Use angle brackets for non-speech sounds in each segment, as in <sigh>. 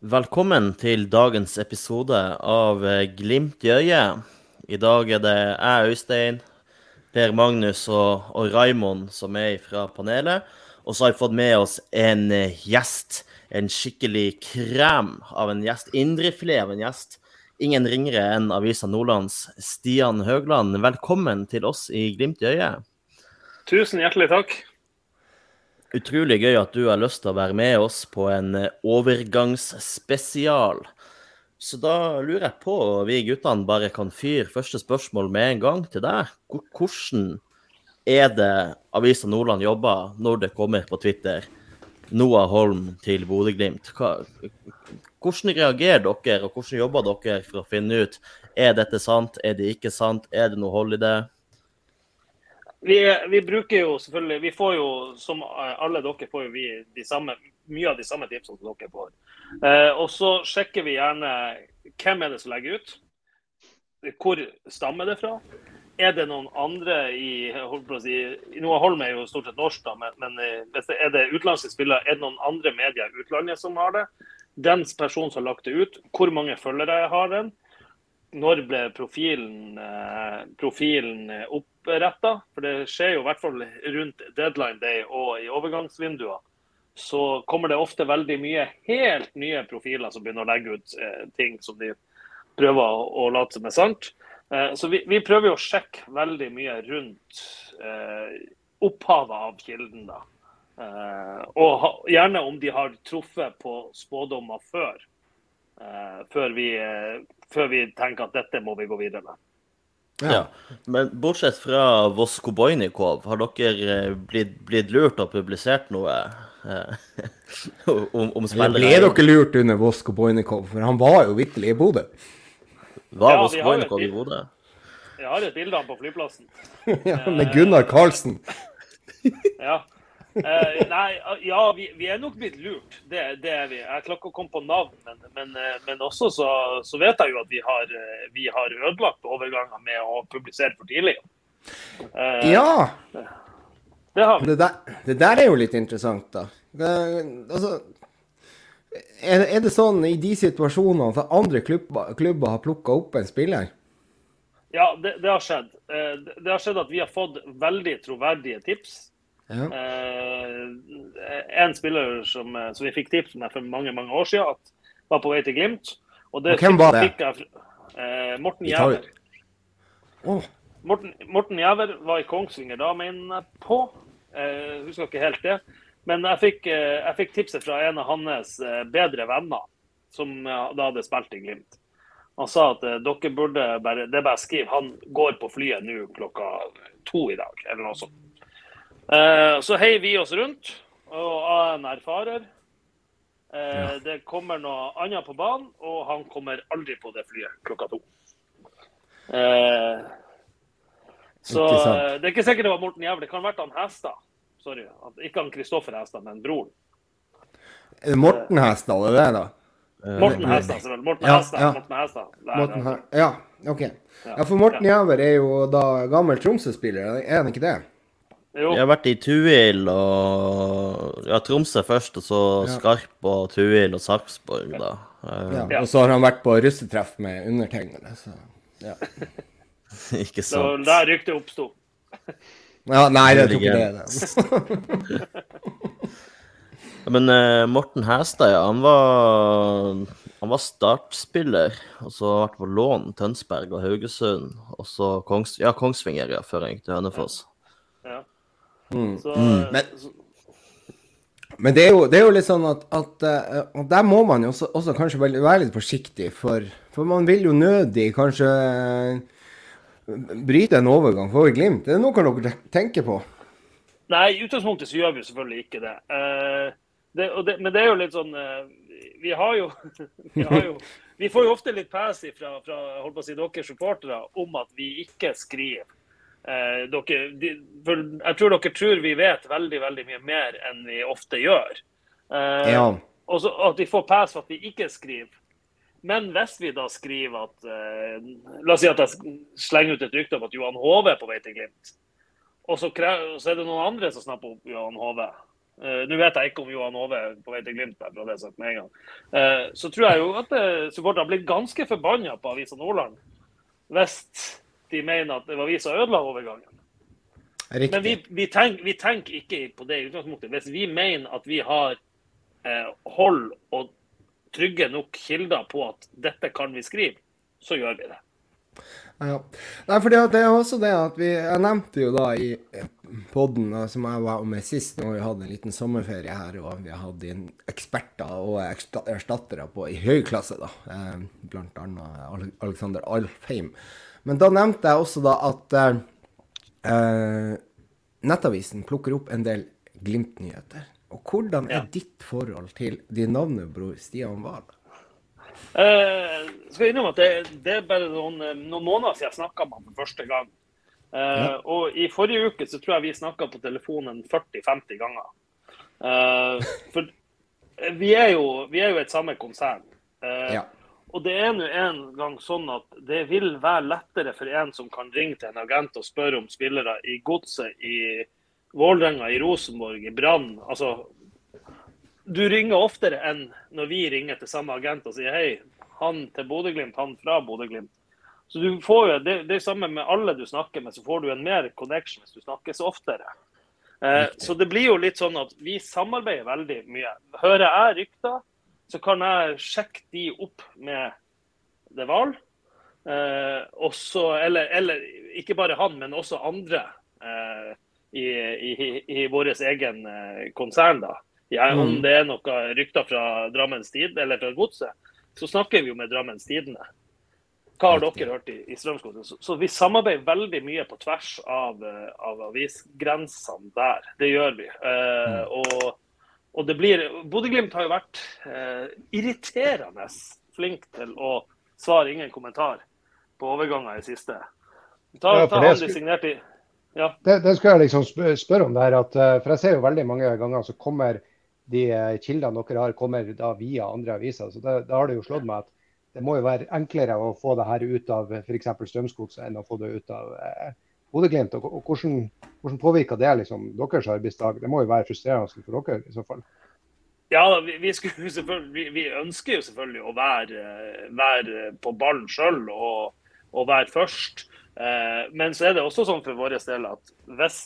Velkommen til dagens episode av eh, Glimt i øyet. I dag er det jeg, Øystein, Per Magnus og, og Raimond som er fra panelet. Og så har vi fått med oss en eh, gjest. En skikkelig krem av en gjest. Indrefilet av en gjest. Ingen ringere enn Avisa Nordlands Stian Høgland. Velkommen til oss i Glimt i øyet. Tusen hjertelig takk. Utrolig gøy at du har lyst til å være med oss på en eh, overgangsspesial. Så da lurer jeg på, vi guttene bare kan fyre første spørsmål med en gang til deg. Hvordan er det Avisa Nordland jobber når det kommer på Twitter? Noah Holm til Bodø-Glimt. Hvordan reagerer dere, og hvordan jobber dere for å finne ut er dette sant, er det ikke sant, er det noe hold i det? Vi, vi, bruker jo selvfølgelig Vi får jo, som alle dere, får vi de samme, mye av de samme tipsene som dere får. Eh, og så sjekker vi gjerne hvem er det som legger ut. Hvor stammer det fra? Er det noen andre i holdt på å si, Noah Holm er jo stort sett norsk, da, men, men eh, er det utenlandske spillere, er det noen andre medier i utlandet som har det? Den personen som har lagt det ut, hvor mange følgere har den? Når ble profilen, eh, profilen oppretta. For det skjer jo i hvert fall rundt deadline day og i overgangsvinduer. Så kommer det ofte veldig mye helt nye profiler som begynner å legge ut eh, ting som de prøver å, late som er sant. Eh, så vi, vi, prøver jo å sjekke veldig mye rundt eh, opphavet av kilden. da. Eh, og gjerne om de har truffet på spådommer før. Eh, før vi, eh, før vi tenker at dette må vi gå videre med. Ja. ja. Men bortsett fra Vosko Bojnikov, har dere eh, blitt, blitt lurt og publisert noe eh, <laughs> om, om spillere? Ble dere lurt under Vosko Bojnikov? For han var jo vitterlig i Bodø. Var ja, Vosko Bojnikov i Bodø? Jeg har et bilde av ham på flyplassen. <laughs> ja, Med Gunnar Karlsen. <laughs> ja. Uh, nei, ja, vi, vi, er nok blitt lurt. Det, det, er vi. Jeg klarer ikke å komme på navn, men, men, eh, men også så, så, vet jeg jo at vi har, eh, vi har ødelagt overganger med å publisere for tidlig. Uh, ja. Det, har vi. Det der, det der, er jo litt interessant, da. altså, er, er, det sånn i de situasjonene at andre klubber, klubber har plukka opp en spiller? Ja, det, det, har skjedd. Det har skjedd at vi har fått veldig troverdige tips ja. Eh, en spiller som, eh, som, vi fikk tips om for mange mange år siden, at var på vei til Glimt. Og, det og hvem var det? Jeg, eh, Morten Jæver. Oh. Morten, Morten Jæver var i Kongsvinger da, mener jeg på. Eh, husker ikke helt det. Men jeg fikk, eh, jeg fikk, tipset fra en av hans bedre venner, som da hadde spilt i Glimt. Han sa at dere burde bare Det er bare å skrive. Han går på flyet nå klokka to i dag, eller noe sånt. Eh, så heier vi oss rundt, og AN erfarer. Eh, det kommer noe annet på banen, og han kommer aldri på det flyet klokka to. Eh, så det er ikke sikkert det var Morten Jævlig. Det kan ha vært han Hestad. Sorry. Ikke han Kristoffer Hestad, men broren. Er det Morten Hestad, det er det, da? Morten Hestad, selvfølgelig. Morten ja, Hestad. Ja. Morten Hestad. Morten ja, OK. Ja, for Morten Jæver er jo da gammel Tromsø-spiller, er han ikke det? Jo. Jeg har vært i Tuil og ja, Tromsø først, og så ja. Skarp og Tuil og Sarpsborg, da. Ja, og så har han vært på russetreff med undertegnede, så ja. <laughs> ikke sant. Så der ryktet oppsto. ja, nei, jeg tror ikke det. <laughs> Men uh, Morten Hæstad, ja, han var, han var startspiller, og så ble på lån Tønsberg og Haugesund, og så Kongs, ja, Kongsvinger ja, før han gikk til Hønefoss. Ja. Mm. Så, mm. Men, men det, er jo, det, er jo, litt sånn at, at Og der må man jo også, også kanskje være litt forsiktig, for, for, man vil jo nødig kanskje uh, bryte en overgang for Glimt. Det er noe dere tenker på? Nei, i utgangspunktet så gjør vi selvfølgelig ikke det. Uh, det, det men det er jo litt sånn Vi har jo, <laughs> vi, har jo, vi får jo ofte litt pes fra, fra holdt på å si, dere supportere om at vi ikke skriver Eh, dere, de, jeg tror dere tror vi vet veldig veldig mye mer enn vi ofte gjør. Eh, ja. Og så at vi får pass for at vi ikke skriver. Men hvis vi da skriver at eh, La oss si at jeg slenger ut et rykte om at Johan Hove er på vei til Glimt. Og så, så, er det noen andre som snapper opp Johan Hove. uh, Nå vet jeg ikke om Johan Hove er på vei til Glimt, der, det sagt med en gang. Uh, så tror jeg jo at uh, supporterne blir ganske forbanna på Avisa Nordland hvis de mener at det var vi som ødela overgangen. Riktig. Men vi, vi, tenker, vi, tenker, ikke på det i utgangspunktet. Hvis vi mener at vi har hold og trygge nok kilder på at dette kan vi skrive, så gjør vi det. Ja. Nei, for det er også det at vi Jeg nevnte jo da i poden som jeg var med sist, når vi hadde en liten sommerferie her, og vi hadde inn eksperter og erstattere på i høy klasse, da. Eh, blant annet Alexander Alfheim. Men da nevnte jeg også da at eh, eh Nettavisen plukker opp en del Glimt-nyheter. Og hvordan er ja. ditt forhold til din navnebror Stian Wahl? Eh, skal innrømme at det, det, er bare noen, noen måneder siden jeg snakka med ham for første gang. Uh, ja. Og i forrige uke så tror jeg vi snakka på telefonen 40-50 ganger. Uh, for vi er, jo, vi er, jo, et samme konsern. Ja. Og det er nå en gang sånn at det vil være lettere for en som kan ringe til en agent og spørre om spillere i Godset, i Vålerenga, i Rosenborg, i Brann. Altså, du ringer oftere enn når vi ringer til samme agent og sier hei, han til Bodø-Glimt, han fra Bodø-Glimt. Så du får jo, det, det er samme med alle du snakker med, så får du en mer connection hvis du snakkes oftere. Eh, så det blir jo litt sånn at vi samarbeider veldig mye. Hører jeg rykter, så kan jeg sjekke de opp med det hval. Eh, eller, eller, ikke bare han, men også andre. Eh, i, i, i vår egen eh, konsern. da. Ja, om mm. det er noen rykter fra Drammens Tid, eller fra Godset, så snakker vi jo med Drammens Tidende. Hva har dere hørt i, i Strømsgodset? Så, så, vi samarbeider veldig mye på tvers av, eh, av avisgrensene der. Det gjør vi. Eh, mm. og, og, det blir Bodø-Glimt har jo vært eh, irriterende flink til å svare ingen kommentar på overganger i siste. Ta, ja, ta han de signerte i ja. Det, det skulle jeg liksom spørre om. det her, at, eh, For jeg ser jo veldig mange ganger så kommer de eh, kildene dere har, kommer da via andre aviser. så Da har det jo slått meg at det må jo være enklere å få det her ut av f.eks. Strømsgodset enn å få det ut av eh, Bodø-Glimt. Hvordan, hvordan, påvirker det liksom deres arbeidsdag? Det må jo være frustrerende for dere i så fall? Ja, vi, vi, vi, vi ønsker jo selvfølgelig å være, være på ballen sjøl og, og, være først. Eh, men så er det også sånn for vår del at hvis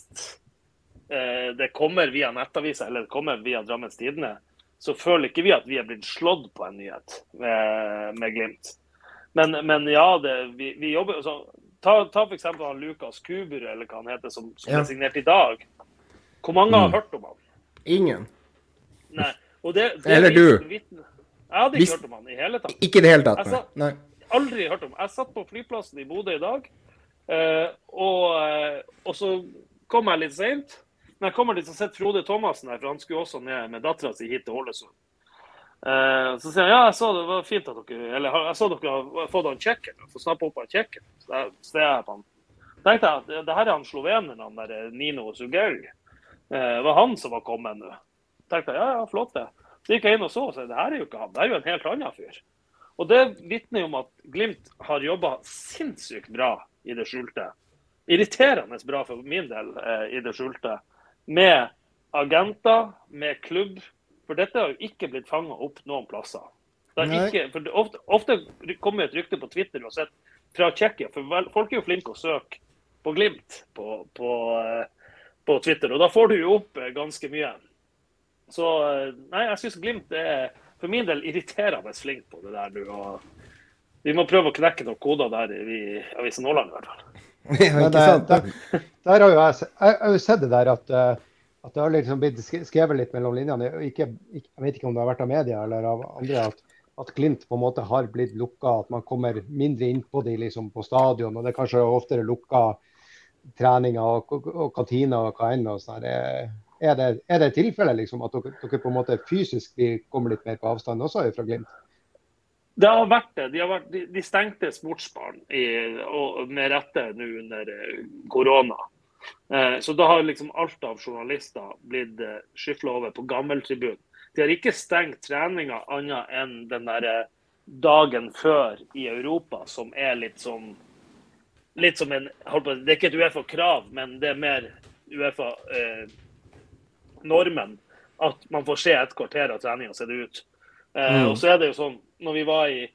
eh, det kommer via nettaviser eller det kommer via Drammens Tidende, så føler ikke vi at vi er blitt slått på en nyhet med, med Glimt. Men, men, ja, det, vi, jobber så, Ta, ta f.eks. Lukas Kubur, eller hva han heter, som, som ja. er signert i dag. Hvor mange har mm. hørt om han? Ingen. Nei. Det, det eller du. Jeg hadde ikke Hvis... hørt om han i hele tatt. Ikke i det hele tatt, nei. Aldri hørt om. Jeg satt på flyplassen i Bodø i dag. Uh, og, uh, og, så kom jeg litt seint. Men jeg kommer dit og sitter Frode Thomassen her, for han skulle også ned med dattera si hit til Ålesund. Uh, så sier han ja, jeg så det var fint at dere eller jeg så dere har fått han kjekken. Få snappa opp han kjekken. Så jeg på han. tenkte jeg at det her er han sloveneren, han der Nino Sugell. Uh, var han som var kommet nå. tenkte jeg ja, ja, flott det. Så gikk jeg inn og så og sa det her er jo ikke han, det er jo en helt annen fyr. Og det vitner om at Glimt har jobba sinnssykt bra i det skjulte. Irriterende bra for min del eh, i det skjulte. Med agenter, med klubb. For dette har jo ikke blitt fanga opp noen plasser. Ikke, for ofte, ofte, kommer et rykte på Twitter og sett fra Tsjekkia, for folk er jo flinke å søke på Glimt på, på, eh, på, Twitter. Og da får du jo opp eh, ganske mye. Så eh, nei, jeg syns Glimt er for min del irriterende flink på det der nå. Vi må prøve å knekke noen koder der i Avisen Nordland i hvert fall. Ja, <laughs> der, der, der, har jo jeg, jeg, har jo sett det der at, eh, at det har liksom blitt skrevet litt mellom linjene. Ikke, ikke, jeg vet ikke om det har vært av media eller av andre. at at Glimt på en måte har blitt lukka, at man kommer mindre inn på de liksom på stadion. og Det er kanskje oftere lukka treninger og, og, og kantiner og hva enn. og sånn. Er det, er det tilfellet liksom, at dere, dere, på en måte fysisk kommer litt mer på avstand også fra Glimt? Det har vært det. De, vært, de, de stengte sportsbaren med rette nå under eh, korona. Eh, så da har liksom alt av journalister blitt eh, skyfla over på gammeltribunen. De har ikke stengt treninga annet enn den der eh, dagen før i Europa, som er litt som Litt som en Det er ikke et Uefa-krav, men det er mer Uefa-normen. at man får se et kvarter av treninga se det ut. Eh, mm. Og så er det jo sånn, når vi var i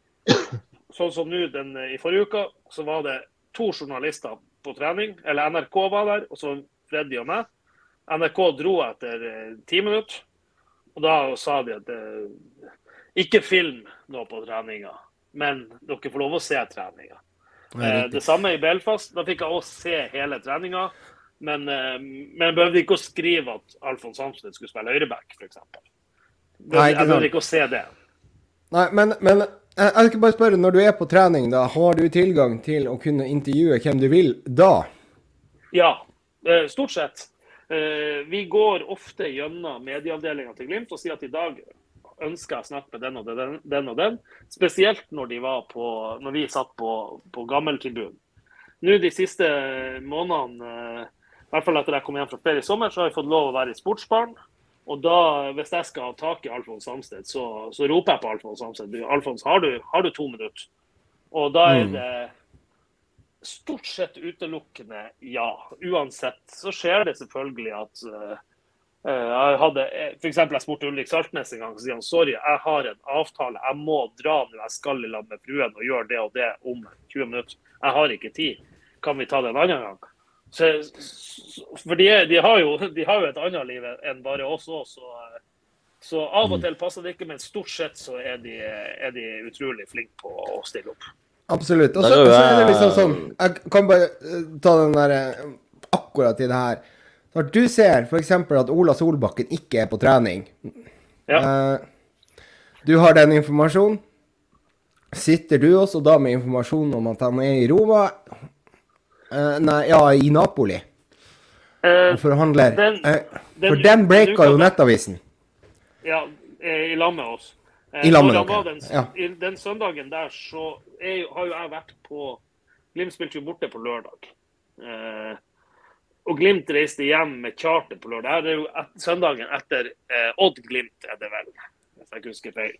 Sånn som nå i forrige uke, så var det to journalister på trening. Eller NRK var der, og så Freddy og meg. NRK dro etter eh, ti minutter. Og da sa de at eh, ikke film nå på treninga, men dere får lov å se treninga. Eh, det samme i Belfast. Da fikk jeg også se hele treninga. Men, men jeg behøvde ikke å skrive at Alfons Hansen skulle spille høyreback, f.eks. Jeg behøvde ikke å se det. Nei, men, men jeg, skal bare spørre, når du er på trening, da, har du tilgang til å kunne intervjue hvem du vil da? Ja, eh, stort sett. Vi går ofte gjennom medieavdelinga til Glimt og sier at i dag ønsker jeg å snakke med den og den, den, og den. Spesielt når, på, når vi satt på, på gammeltribunen. Nå de siste månedene i hvert fall etter jeg kom hjem fra ferie i sommer, så har jeg fått lov å være i sportsbarn. Og da, hvis jeg skal ha tak i Alfons Samsted, så, så, roper jeg på Alfons Samsted. Alfons, har du, har du, to minutter? Og da er mm. det stort sett utelukkende ja. Uansett så skjer det selvfølgelig at uh, jeg hadde, for eksempel, jeg spurte Ulrik Saltnes en gang og sier han, sorry, jeg har en avtale. Jeg må dra nå, jeg skal i lag med fruen og gjøre det og det om 20 minutter. Jeg har ikke tid. Kan vi ta det en annen gang? Så, for de, de, har jo, de, har jo, et annet liv enn bare oss òg, så, så, av og til passer det ikke. Men stort sett så er de, er de utrolig flinke på å stille opp. Absolutt. Og så er det liksom sånn Jeg kan bare eh, ta den der eh, akkurat i det her. Når du ser f.eks. at Ola Solbakken ikke er på trening ja. eh, Du har den informasjonen. Sitter du også da med informasjon om at han er i Roma? Uh, nei, ja, i Napoli. Uh, og forhandler. Den, uh, den, for den breaka jo Nettavisen. Ja, i lag med oss. I lag med dere. Den, ja. den, søndagen der så er, har jo jeg vært på Glimt spilte jo borte på lørdag. og Glimt reiste hjem med charter på lørdag. Det er jo et, søndagen etter Odd-Glimt, er det vel, hvis jeg ikke husker feil.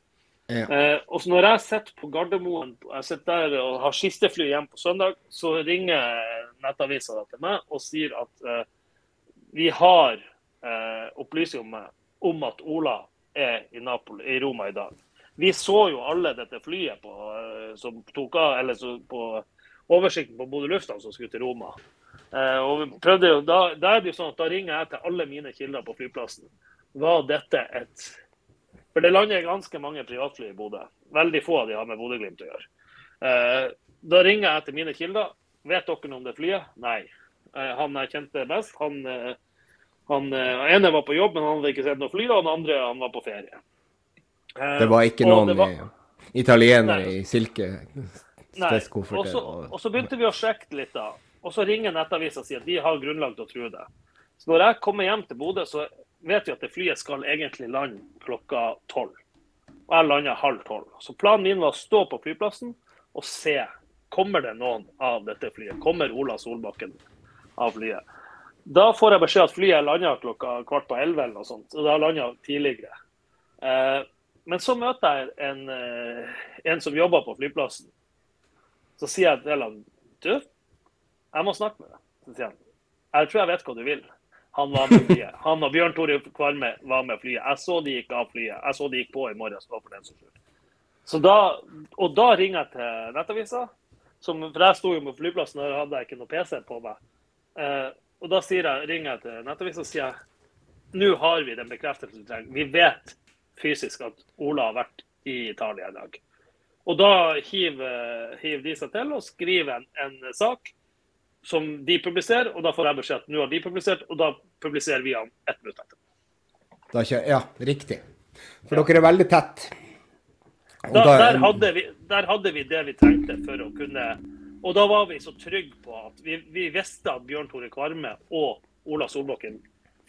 Eh, og så når jeg sitter på Gardermoen jeg der og har skistefly hjem på søndag, så ringer Nettavisa til meg og sier at eh, vi har eh, opplysninger om at Ola er i, Napoli, i, Roma i dag. Vi så jo alle dette flyet på, eh, som tok av, eller så, på oversikten på Bodø lufthavn som skulle til Roma. Eh, og vi prøvde jo, da, da, er det jo sånn at da ringer jeg til alle mine kilder på flyplassen. Var dette et for det lander ganske mange privatfly i Bodø. Veldig få av de har med Bodø-Glimt å gjøre. Eh, da ringer jeg til mine kilder. Vet dere noe om det flyet? Nei. Eh, han jeg kjente best, han, eh, han ene var på jobb, men han hadde ikke sett noe fly. Og den andre han var på ferie. Det var ikke noen var... italienere i silke Nei. Og så begynte vi å sjekke litt, da. Og så ringer Nettavisa og sier at de har grunnlag til å tro det. Så når jeg kommer hjem til Bodø, så vet vi at det flyet skal egentlig lande klokka tolv. Og jeg landa halv tolv. Så planen min var å stå på flyplassen og se. Kommer det noen av dette flyet? Kommer Ola Solbakken av flyet? Da får jeg beskjed at flyet lander klokka kvart på elleve eller noe sånt. Så det har landa tidligere. Eh, men så møter jeg en, eh, en som jobber på flyplassen. Så sier jeg til ham du, jeg må snakke med deg. Så sier han jeg tror jeg vet hva du vil. Han var med flyet. Han og Bjørn Tore Kvalme var med flyet. Jeg så de gikk av flyet. Jeg så de gikk på i morges. for den Så da, og da ringer jeg til Nettavisa. Som, for jeg sto jo på flyplassen og hadde jeg ikke noe PC på meg. Eh, og da jeg, ringer jeg til Nettavisa og sier nå har vi den bekreftelsen vi trenger. Vi vet fysisk at Ola har vært i Italia i dag. Og da hiver, hiver de seg til og skriver en, en sak som de publiserer, og da får jeg beskjed at nå har de publisert, og da publiserer vi han ett minutt etter. Da kjører, ja, riktig. For ja. dere er veldig tett. Da, da, der, hadde vi, der, hadde vi, det vi trengte for å kunne Og da var vi så trygge på at vi, vi visste at Bjørn Tore Kvarme og Ola Solbakken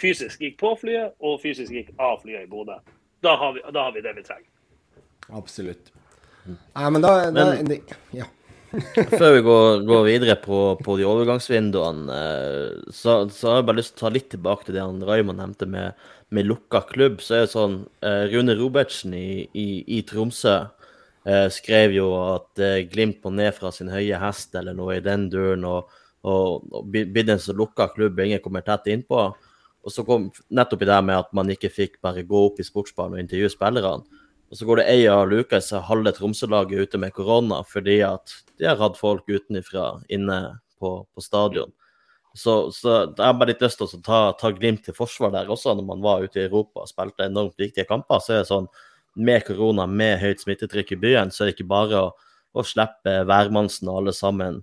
fysisk gikk på flyet og fysisk gikk av flyet i Bodø. Da, da, har vi det vi trenger. Absolutt. Nei, men da, da men, Ja. Før vi går, går videre på, på, de overgangsvinduene, eh, så, så, har jeg bare lyst til å ta litt tilbake til det han Raymond nevnte med, med lukka klubb. Så er det sånn eh, Rune Robertsen i, i, i Tromsø eh, skrev jo at eh, Glimt må ned fra sin høye hest eller noe i den duren, og, og, og blitt en så lukka klubb ingen kommer tett innpå. Og så kom nettopp i det med at man ikke fikk bare gå opp i sportsbanen og intervjue spillerne. Og så går det ei av Lukas, halve Tromsø-laget ute med korona fordi at de har hatt folk utenfra inne på, på stadion. Så, så jeg har bare litt lyst til å ta, ta, Glimt til forsvar der også, når man var ute i Europa og spilte enormt viktige kamper. Så er det sånn med korona, med høyt smittetrykk i byen, så er det ikke bare å, å slippe værmannsen og alle sammen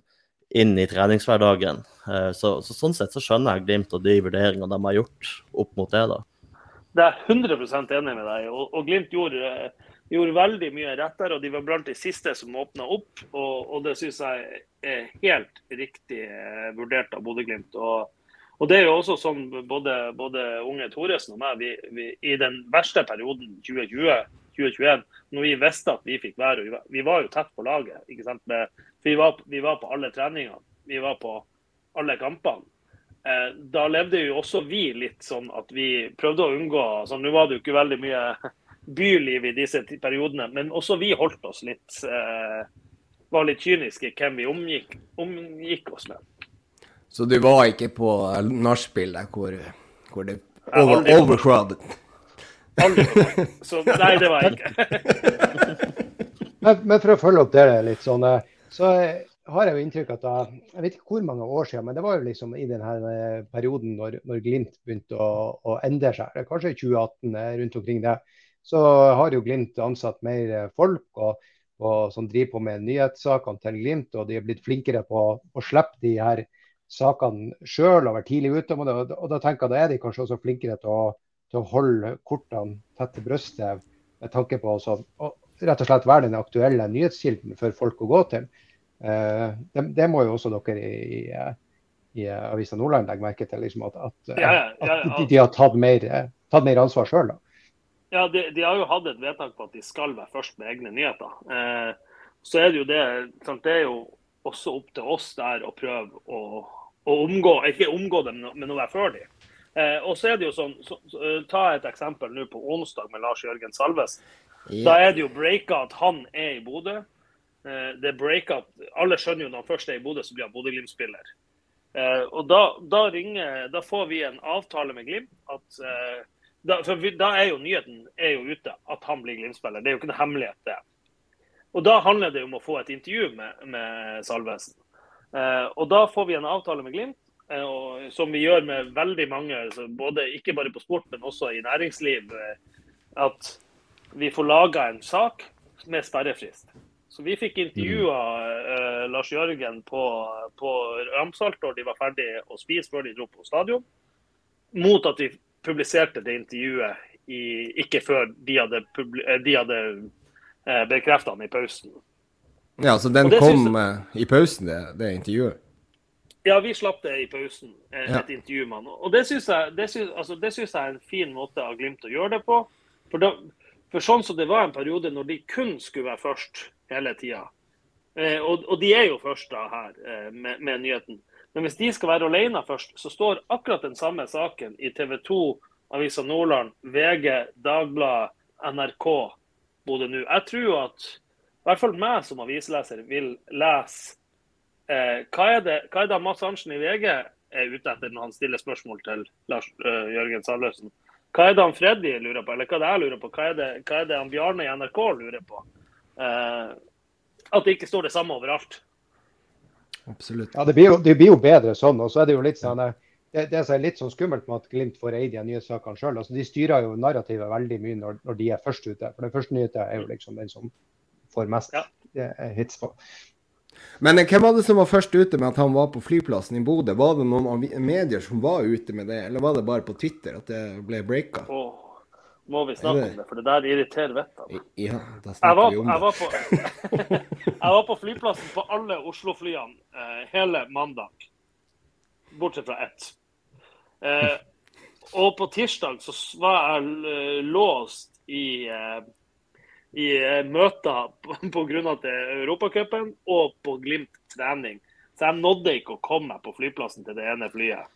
inn i treningshverdagen. Eh, så, så, sånn sett så skjønner jeg Glimt og de vurderingene de har gjort opp mot det. da. Det er jeg 100 enig med deg og, og Glimt gjorde gjorde veldig mye rett der, og de var blant de siste som åpna opp. Og, og det syns jeg er helt riktig eh, vurdert av Bodø-Glimt. Og, og, det er jo også sånn både, både unge Thoresen og meg, vi, vi, i den verste perioden 2020-2021, når vi visste at vi fikk være vi, vi var jo tett på laget. ikke sant? Vi var, vi var på alle treningene. Vi var på alle kampene. Eh, da levde jo også vi litt sånn at vi prøvde å unngå sånn, Nå var det jo ikke veldig mye byliv i disse periodene. Men også vi holdt oss litt eh, Var litt kyniske hvem vi omgikk, omgikk, oss med. Så du var ikke på nachspielet hvor, hvor det over, overcrowded? Aldri. Så nei, det var jeg ikke. <laughs> men, men, for å følge opp det litt sånn, eh, så har jeg jo inntrykk at da, Jeg vet ikke hvor mange år siden, men det var jo liksom i denne eh, perioden når, når Glimt begynte å, å endre seg. Kanskje i 2018, eh, rundt omkring det så har jo Glimt ansatt mer eh, folk og, og som driver på med nyhetssakene til Glimt. Og de er blitt flinkere på å slippe de her sakene sjøl og være tidlig ute. Og, det, og da tenker jeg da er de kanskje også flinkere til å, til å holde kortene tett til brystet med tanke på å rett og slett være den aktuelle nyhetskilden for folk å gå til. Eh, det, det, må jo også dere i, i, i Avisa Nordland legge merke til. Liksom, at, at, ja, ja, ja, at de, de, har tatt mer, tatt mer ansvar sjøl. Ja, de, de, har jo hatt et vedtak på at de skal være først med egne nyheter. Eh, så er det jo det sant, Det er jo også opp til oss der å prøve å, å omgå Ikke omgå dem, men å være før dem. Eh, og så er det jo sånn, så, så, eh, Ta et eksempel nå på onsdag med Lars Jørgen Salvesen. Ja. Da er det jo breaka at han er i Bodø. Eh, det breaka at Alle skjønner jo når han først er i Bodø, så blir han Bodø-Glimt-spiller. Eh, og da, da, ringer, da, får vi en avtale med Glimt at eh, da, for vi, da er jo nyheten er jo ute at han blir Glimt-spiller. Det er jo ikke noe hemmelighet, det. Og Da handler det om å få et intervju med, med Salvesen. Eh, og Da får vi en avtale med Glimt, eh, og, som vi gjør med veldig mange, både, ikke bare på sport, men også i næringsliv. Eh, at vi får laga en sak med sperrefrist. Så vi fikk intervjua eh, Lars Jørgen på, på Ramsalt når de var ferdig å spise før de dro på stadion. Mot at vi publiserte det intervjuet i, ikke før de hadde, eh, de hadde eh, bekrefta den i pausen. Ja, så den kom jeg... Eh, i pausen, det, det, intervjuet? Ja, vi slapp det i pausen, et ja. intervju med han. Og det syns jeg, det synes, altså, det synes jeg er en fin måte av Glimt å gjøre det på. For, da, for sånn som det var en periode når de kun skulle være først hele tida. Eh, og, og, de er jo først da her eh, med, med nyheten. Men hvis de skal være alene først, så står akkurat den samme saken i TV 2, Avisa Nordland, VG, Dagbladet, NRK Bodø nå. Jeg tror at i hvert fall meg som avisleser vil lese eh, hva, er det, hva det Mads Arntzen i VG er ute etter når han stiller spørsmål til Lars uh, Jørgen Sandløsen? Hva er det han Freddy lurer på, eller hva er det jeg lurer på? Hva er det, hva er det han Bjarne i NRK lurer på? Eh, at det ikke står det samme overalt. Absolutt. Ja, det blir, jo, det blir, jo, bedre sånn. Og så er det jo litt sånn det, det som er litt sånn skummelt med at Glimt får eid de nye sakene sjøl. Altså, de styrer jo narrativet veldig mye når, når, de er først ute. For den første nyheten er jo liksom den som får mest ja. hits på. Men eh, hvem var det som var først ute med at han var på flyplassen i Bodø? Var det noen medier som var ute med det, eller var det bare på Twitter at det ble breaka? Oh må vi snakke om det, for det der irriterer vettet av Ja, da snakker vi om det. Jeg var, på, <laughs> jeg var på flyplassen på alle Oslo-flyene eh, hele mandag, bortsett fra ett. Eh, og på tirsdag så var jeg eh, låst i, eh, i eh, møter pga. <laughs> Europacupen og på Glimt trening. Så jeg nådde ikke å komme på flyplassen til det ene flyet.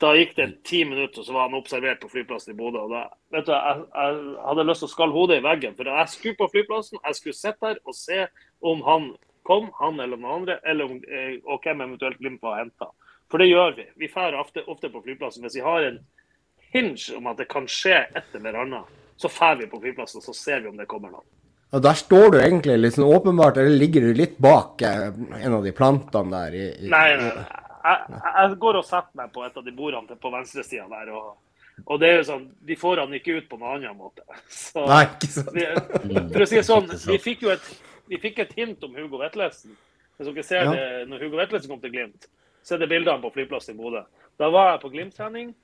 Da gikk det ti minutter, og så var han observert på flyplassen i Bodø. og da, vet du, jeg, jeg, hadde lyst til å skalle hodet i veggen. For jeg skulle på flyplassen, jeg skulle sitte der og se om han kom, han eller noen andre, eller om, eh, og hvem eventuelt Glimt var henta. For det gjør vi. Vi drar ofte, ofte, på flyplassen. Hvis vi har en hinge om at det kan skje et eller annet, så drar vi på flyplassen og så ser vi om det kommer noen. Og Der står du egentlig sånn åpenbart, eller ligger du litt bak eh, en av de plantene der? I, i, nei, nei, jeg, jeg, går og setter meg på et av de bordene på venstresida der. og og det er jo sånn, De får han ikke ut på noen annen måte. <laughs> Så, Nei, ikke sant. Vi, for å si det sånn, vi fikk jo et, vi fikk et hint om Hugo Vetlesen. Hvis dere ser ja. det, når Hugo Vetlesen kom til Glimt, så er det bildene på flyplassen i Bodø. Da var jeg på Glimt-trening,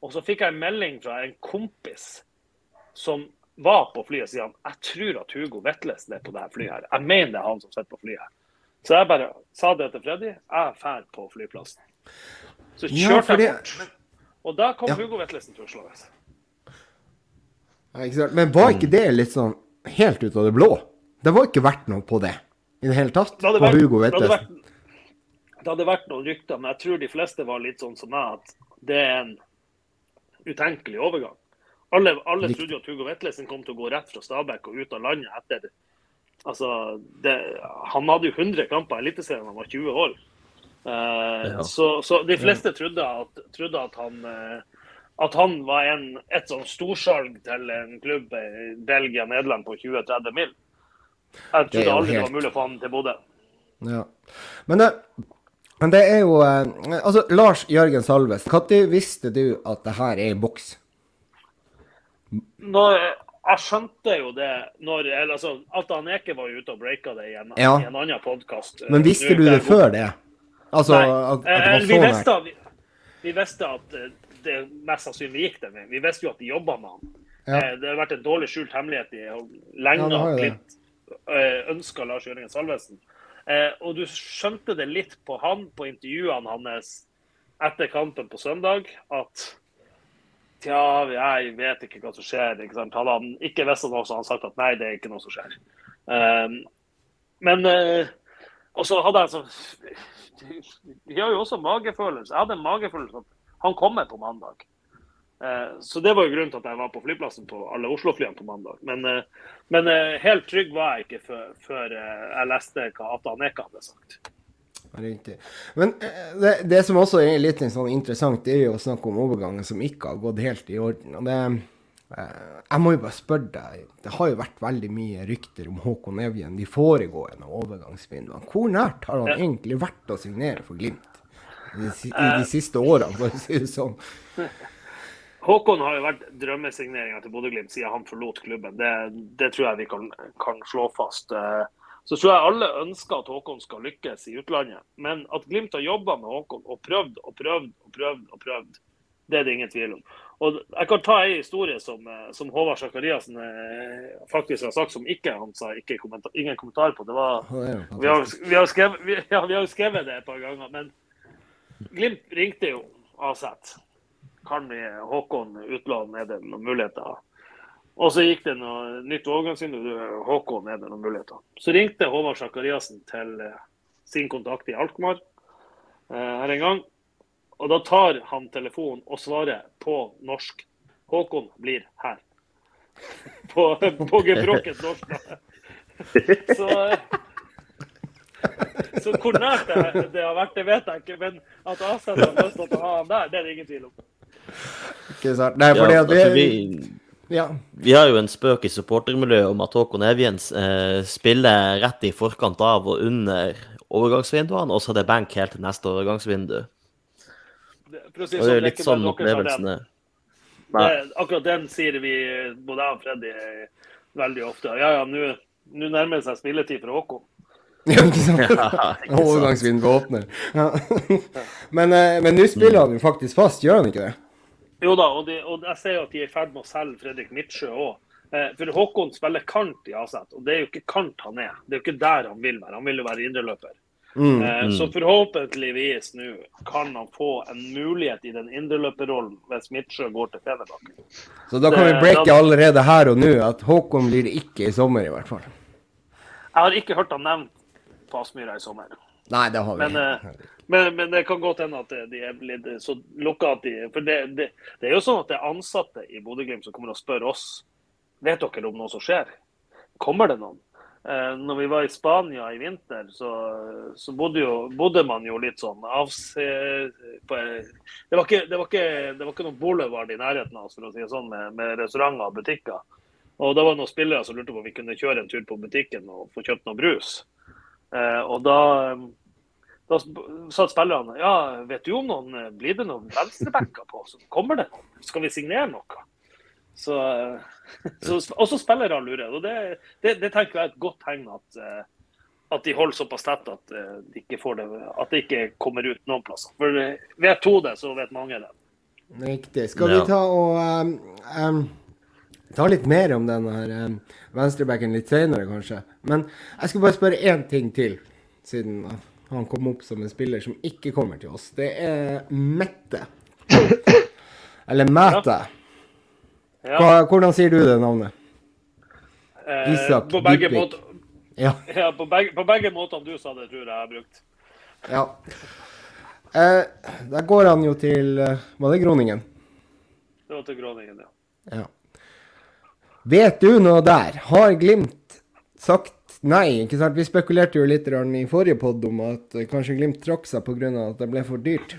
og så fikk jeg en melding fra en kompis som var på flyet, sier han jeg tror at Hugo Vetlesen er på dette flyet. her. Jeg mener det er han som sitter på flyet. Så jeg bare sa det til Freddy. Jeg drar på flyplassen. Så kjørte jeg bort. Og da kom ja. Hugo Vetlesen Oslo. Ja, Men var ikke det litt sånn helt ut av det blå? Det var ikke verdt noe på det i det hele tatt? Det vært, Hugo Vetlesen? Det hadde vært noen rykter, men jeg tror de fleste var litt sånn som meg, at det er en utenkelig overgang. Alle, alle trodde jo at Hugo Vetlesen kom til å gå rett fra Stabæk og ut av landet etter Altså, det, Han hadde jo 100 kamper i Eliteserien da han var 20 år. Uh, ja. så, så, de fleste trodde at, trodde at han uh, at han var en, et sånn storsalg til en klubb i Belgia Nederland på 20-30 mil. Jeg trodde det aldri helt... det var mulig å få han til Bodø. Ja. Men, det, men det er jo uh, Altså, Lars Jørgen Salves, når visste du at det her er i boks? når, jeg skjønte jo det når altså, At Aneke var ute og breaka det i en, ja. i en annen podkast. Men visste du det før det? Altså, Nei. At, at det eh, vi, visste, vi, vi, visste at eh, det mest sannsynlig gikk den veien. Vi visste jo at de jobba med han. Ja. Eh, det har vært en dårlig skjult hemmelighet i lenge ja, Glimt ønska Lars Jørgen Salvesen. Og du skjønte det litt på han, på intervjuene hans etter kampen på søndag, at Tja, jeg vet ikke hva som skjer. Ikke sant? Hadde han ikke visst noe, hadde han sagt at nei, det er ikke noe som skjer. Um, men uh, Og så hadde jeg sånn Vi har jo også magefølelse. Jeg hadde en magefølelse at han kommer på mandag. Uh, så det var jo grunnen til at jeg var på flyplassen på alle Oslo-flyene på mandag. Men, uh, men helt trygg var jeg ikke før, før jeg leste hva Ata Aneka hadde sagt. Riktig. Men eh, det, det, som også er litt sånn interessant, det er jo å snakke om overgangen som ikke har gått helt i orden. og det eh, jeg må jo bare spørre deg, det har jo vært veldig mye rykter om Håkon Evjen de foregående overgangsvinduene. Hvor nært har han egentlig vært å signere for Glimt i de, i de siste årene, for å si det sånn? Håkon har jo vært drømmesigneringa til Bodø-Glimt siden han forlot klubben. Det, det, tror jeg vi kan, kan slå fast. Uh, så tror jeg alle ønsker at Håkon skal lykkes i utlandet. Men at Glimt har jobba med Håkon og prøvd og prøvd og prøvd, og prøvd, det er det ingen tvil om. Og Jeg kan ta en historie som, eh, som Håvard Sakariassen eh, faktisk har sagt, som ikke han sa ikke kommentar, ingen kommentar på. Det var, vi, har, vi, har skrevet, vi, <laughs> ja, vi har skrevet det et par ganger. Men Glimt ringte jo Aset. Kan vi Håkon utlåne Er det noen muligheter? Og så gikk det noe nytt overgangsvindu. Håkon er det noen muligheter. Så ringte Håvard Sakariassen til eh, sin kontakt i Alkmaar eh, her en gang. Og da tar han telefonen og svarer på norsk. Håkon blir her. <laughs> på, på gebrokket norsk. <laughs> så, så hvor nært det, det, har vært, det vet jeg ikke. Men at Aset har lyst til å ha han der, det er det ingen tvil om. Ikke sant. Nei, fordi at vi... Ja. Vi har jo en spøk i supportermiljøet om at Håkon Evjens eh, spiller rett i forkant av og under overgangsvinduene, og så er det bank helt til neste overgangsvindu. Det, si og det er jo litt sånn opplevelsen er. Akkurat den sier vi, både jeg og Freddy, veldig ofte. Ja, ja, nå nærmer det seg spilletid for Håkon. Ja, ikke sant? Ja, <laughs> Overgangsvinduet åpner. Ja. <laughs> men eh, men nå spiller han jo faktisk fast, gjør han ikke det? Jo da, og, de, og jeg ser jo at de er i ferd med å selge Fredrik Midtsjø òg. Eh, for Håkon spiller kant i Aset, og det er jo ikke kant han er. Det er jo ikke der han vil være. Han vil jo være indreløper. Mm, eh, mm. Så forhåpentligvis nå kan han få en mulighet i den indreløperrollen hvis Midtsjø går til Fenerbahçe. Så da kan vi breake allerede her og nå at Håkon blir det ikke i sommer, i hvert fall. Jeg har ikke hørt han nevnt på Aspmyra i sommer. Nei, det har vi. Men, eh, men, men, det kan godt hende at de er blitt så lukka at de For det, det, det, er jo sånn at det er ansatte i Bodø-Glimt som kommer og spør oss vet dere om noe som skjer. Kommer det noen? Eh, når vi var i Spania i vinter, så, så bodde, jo, bodde, man jo litt sånn avse... På, det, var ikke, det, var ikke, det var ikke noen boulevard i nærheten av oss for å si det sånn, med, med restauranter og butikker. Og da var det noen spillere som lurte på om vi kunne kjøre en tur på butikken og få kjøpt noe brus. Eh, og da, da sa spillerne ja, vet du om noen Blir det noen venstrebacker på? Så kommer det noen? Skal vi signere noe? Så, <laughs> så, også spillerne lurer. og det, det, det, tenker jeg er et godt tegn at, eh, at de holder såpass tett at, eh, de ikke får det, at det ikke kommer ut noen plasser. For eh, vet to det, så vet mange det. Riktig. Skal vi ta og um, um, ta litt mer om den her um, venstrebacken litt senere, kanskje? Men jeg skal bare spørre én ting til, siden han kom opp som en spiller som ikke kommer til oss. Det er Mette. Eller Mæte. Ja. Ja. hvordan sier du det navnet? Eh, Isak på begge Måter, ja. <laughs> ja på, begge, på begge måtene du sa det, tror jeg jeg har brukt. Ja. Eh, der går han jo til eh, Var det Groningen? Det var til Groningen, ja. ja. Vet du noe der? Har Glimt sagt nei? ikke sant? Vi spekulerte jo litt i forrige pod om at eh, kanskje Glimt trakk seg pga. at det ble for dyrt.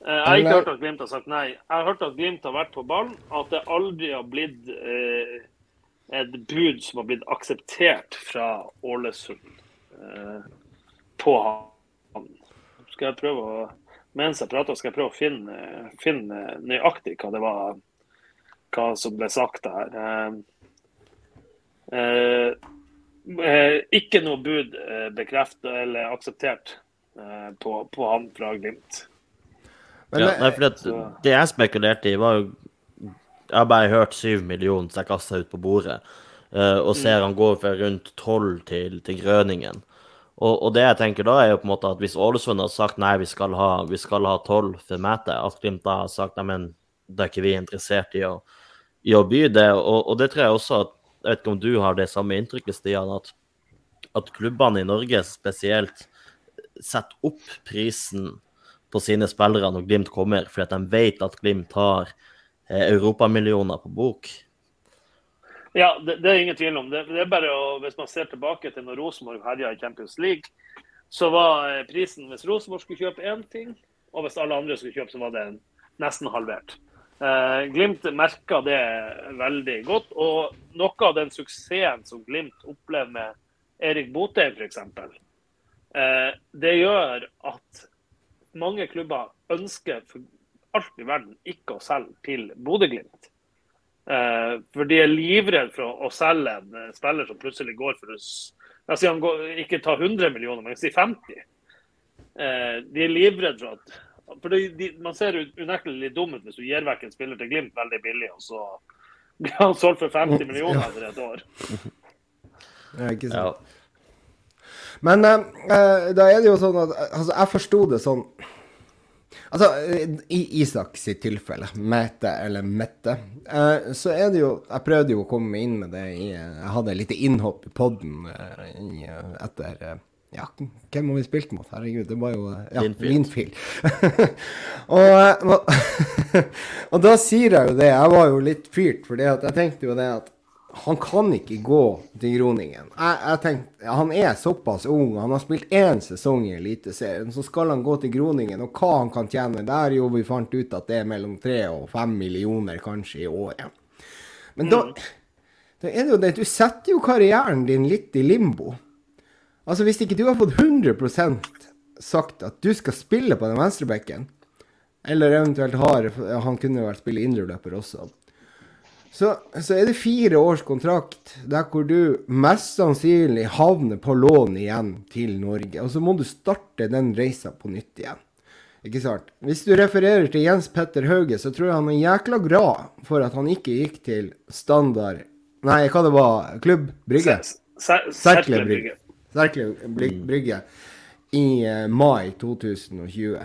Eh, jeg har ikke hørt at Glimt har sagt nei. Jeg har hørt at Glimt har vært på ballen. At det aldri har blitt eh, et bud som har blitt akseptert fra Ålesund eh, på han. Skal jeg prøve å mens jeg prater, skal jeg prøve å finne, finne nøyaktig hva det var hva som ble sagt der. Eh, eh, eh ikke noe bud bekreftet eller akseptert på, på han fra Glimt. Men, ja, nei, for det jeg spekulerte i, var jo Jeg har bare hørt syv millioner som jeg kasta ut på bordet, og ser mm. han går fra rundt tolv til, til Grøningen. Og, og, det jeg tenker da, er jo på en måte at hvis Ålesund har sagt nei, vi skal ha tolv for Mæte, at Glimt da har sagt nei, men da er ikke vi interessert i å, i å by det. Og, og, det tror jeg også at Jeg vet ikke om du har det samme inntrykket, Stian, at, at klubbene i Norge spesielt setter opp prisen på sine spillere når Glimt kommer, fordi de vet at Glimt har eh, europamillioner på bok. Ja, det, det, er ingen tvil om. Det, det er bare å, Hvis man ser tilbake til når Rosenborg herja i Champions League, så var eh, prisen hvis Rosenborg skulle kjøpe én ting, og hvis alle andre skulle kjøpe, så var det nesten halvert. Eh, Glimt merka det veldig godt. Og noe av den suksessen som Glimt opplever med Erik Botheim f.eks., eh, det gjør at mange klubber ønsker for alt i verden ikke å selge til Bodø-Glimt. Eh, for de er livredde for å selge en spiller som plutselig går for Jeg sier han går, ikke ta 100 millioner, men sier 50. Eh, de er livredde for at for de, de, Man ser unektelig litt dum ut hvis du gir vekk en spiller til Glimt veldig billig, og så blir <laughs> han solgt for 50 millioner etter et år. <laughs> Ja, ikke sant. Ja. Men uh, da er det jo sånn at Altså, jeg forsto det sånn Altså, i Isak sitt tilfelle, Mette eller Mette, uh, så er det jo Jeg prøvde jo å komme inn med det i Jeg hadde et lite innhopp i poden uh, etter ja, hvem har vi spilt mot? Herregud, det var jo ja, Linfield. <laughs> og, og, <laughs> og da sier jeg jo det. Jeg var jo litt fyrt, for jeg tenkte jo det at han kan ikke gå til Groningen. Jeg, jeg tenkte, Han er såpass ung, han har spilt én sesong i Eliteserien. Så skal han gå til Groningen, og hva han kan tjene der, jo vi fant ut at det er mellom tre og fem millioner kanskje i året. Men da, da er det jo det, du setter jo karrieren din litt i limbo. Altså Hvis ikke du har fått 100% sagt at du skal spille på den venstrebekken, eller eventuelt har Han kunne vel spille indreløper også så, så, er det fire års kontrakt der hvor du mest sannsynlig havner på lån igjen til Norge. Og så må du starte den reisa på nytt igjen. Ikke sant? Hvis du refererer til Jens Petter Hauge, så tror jeg han er jækla glad for at han ikke gikk til standard Nei, hva det var? Klubb Brygge? Serkle Brygge. Serkle Brygge i uh, mai 2020.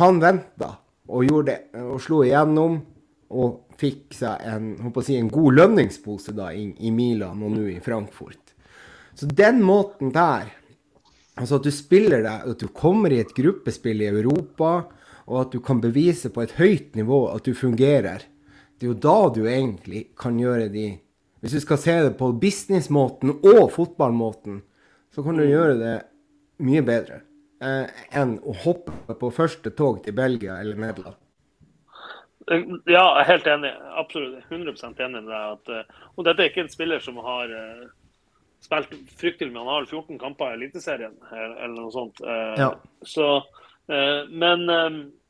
Han venta og gjorde det, og slo igjennom. Og fikk seg en, si, en god lønningspose da, i, i, Milan og nå i Frankfurt. Så den måten der, altså at du spiller deg, at du kommer i et gruppespill i Europa, og at du kan bevise på et høyt nivå at du fungerer, det er jo da du egentlig kan gjøre de Hvis du skal se det på businessmåten og fotballmåten, så kan du gjøre det mye bedre eh, enn å hoppe på første tog til Belgia eller Nederland. Ja, jeg er helt enig. Absolutt 100 enig med deg. At, eh, og dette er ikke en spiller som har uh, spilt fryktelig mye. Han har 14 kamper i Eliteserien eller noe sånt. Uh, ja. Så, uh, men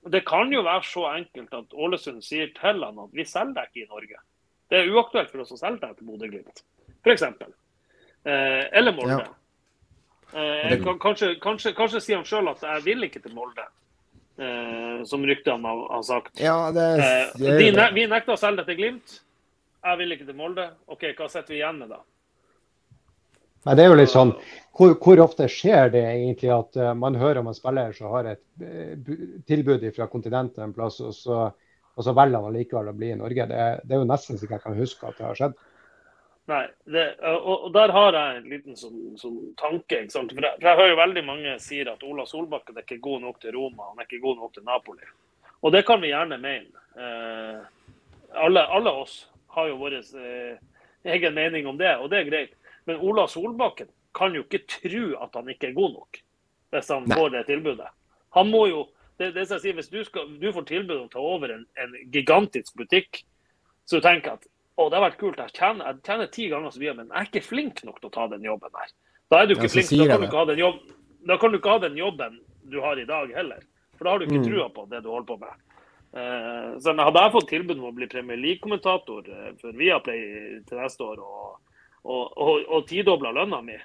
det kan jo være så enkelt at Ålesund sier til han at vi selger deg ikke i Norge. Det er uaktuelt for oss å selge deg til Bodø-Glimt, f.eks. Eh, eller Molde. Ja. Eh, kanskje, kanskje, kanskje, sier han sjøl at 'jeg vil ikke til Molde', eh, som ryktene har, har, sagt. Ja, det, eh, det, de, ne vi nekter å selge det til Glimt. Jeg vil ikke til Molde. OK, hva sitter vi igjen med da? Nei, det er jo litt sånn, hvor, hvor, ofte skjer det egentlig at uh, man hører om en spiller som har et uh, tilbud fra kontinentet en plass, og så, og så velger han likevel å bli i Norge? Det, det, er jo nesten så jeg kan huske at det har skjedd. Nei, det, og, og, der har jeg en liten sånn, sånn tanke. For jeg, for jeg, hører jo veldig mange sier at Ola Solbakken er ikke god nok til Roma, han er ikke god nok til Napoli. Og det kan vi gjerne mene. Eh, alle, alle, oss har jo vår egen mening om det, og det er greit. Men Ola Solbakken kan jo ikke tro at han ikke er god nok hvis han Nei. får det tilbudet. Han må jo, det, det jeg sier, Hvis du, skal, du får tilbud om å ta over en, en, gigantisk butikk, så du tenker at å, det har vært kult, jeg tjener, jeg tjener ti ganger så mye, men jeg er ikke flink nok til å ta den jobben der. Da er du ikke ja, flink, da kan du ikke, ha den jobb, da kan du ikke ha den jobben du har i dag heller. For da har du ikke mm. trua på det du holder på med. Uh, så Hadde jeg fått tilbud om å bli Premier League-kommentator uh, for Viaplay til neste år, og og, og, og tidobla lønna mi.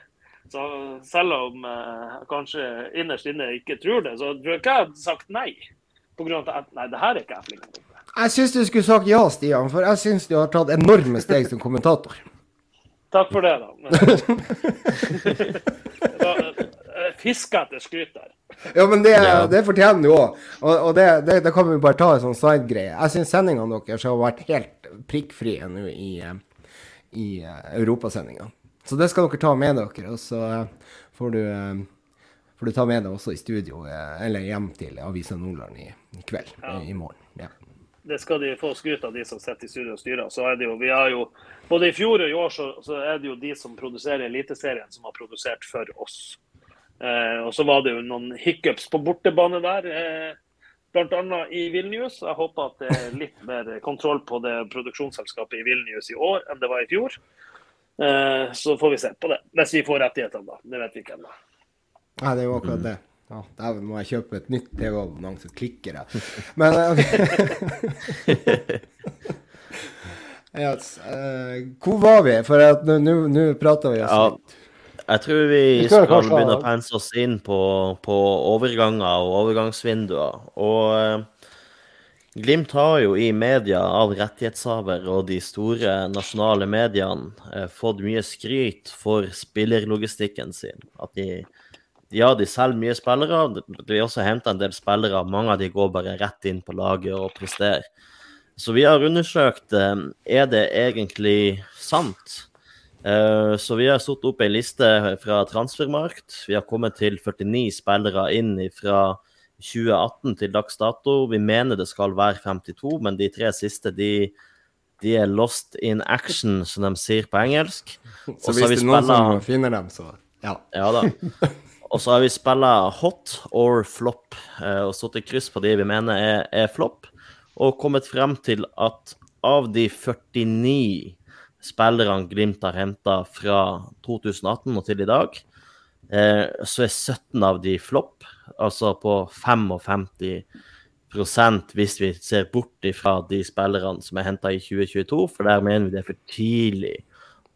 Så selv om jeg eh, kanskje innerst inne ikke tror det, så tror jeg ikke jeg hadde sagt nei. På grunn av at nei, det her er ikke jeg flink til. Jeg syns du skulle sagt ja, Stian, for jeg syns du har tatt enorme steg som kommentator. Takk for det, da. <laughs> Fiske etter skryt der. Ja, men det, det fortjener du òg. Og, og det, det, det, kan vi bare ta en sånn side-greie. Jeg syns sendingene deres har vært helt prikkfrie nå i eh, i uh, europasendinga. Så det skal dere ta med dere. Og så får, du, får, du, ta med deg også i studio, eller hjem til Avisa Nordland i, i kveld. Ja. I, morgen. Det skal de få skryt av, de som sitter i studio og styrer. Så er det jo, vi har jo, Både i fjor og i år så, så er det jo de som produserer Eliteserien, som har produsert for oss. Eh, og så var det jo noen hiccups på bortebane der. Eh, bl.a. i Vilnius. Jeg håper at det er litt mer kontroll på det produksjonsselskapet i Vilnius i år enn det var i fjor. Eh, så får vi se på det. Hvis vi får rettighetene, da. Det vet vi ikke ennå. Ja, det er jo akkurat det. Ja, Der må jeg kjøpe et nytt TV-abonnement, så klikker jeg. Men okay. yes, uh, Hvor var vi? For nå prater vi oss ja. litt. Jeg tror vi skal begynne å pense oss inn på, på overganger og overgangsvinduer. Og uh, Glimt har jo i media av rettighetshaver og de store nasjonale mediene uh, fått mye skryt for spillerlogistikken sin. At de, ja, de selger mye spillere. De har også henta en del spillere. Mange av de går bare rett inn på laget og presterer. Så vi har undersøkt eh, er det egentlig sant Eh, så vi har satt opp ei liste fra Transfermarkt. Vi har kommet til 49 spillere inn fra 2018 til dags dato. Vi mener det skal være 52, men de tre siste de, de er lost in action, som de sier på engelsk. Så hvis det er noen som finner dem, så ja. ja da. <laughs> Og så har vi spilla hot or flop, eh, og satt i kryss på de vi mener er, er flop, og kommet frem til at av de 49 spillerne Glimt har henta fra 2018 og til i dag, eh, så er 17 av de flopp, altså på 55% hvis vi ser bort ifra de spillerne som er henta i 2022, for der mener vi det er for tidlig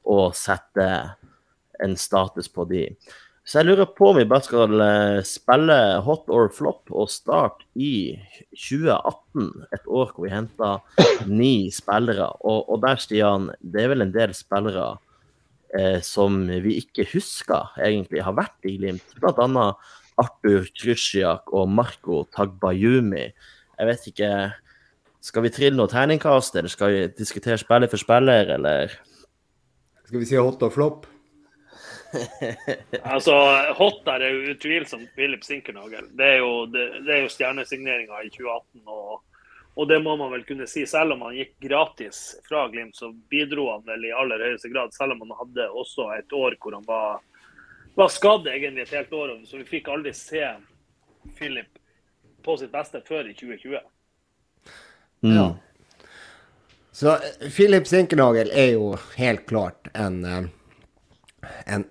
å sette en status på de. Så jeg lurer på om vi bare skal eh, spille hot or flop og starte i 2018. Et år hvor vi henta ni spillere. Og, og, der, Stian, det er vel en del spillere eh, som vi ikke husker egentlig har vært i Glimt. Blant annet Arthur Krysjak og Marco Tagbayumi. Jeg vet ikke Skal vi trille noe terningkast, eller skal vi diskutere spiller for spiller, eller? Skal vi si hot og flop? <laughs> altså, Hot der er jo utvilsomt Philip Sinkernagel. Det er jo, det, det jo stjernesigneringa i 2018 og, Og det må man vel kunne si. Selv om han gikk gratis fra Glimt, så bidro han vel i aller høyeste grad. Selv om han hadde også et år hvor han var, var skadd egentlig et helt år. Så vi fikk aldri se Philip på sitt beste før i 2020. Mm. Ja. Så Philip Sinkernagel er jo helt klart en, eh, en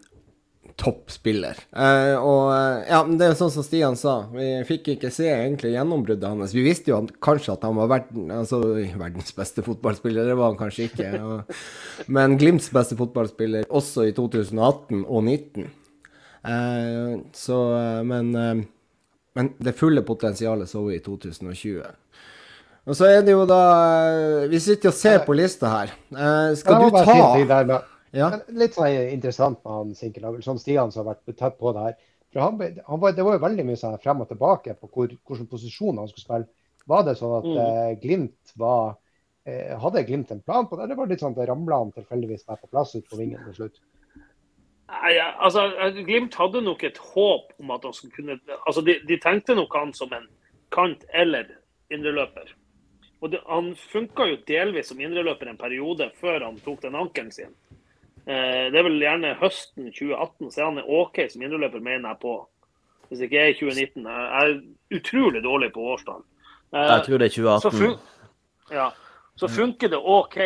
toppspiller. Eh, og ja, men det er jo sånn som Stian sa, vi fikk ikke se egentlig gjennombruddet hans. Vi visste jo han, kanskje at han var verden, altså, verdens beste fotballspiller, det var han kanskje ikke. <laughs> Og, men Glimts beste fotballspiller også i 2018 og 2019. Eh, så, men, men det fulle potensialet så vi i 2020. Og så er det jo da Vi sitter og ser på lista her. skal du ta ja. Litt sånn interessant med han Sinkernagel, sånn Stian som har vært tett på det her. For han, han var, det var jo veldig mye sånn frem og tilbake på hvor, hvilken posisjon han skulle spille. Var det sånn at mm. eh, Glimt var eh, Hadde Glimt en plan på det, eller var det litt sånn at det ramla han tilfeldigvis bare på plass ut på vingen til slutt? Nei, altså, Glimt hadde nok et håp om at han skulle kunne altså De, de tenkte nok han som en kant eller indreløper. Og det, Han funka jo delvis som indreløper en periode før han tok den ankelen sin. Eh, det er vel gjerne høsten 2018, så er han OK som indreløper, mener jeg på. Hvis ikke jeg er i 2019. Jeg er utrolig dårlig på årstall. Eh, jeg tror det er 2018. Så, fun ja, så funker det OK.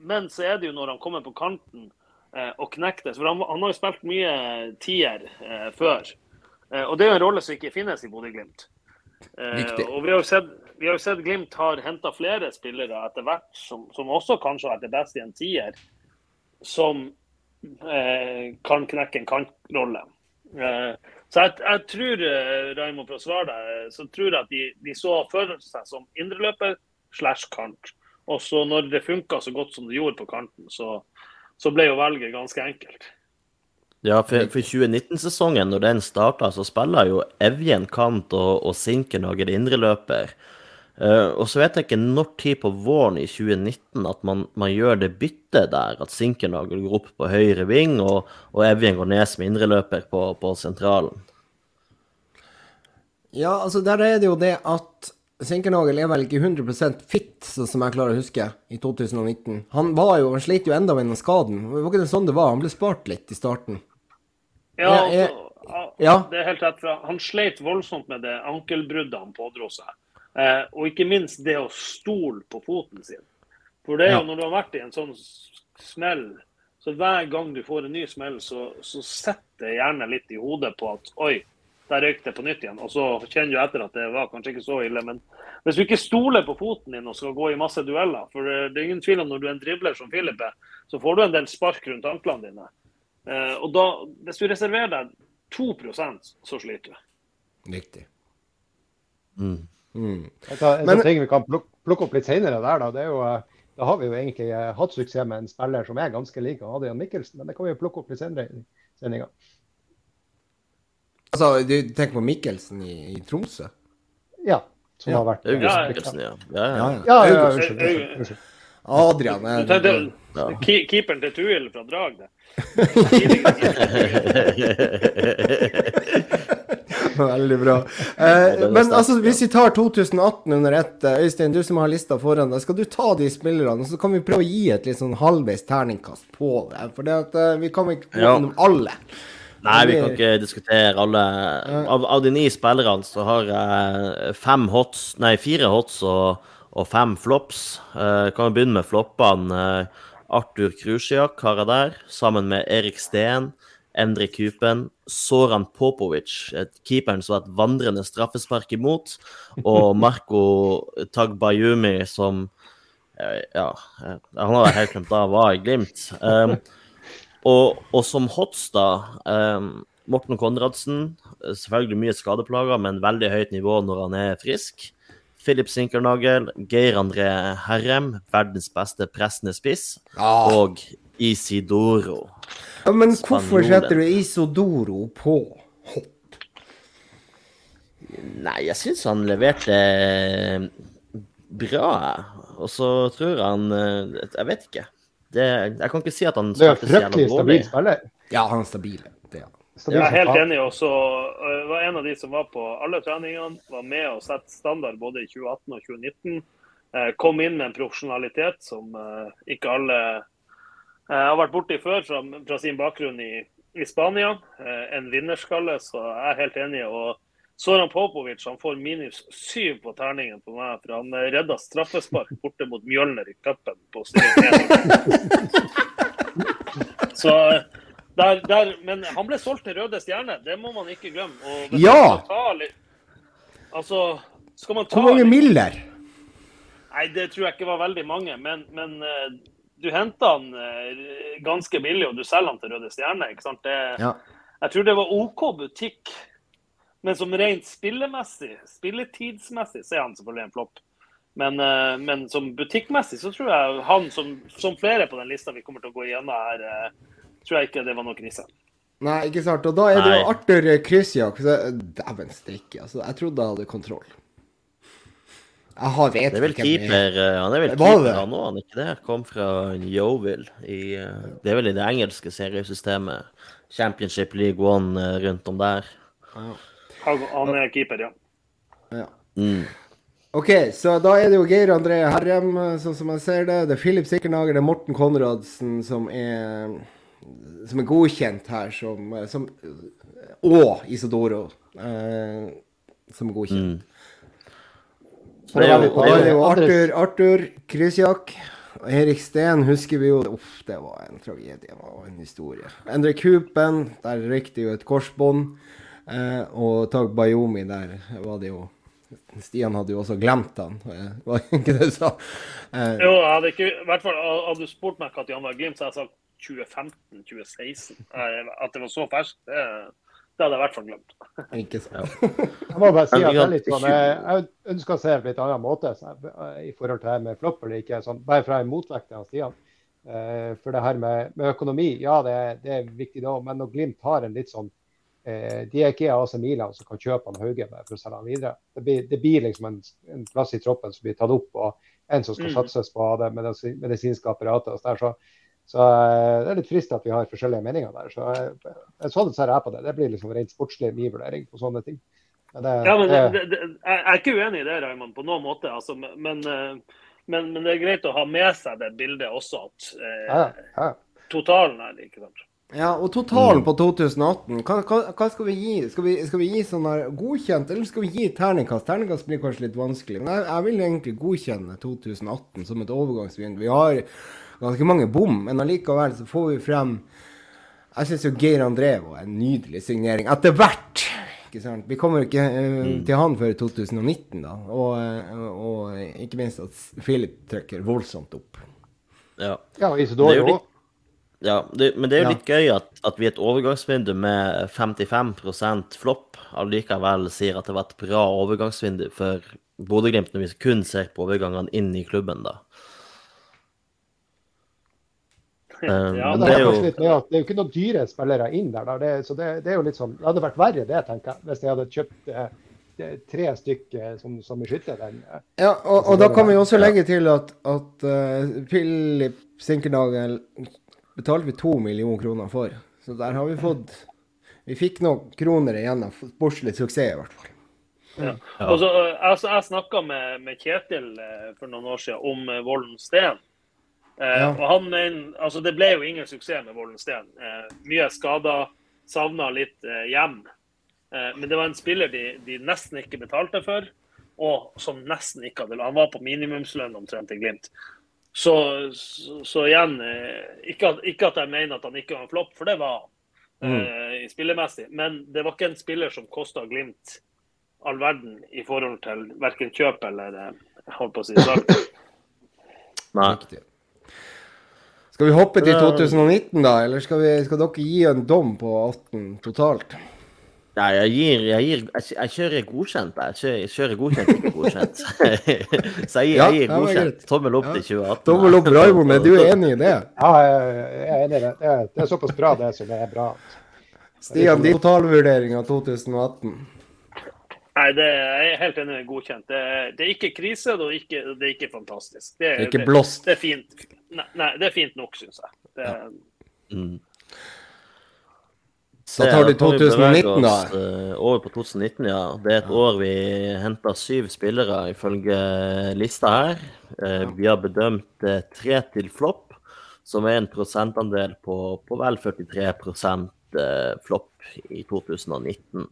Men så er det jo når han kommer på kanten eh, og knekker det. For han, han, har jo spilt mye tier eh, før. Og det er jo en rolle som ikke finnes i Bodø-Glimt. Eh, og vi har jo sett, vi har jo sett Glimt har henta flere spillere etter hvert som, som, også kanskje har vært det beste i en tier som eh, kan knekke en kantrolle. Eh, så jeg, jeg tror, eh, Raimo, for å svare deg, så tror jeg at de, de så føler seg som indreløper slash kant. Og så når det funka så godt som det gjorde på kanten, så, så ble jo valget ganske enkelt. Ja, for, for 2019-sesongen, når den starta, så spiller jo Evjen kant og, og Sinkenhager indreløper. Uh, og så vet jeg ikke når tid på våren i 2019 at man, man gjør det byttet der. At Sinkernagel går opp på høyre ving, og, og Evjen går ned som indreløper på, på sentralen. Ja, altså der er det jo det at Sinkernagel er vel ikke 100% fit, sånn som jeg klarer å huske, i 2019. Han var jo, han slet jo enda med den skaden. Det var ikke det sånn det var? Han ble spart litt i starten. Ja, altså, ja. det er helt rett. Han sleit voldsomt med det ankelbruddet han pådro seg. Eh, og ikke minst det å stole på foten sin. For det er jo når du har vært i en sånn smell, så hver gang du får en ny smell, så, så setter det gjerne litt i hodet på at oi, der røyk det på nytt igjen. Og så kjenner du etter at det var kanskje ikke så ille. Men hvis du ikke stoler på foten din og skal gå i masse dueller For det er ingen tvil om når du er en dribler som Philip er, så får du en del spark rundt anklene dine. Eh, og da, hvis du reserverer deg 2% så sliter du. Riktig. Mm. Mm. Et av, Men, ting vi kan plukke, plukke opp litt senere der, da, det er jo eh, da har vi jo egentlig eh, hatt suksess med en spiller som er ganske lik Adrian Mikkelsen, men det kan vi jo plukke opp litt senere i sendinga. Altså, du tenker på Mikkelsen i, i Tromsø? Ja. Som ja. har vært August Mikkelsen, ja. Ja, ja. ja, ja, unnskyld. unnskyld. Adrian er ja. Keeperen til Tuil fra Drag, det. <laughs> <laughs> <laughs> Veldig bra. Eh, men altså, hvis vi tar 2018 under ett, eh, Øystein, du som har lista foran deg, skal du ta de spillerne, så kan vi prøve å gi et litt sånn halvveis terningkast på det? For det at, uh, vi kan ikke gå gjennom alle. Nei, vi kan ikke diskutere alle. Av, av de ni spillerne så har jeg fem hots, nei, fire hots og, og fem flops. Uh, kan vi begynne med floppene. Uh, Arthur Krusjak har jeg der, sammen med Erik Steen. Endre Kupen, Soran Popovic, keeperen som har et vandrende straffespark imot, og <laughs> Marco Tagbayumi, som eh, Ja, eh, han har helt glemt da var i Glimt. Um, og, og, som hots, da um, Morten Konradsen. Selvfølgelig mye skadeplager, men veldig høyt nivå når han er frisk. Philip Sinkernagel, Geir André Herrem, verdens beste pressende spiss, ah. og Isidoro. Ja, men hvorfor setter du Isodoro på hopp? Nei, jeg syns han leverte eh, bra. Og så tror han eh, Jeg vet ikke. Det, jeg kan ikke si at han Det er fryktelig stabil spiller. Ja, han er stabil. Jeg er helt enig. også. Jeg var en av de som var på alle treningene. Var med og sette standard både i 2018 og 2019. Kom inn med en profesjonalitet som ikke alle har vært borti før fra, fra sin bakgrunn i, i Spania. En vinnerskalle, så jeg er helt enig. og Soran Popovic han får minus syv på terningen på meg, for han redda straffespark borte mot Mjølner i cupen på <laughs> Så der, der, men han ble solgt til Røde Stjerne, det må man ikke glemme. ja! Litt, altså, skal man ta Hvor mange miller? Nei, det tror jeg ikke var veldig mange. Men, men uh, du henter han uh, ganske billig, og du selger han til Røde Stjerne. ikke sant? Det, ja. Jeg tror det var OK butikk men som rent spillemessig, spilletidsmessig, så er han selvfølgelig en flopp. Men, uh, men, som butikkmessig så tror jeg han, som, som, flere på den lista vi kommer til å gå igjennom her, uh, tror jeg ikke det var noe krise. Nei, ikke sant. Og da er det jo Arthur Krysjak. Dæven strikke, altså. Jeg trodde jeg hadde kontroll. Jeg har vet det er vel keeper, eh, Han er vel keeper han òg, han ikke det? Kom fra Yeovil. det er vel i det engelske seriesystemet. Championship League One rundt om der. Ja. Han er keeper, ja. ja. Mm. OK, så da er det jo Geir André Herrem, sånn som jeg ser det. Det er Filip Sikkernager, det er Morten Konradsen som er, som er godkjent her som, som Og Isadoro, eh, som er godkjent. Mm. Så det er det, det var Arthur, Arthur Krysjak. Erik Steen husker vi jo Uff, det var en tragedie. Det var en historie. Endre Kupen, der røyk det jo et korsbånd. Eh, og Tag Bayomi, der var det jo Stian hadde jo også glemt han, var det ikke det du sa? Eh, jo, jeg hadde ikke, i hvert fall hadde du spurt meg når han var Glimt, så hadde jeg sagt 2015-2016. Eh, at det var så ferskt, det, det, hadde jeg i hvert fall glemt. Ikke sant. jeg må bare si at det er litt sånn, jeg ønsker å se det på litt annen måte i forhold til det med flopp eller ikke. Sånn, bare fra en motvekt til Stian. For det her med, med økonomi, ja det, det er viktig da, men når Glimt har en litt sånn eh, de er ikke AC Milan som kan kjøpe han Hauge for å selge han videre. Det blir, det blir liksom en, en, plass i troppen som blir tatt opp, og en som skal mm. satses på det medisinske apparatet. og der, så, så eh, det er litt frist at vi har forskjellige meninger der. så Sånn ser jeg på det. Det blir liksom rent sportslig min vurdering på sånne ting. Men det, ja, men det, det, jeg er ikke uenig i det, Raymond, på noen måte. Altså, men, eh, men, men, det er greit å ha med seg det bildet også, at eh, ja, ja. totalen er ikke sant. Ja, og totalen mm. på 2018, hva, hva, hva, skal vi gi? Skal vi, skal vi gi sånn her godkjent, eller skal vi gi terningkast? Terningkast blir kanskje litt vanskelig, men jeg, jeg vil egentlig godkjenne 2018 som et overgangsvindu. Vi har ganske mange bom, men allikevel så får vi frem Jeg syns jo Geir André var en nydelig signering. Etter hvert! Ikke sant? Vi kommer ikke uh, mm. til han før 2019, da. Og, uh, og ikke minst at Philip trykker voldsomt opp. Ja, ja Isidor òg. Ja, det, men det er jo litt gøy at, at vi i et overgangsvindu med 55% flopp allikevel sier at det var et bra overgangsvindu for Bodø-Glimt når vi kun ser på overgangene inn i klubben, da. Um, <laughs> ja, det, er jo... det, er jo ikke noen dyre spillere inn der. Det, så det, det, er jo litt sånn, det hadde vært verre det, tenker jeg, hvis jeg hadde kjøpt eh, tre stykker som, som beskytter den. Eh, ja, og, og da kan vi også legge til at, at uh, Philip Sinkernagel betalte vi to millioner kroner for. Så der har vi fått Vi fikk noen kroner igjen av sportslig suksess, i hvert fall. Ja. Også, altså, jeg snakka med, med, Kjetil eh, for noen år siden om eh, Vollen Steen. Eh, ja. og han mener, altså Det ble jo ingen suksess med Vollen Steen. Eh, mye skader, savna litt eh, hjem. Eh, men det var en spiller de, de, nesten ikke betalte for, og som nesten ikke hadde Han var på minimumslønn omtrent i Glimt. Så, så, så igjen, eh, ikke at, ikke at, jeg mener at han ikke var en flopp, for det var han mm. eh, spillemessig. Men det var ikke en spiller som kosta Glimt all verden i forhold til verken kjøp eller eh, holdt på å si salg. <laughs> Nei. Skal vi hoppe til 2019, da? Eller skal, vi, skal dere gi en dom på 18 totalt? Nei, jeg gir, jeg, gir, jeg, jeg kjører godkjent. Jeg kjører, jeg kjører godkjent, ikke godkjent. <laughs> <laughs> så jeg, jeg gir godkjent. Tommel opp til 2018. Tommel opp, Raymond. Er du enig i det? Ja, jeg er enig i det. Det er, såpass bra, det, som det er bra. Stian, din totalvurdering av 2018? Nei, det er jeg helt enig med godkjent. Det er, det er ikke krise, det er ikke, det er ikke fantastisk. Det er, ikke blåst? Det, er fint. Nei, nei, det er fint nok, syns jeg. Det, ja. mm. Da tar du 2019, da. Uh, over på 2019, ja. Det er et år vi henta syv spillere, ifølge lista her. Uh, vi har bedømt tre til flopp, som er en prosentandel på, på vel 43 uh, flopp i 2019.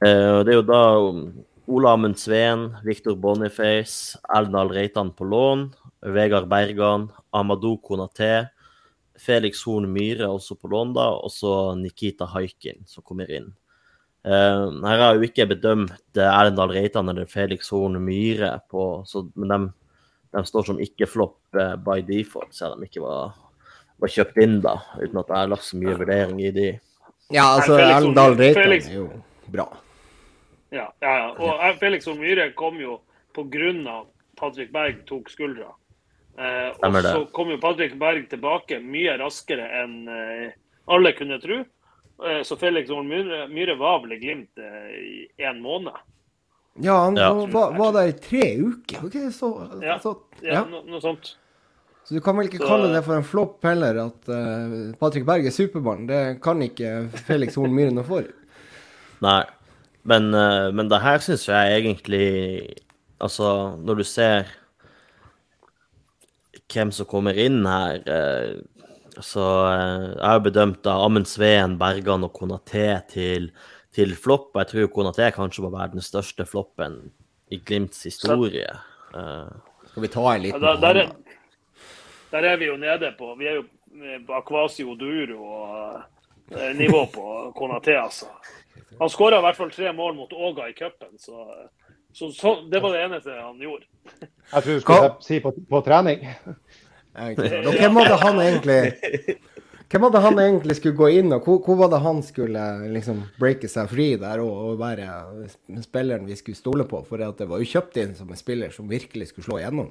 det er jo da um, Ola Amund Sveen, Viktor Boniface, Eldal Reitan på lån, Vegard Bergan, Amadou Konaté. Felix Horn Myhre også på lån, da, og så Nikita Haikin som kommer inn. Uh, her har jeg jo ikke bedømt uh, Erlendal Reitan eller Felix Horn Myhre, på, så, men de, de, står som ikke-flopp uh, by default, siden de ikke var, var, kjøpt inn, da, uten at jeg har lagt så mye vurdering i de. Ja, altså Erlendal Reitan er jo bra. Ja, ja, ja. og Felix Horn Myhre kom jo på grunn av Patrick Berg tok skuldra. Eh, og så kom jo Patrick Berg tilbake mye raskere enn eh, alle kunne tro. Eh, så Felix Horn Myhre, Myhre var vel i Glimt eh, i en måned. Ja, han ja. Var, var, der i tre uker. Okay, så, ja, så, ja. ja no, noe sånt. Så du kan vel ikke så, kalle det for en flopp heller, at uh, Patrick Berg er superbarn. Det kan ikke Felix Horn Myhre noe for. <laughs> Nei, men, uh, men det her syns jeg egentlig Altså, når du ser hvem som kommer inn her. Eh, så eh, jeg har bedømt da Amund Sveen, Bergan og Konaté til, til flopp. Jeg tror Konaté kanskje må være den største floppen i Glimts historie. Så, Skal vi ta en liten ja, der, der, der, er vi jo nede på Vi er jo på Akvasi Oduro og nivå på Konaté, altså. Han skåra i hvert fall tre mål mot Åga i cupen, så så, så, det var det eneste han gjorde. Jeg tror du skulle si på, på trening. hvem var det han egentlig hvem var det han egentlig skulle gå inn og hvor, hvor var det han skulle liksom breake seg fri der og, og, være spilleren vi skulle stole på? For det var jo kjøpt inn som en spiller som virkelig skulle slå igjennom.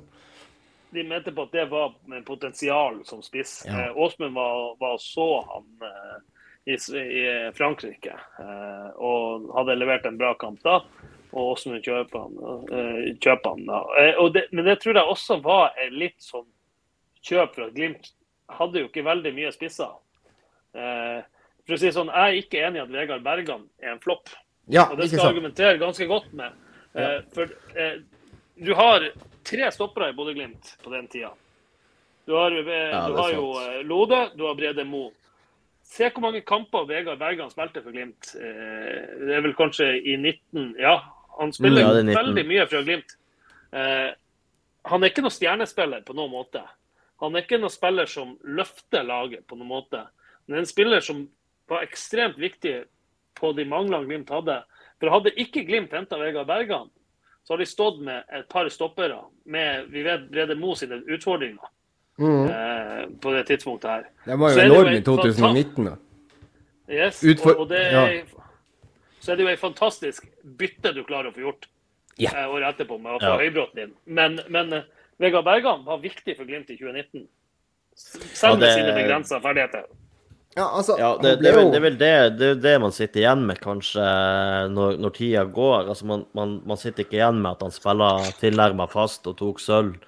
De mente på at det var med potensial som spiss. Ja. Eh, Åsmund var, var, så han eh, i, i, Frankrike eh, og hadde levert en bra kamp da og hvordan kjøper. Uh, kjøper. Uh, det, men det tror jeg også var litt sånn kjøp for at Glimt hadde jo ikke veldig mye spisser. Uh, for å si sånn, Jeg er ikke enig i at Vegard Bergan er en flopp. Ja, og det skal jeg argumentere ganske godt med. Ja. For du har tre stoppere i Bodø-Glimt på den tida. Du har, ja, du har jo Lode, du har Brede Moe. Se hvor mange kamper Vegard Bergan spilte for Glimt. Det er vel kanskje i 19 Ja, han spiller ja, veldig mye fra Glimt. Eh, han er ikke noen stjernespiller på noen måte. Han er ikke noen spiller som løfter laget på noen måte. Men en spiller som var ekstremt viktig på de manglene Glimt hadde. For hadde ikke Glimt henta Vegard Bergan, så har de stått med et par stoppere med vi vet Brede Mo sine utfordringer mm. eh, på det tidspunktet her. Det var jo enormt i 2019, da. Yes, Utfor og, og det er ja så er det jo en fantastisk bytte du klarer å få gjort ja. eh, året etterpå med å få ja. Høybråten inn. Men, men uh, Vegard Bergan var viktig for Glimt i 2019. Selv med det... sine begrensa ferdigheter. Ja, altså, ja, det, det, er vel, det, er vel det, det, er det, man sitter igjen med, kanskje, når, når tida går. Altså, man, man, man, sitter ikke igjen med at han spiller tilnærma fast og tok sølv.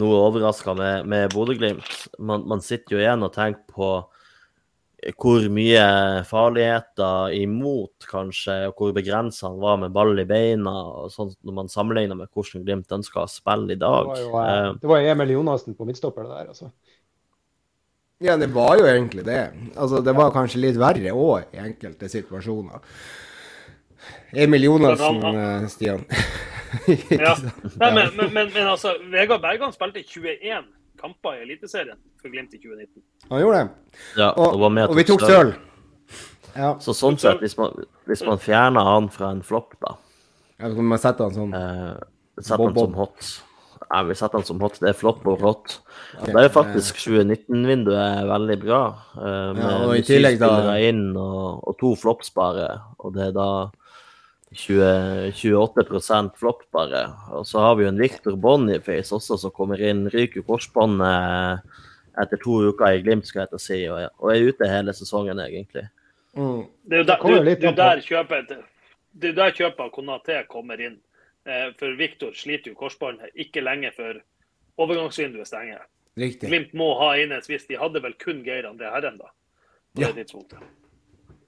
Noe overraska med, med Bodø-Glimt. Man, man, sitter jo igjen og tenker på hvor mye farligheter imot, kanskje, og hvor begrensa han var med ball i beina, og sånt, når man sammenligner med hvordan Glimt ønsker å spille i dag. Det var jo, eh, det var Emil Jonassen på midtstopper, det der, altså. Ja, det var jo egentlig det. Altså, det var kanskje litt verre òg i enkelte situasjoner. Emil Jonassen, eh, Stian. <laughs> ja. Nei, men, men, men, men, altså, Vegard Bergan spilte 21 kamper i Eliteserien for Glimt i 2019. Han gjorde det. Ja, og, og, og vi tok sølv. Ja. Så sånn sett, hvis man, hvis man fjerner han fra en flopp, da Ja, så kan man sette han sånn eh, Sette han som hot. Ja, vi setter han som hot. Det er flopp og hot. Okay. Da er faktisk 2019-vinduet veldig bra. Eh, med ja, og i tillegg da inn og, og to flopps bare. Og det er da 20, 28 flopp, bare. Og så har vi jo en Victor Boniface også, som kommer inn. Ryker korsbåndet etter to uker i Glimt, skal jeg si, og, og er ute hele sesongen, egentlig. Mm. Det er jo der, du, du der kjøpet det er der kjøpet av Konaté kommer inn. Eh, for Victor sliter jo korsbåndet ikke lenge før overgangsvinduet stenger. Riktig. Glimt må ha inn en spiss. De hadde vel kun Geir André Herren da, på ja. det tidspunktet.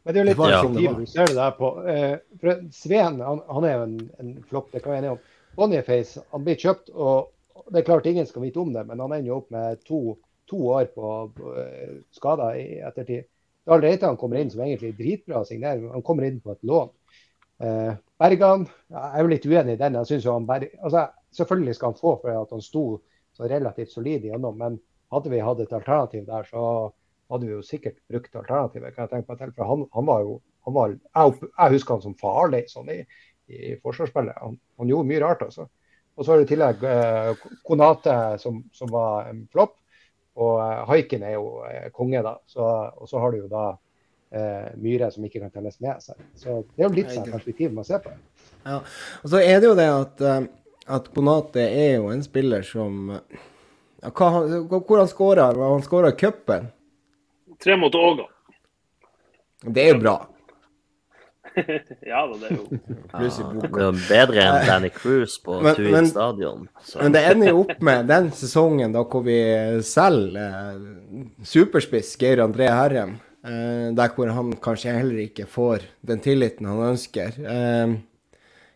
Men det er jo litt perspektiv du ser det der på. Eh, for Sveen han, han er jo en, en flopp, det kan vi enige om. Boniface han blir kjøpt, og det er klart ingen skal vite om det, men han ender jo opp med to, to år på, på eh, skader i ettertid. Dahl Reitan kommer inn som egentlig dritbra signering. Han kommer inn på et lån. Eh, Bergan jeg er jo litt uenig i den. Jeg synes jo han Berg, altså, Selvfølgelig skal han få for at han sto så relativt solid igjennom, men hadde vi hatt et alternativ der, så hadde vi jo sikkert brukt alternativet. kan jeg tenke meg til, for Han, han var jo han var, jeg, jeg, husker han som farlig sånn i, i forsvarsspillet. Han, han, gjorde mye rart. altså. Og så er det i tillegg eh, Konate, som, som, var en flopp. Og eh, Haiken er jo eh, konge, da. Så, og så har du jo da eh, Myhre som ikke kan telles med seg. Så det er jo litt sånn perspektiv man ser på. Ja, og så er det jo det at, eh, at Konate er jo en spiller som ja, hva, Hvor han skåra? Han skåra cupen? Tre mot Åga. Det er jo bra. <laughs> ja da, det er jo Pluss i boka. Ja, bedre enn Danny Cruise på Tui stadion. Så. Men det ender jo opp med den sesongen da hvor vi selger eh, superspiss Geir André Herrem. Eh, der hvor han kanskje heller ikke får den tilliten han ønsker. Eh,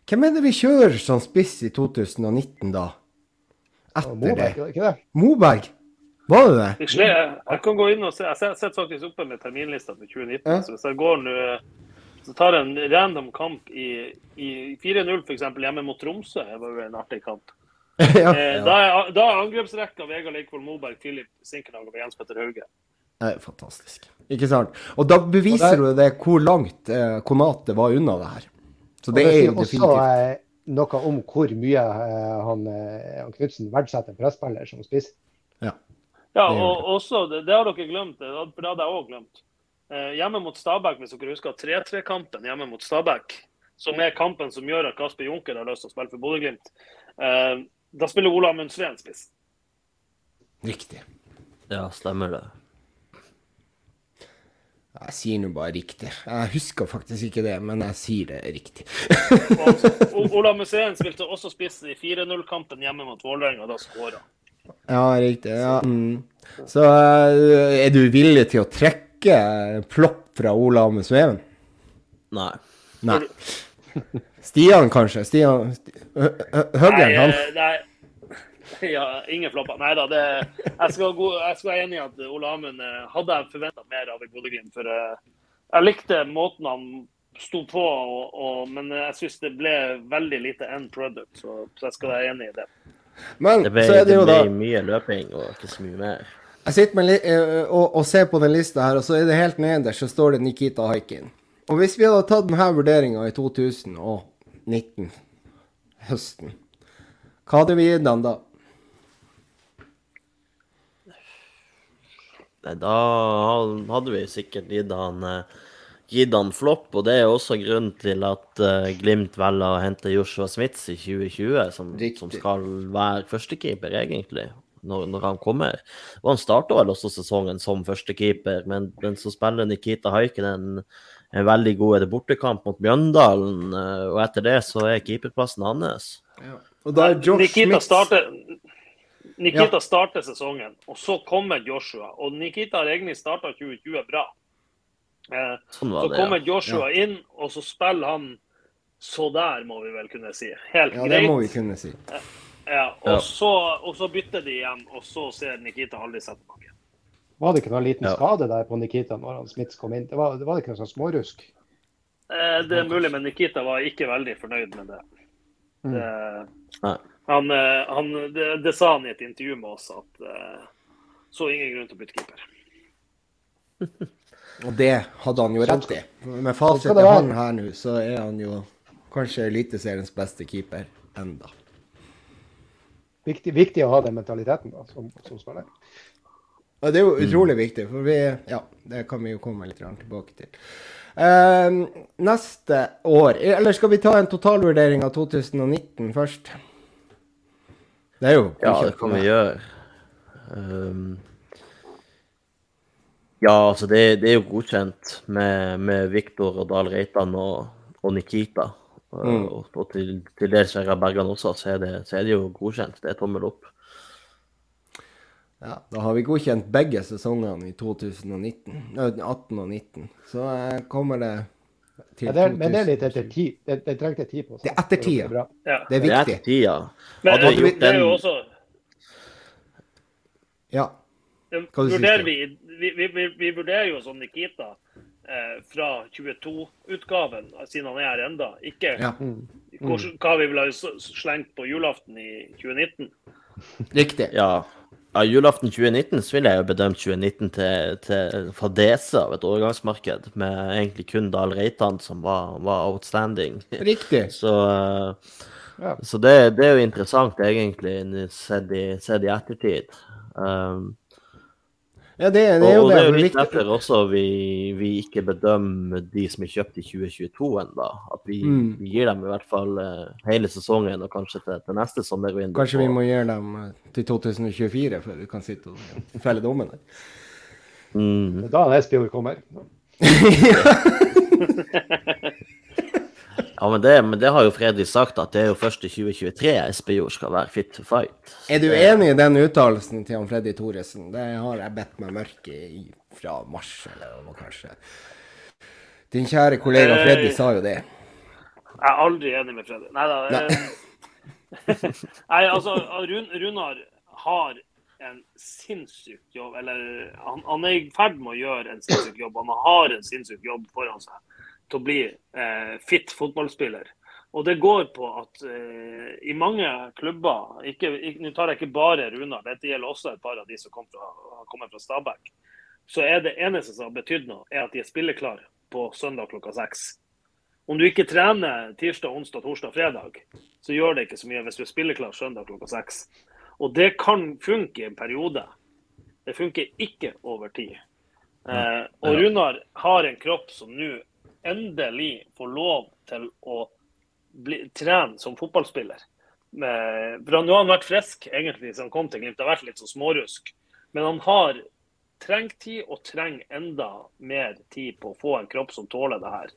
hvem er det vi kjører som spiss i 2019, da? Etter Moberg, det? Ikke det? Moberg? Var det det? Jeg, jeg kan gå inn og se. Jeg sitter faktisk oppe med terminlista for 2019. Ja. Så hvis jeg går nå så tar en random kamp i, i 4-0 f.eks. hjemme mot Tromsø. Det var jo en artig kamp. <laughs> ja, eh, ja. Da, er, da er angrepsrekka Vegard Leikvoll Moberg, Filip Sinkernag og Jens Petter Hauge. Det er fantastisk. Ikke sant? Og da beviser du det hvor langt eh, Konate var unna det her. Så det, det er jo definitivt også, eh, noe om hvor mye eh, han, eh, han Knutsen verdsetter presspiller som spiss. Ja, ja og også, det, det, har dere glemt, for det hadde jeg òg glemt. Eh, hjemme mot Stabæk, hvis dere husker 3-3-kampen hjemme mot Stabæk, som er kampen som gjør at Kasper Junker har lyst til å spille for Bodø-Glimt, eh, da spiller Ola Munn Sveen spiss. Riktig. Ja, stemmer det. Jeg sier nå bare riktig. Jeg husker faktisk ikke det, men jeg sier det riktig. <laughs> Ola Museen spilte også spiss i 4-0-kampen hjemme mot Vålerenga, da skåra Ja, riktig. Ja. Mm. Så uh, er du villig til å trekke plopp fra Ola med sveven? Nei. Nei. Stian, kanskje? Stian Høgren, han? Eh, nei. Ja, ingen flopper. Nei da, det, jeg, skal gå, jeg skal være enig i at Ole Amund eh, hadde jeg forventa mer av i Bodø-Glimt. For jeg likte måten han sto på, og, og, men jeg syns det ble veldig lite end product. Så, så, jeg skal være enig i det. Men det ble, så er det jo da mye løping og ikke så mye mer. Jeg sitter med, uh, og, og, ser på den lista her, og så er det helt nederst så står det Nikita Haikin. Og hvis vi hadde tatt denne vurderinga i 2019, høsten, hva hadde vi gitt han da? Nei, da hadde vi sikkert gitt han, uh, gitt han flopp, og det er også grunnen til at uh, Glimt velger å hente Joshua Smits i 2020, som, som skal være førstekeeper, egentlig når, når, han kommer. Og han starta vel også sesongen som førstekeeper, men, men så spiller Nikita Haiken en, en veldig god bortekamp mot Mjøndalen, eh, og etter det så er keeperplassen hans. Ja. Og da er Josh Nikita starter, Nikita ja. starter sesongen, og så kommer Joshua. Og Nikita har egentlig starta 2020 bra. Eh, sånn så det, kommer Joshua ja. inn, og så spiller han så der, må vi vel kunne si. Helt ja, greit. Ja, det må vi kunne si. Eh, ja, og, ja. Så, og, Så, bytter de igjen, og så ser Nikita aldri seg tilbake. Var det ikke noen liten ja. skade der på Nikita når han Smits kom inn? Det var, det var ikke noe sånn smårusk? Eh, det er mulig, men Nikita var ikke veldig fornøyd med det. Mm. det han, eh, han, det, det, sa han i et intervju med oss, at uh, så ingen grunn til å bytte keeper. <laughs> Og det hadde han jo rett i. Med fasit i hånden her nå, så er han jo kanskje Eliteseriens beste keeper enda. Viktig, viktig, å ha den mentaliteten da, som, som spiller. Ja, det er jo utrolig mm. viktig, for vi Ja, det kan vi jo komme litt tilbake til. Uh, neste år Eller skal vi ta en totalvurdering av 2019 først? Det er jo Ja, det kan vi gjøre. Um, ja, altså det, det, er jo godkjent med, med Viktor og Dahl Reitan og, og Nikita. Mm. Og, og, til, til dels Bergan også, så er, det, så er, det, jo godkjent. Det er tommel opp. Ja, da har vi godkjent begge sesongene i 2019, 18 og 19. Så kommer det til ja, det er, Men det er litt etter tid. Det, det trengte tid på. Det er etter tida. Det, ja. det er viktig. Det er etter tida. Men hadde vi gjort det er jo også Ja. Hva vurderer vi, vi, vi, vi, vurderer jo som Nikita eh, fra 22-utgaven, siden han er her enda. Ikke ja. mm. hva vi ville ha slengt på julaften i 2019. Riktig. Ja. Ja, julaften 2019 så vil jeg jo bedømt 2019 til, til fadese av et overgangsmarked, med egentlig kun Dahl Reitan som var, var outstanding. Riktig. <laughs> Så, ja. så det, det, er jo interessant, egentlig, sett i, sett i ettertid. Um, ja, det, det er jo og det. det er jo litt derfor også vi, vi, ikke bedømmer de som er kjøpt i 2022 ennå. At vi, mm. vi, gir dem i hvert fall uh, hele sesongen og kanskje til, til neste sommervindu. Kanskje vi må gi dem uh, til 2024 før vi kan sitte og felle dommen der. Mm. Da Espejord kommer. <laughs> <laughs> <laughs> Ja, men det, men det, har jo Fredrik sagt, at det er jo først i 2023 Espejord skal være fit to fight. Er du enig i den uttalelsen til han Freddy Thoresen? Det har jeg bedt meg mørke i fra mars, eller hva kanskje. Din kjære kollega eh, Freddy sa jo det. Jeg er aldri enig med Freddy. Neida, Nei da. <laughs> Nei, altså, Run, Runar har en sinnssyk jobb. Eller han, han er i ferd med å gjøre en sinnssyk jobb. Han har en sinnssyk jobb foran seg til å bli eh, fit fotballspiller. Og det går på at eh, i mange klubber Nå tar jeg ikke bare Runar, dette gjelder også et par av de som kom fra, har kommet fra Stabæk. Så er det eneste som har betydd noe, er at de er spilleklare på søndag klokka seks. Om du ikke trener tirsdag, onsdag, torsdag, fredag, så gjør det ikke så mye hvis du er spilleklar søndag klokka seks. Og det kan funke i en periode. Det funker ikke over tid. Eh, og Runar har en kropp som nå endelig få lov til å bli, trene som fotballspiller. Med, for han har vært frisk egentlig siden han kom til Glimt. Det har vært litt så smårusk. Men han har trengt tid og trenger enda mer tid på å få en kropp som tåler det her.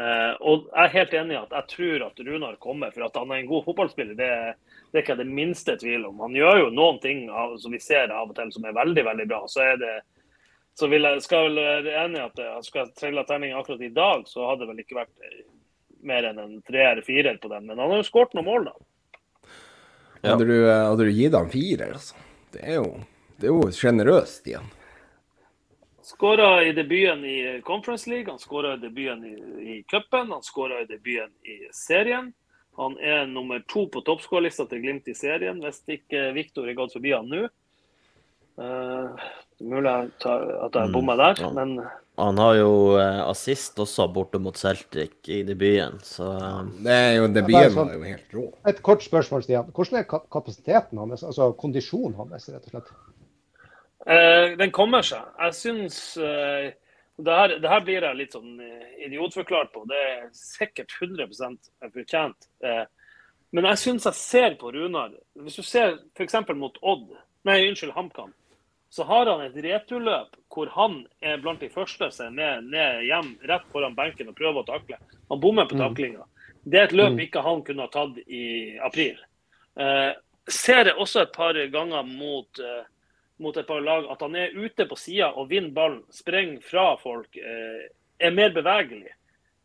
Eh, og Jeg er helt enig i at jeg tror at Runar kommer, for at han er en god fotballspiller. Det, det er ikke det minste tvil om. Han gjør jo noen ting av, som vi ser av og til som er veldig veldig bra. Så er det så vil jeg, skal vel være enig i at jeg skal trille terning akkurat i dag, så hadde det vel ikke vært eh, mer enn en treer eller firer på den. Men han har jo skåret noen mål, da. Ja. Hadde, du, eh, hadde, du, gitt han firer, altså? Det er jo, det er jo sjenerøst igjen. Skåra i debuten i Conference League, han skåra i debuten i, i cupen, han skåra i debuten i serien. Han er nummer to på toppskårerlista til Glimt i serien, hvis ikke Viktor er gått forbi han nå. Uh, mulig at jeg mm. bomma der, mm. men Han har jo uh, assist også borte mot Celtic i debuten, så uh, Det er jo Debuten var jo helt rå. Et kort spørsmål, Stian. Hvordan er kapasiteten hans, altså kondisjonen hans, rett og slett? den kommer seg. Jeg syns det her, det her, blir jeg litt sånn idiotforklart på. Det er sikkert 100% fortjent. men jeg syns jeg ser på Runar Hvis du ser f.eks. mot Odd, nei, unnskyld, HamKam så har han et returløp hvor han er blant de første er ned, ned hjem rett foran benken og prøver å takle. Han bommer på mm. taklinga. Det er et løp mm. ikke han kunne ha tatt i april. Eh, ser jeg også et par ganger mot, eh, mot et par lag at han er ute på sida og vinner ballen, sprenger fra folk, eh, er mer bevegelig.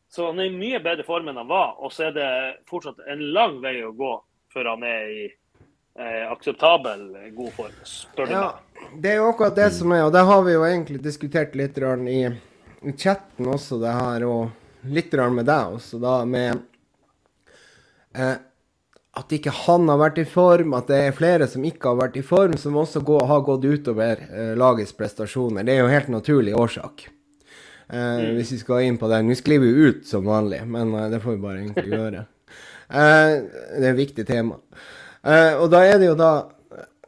Så han er i mye bedre form enn han var. Og så er det fortsatt en lang vei å gå før han er i eh, akseptabel god form, spør du ja, meg. Det er jo akkurat det som er, og det har vi jo egentlig diskutert litt i, i chatten også, det her, og litt med deg også, da, med eh, at ikke han har vært i form, at det er flere som ikke har vært i form, som også går, har gått utover eh, lagets prestasjoner. Det er jo helt naturlig årsak. Eh, mm. Hvis vi skal inn på det. Nå sklir vi ut som vanlig, men eh, det får vi bare egentlig <laughs> gjøre. Eh, det er et viktig tema. Uh, og da er det jo da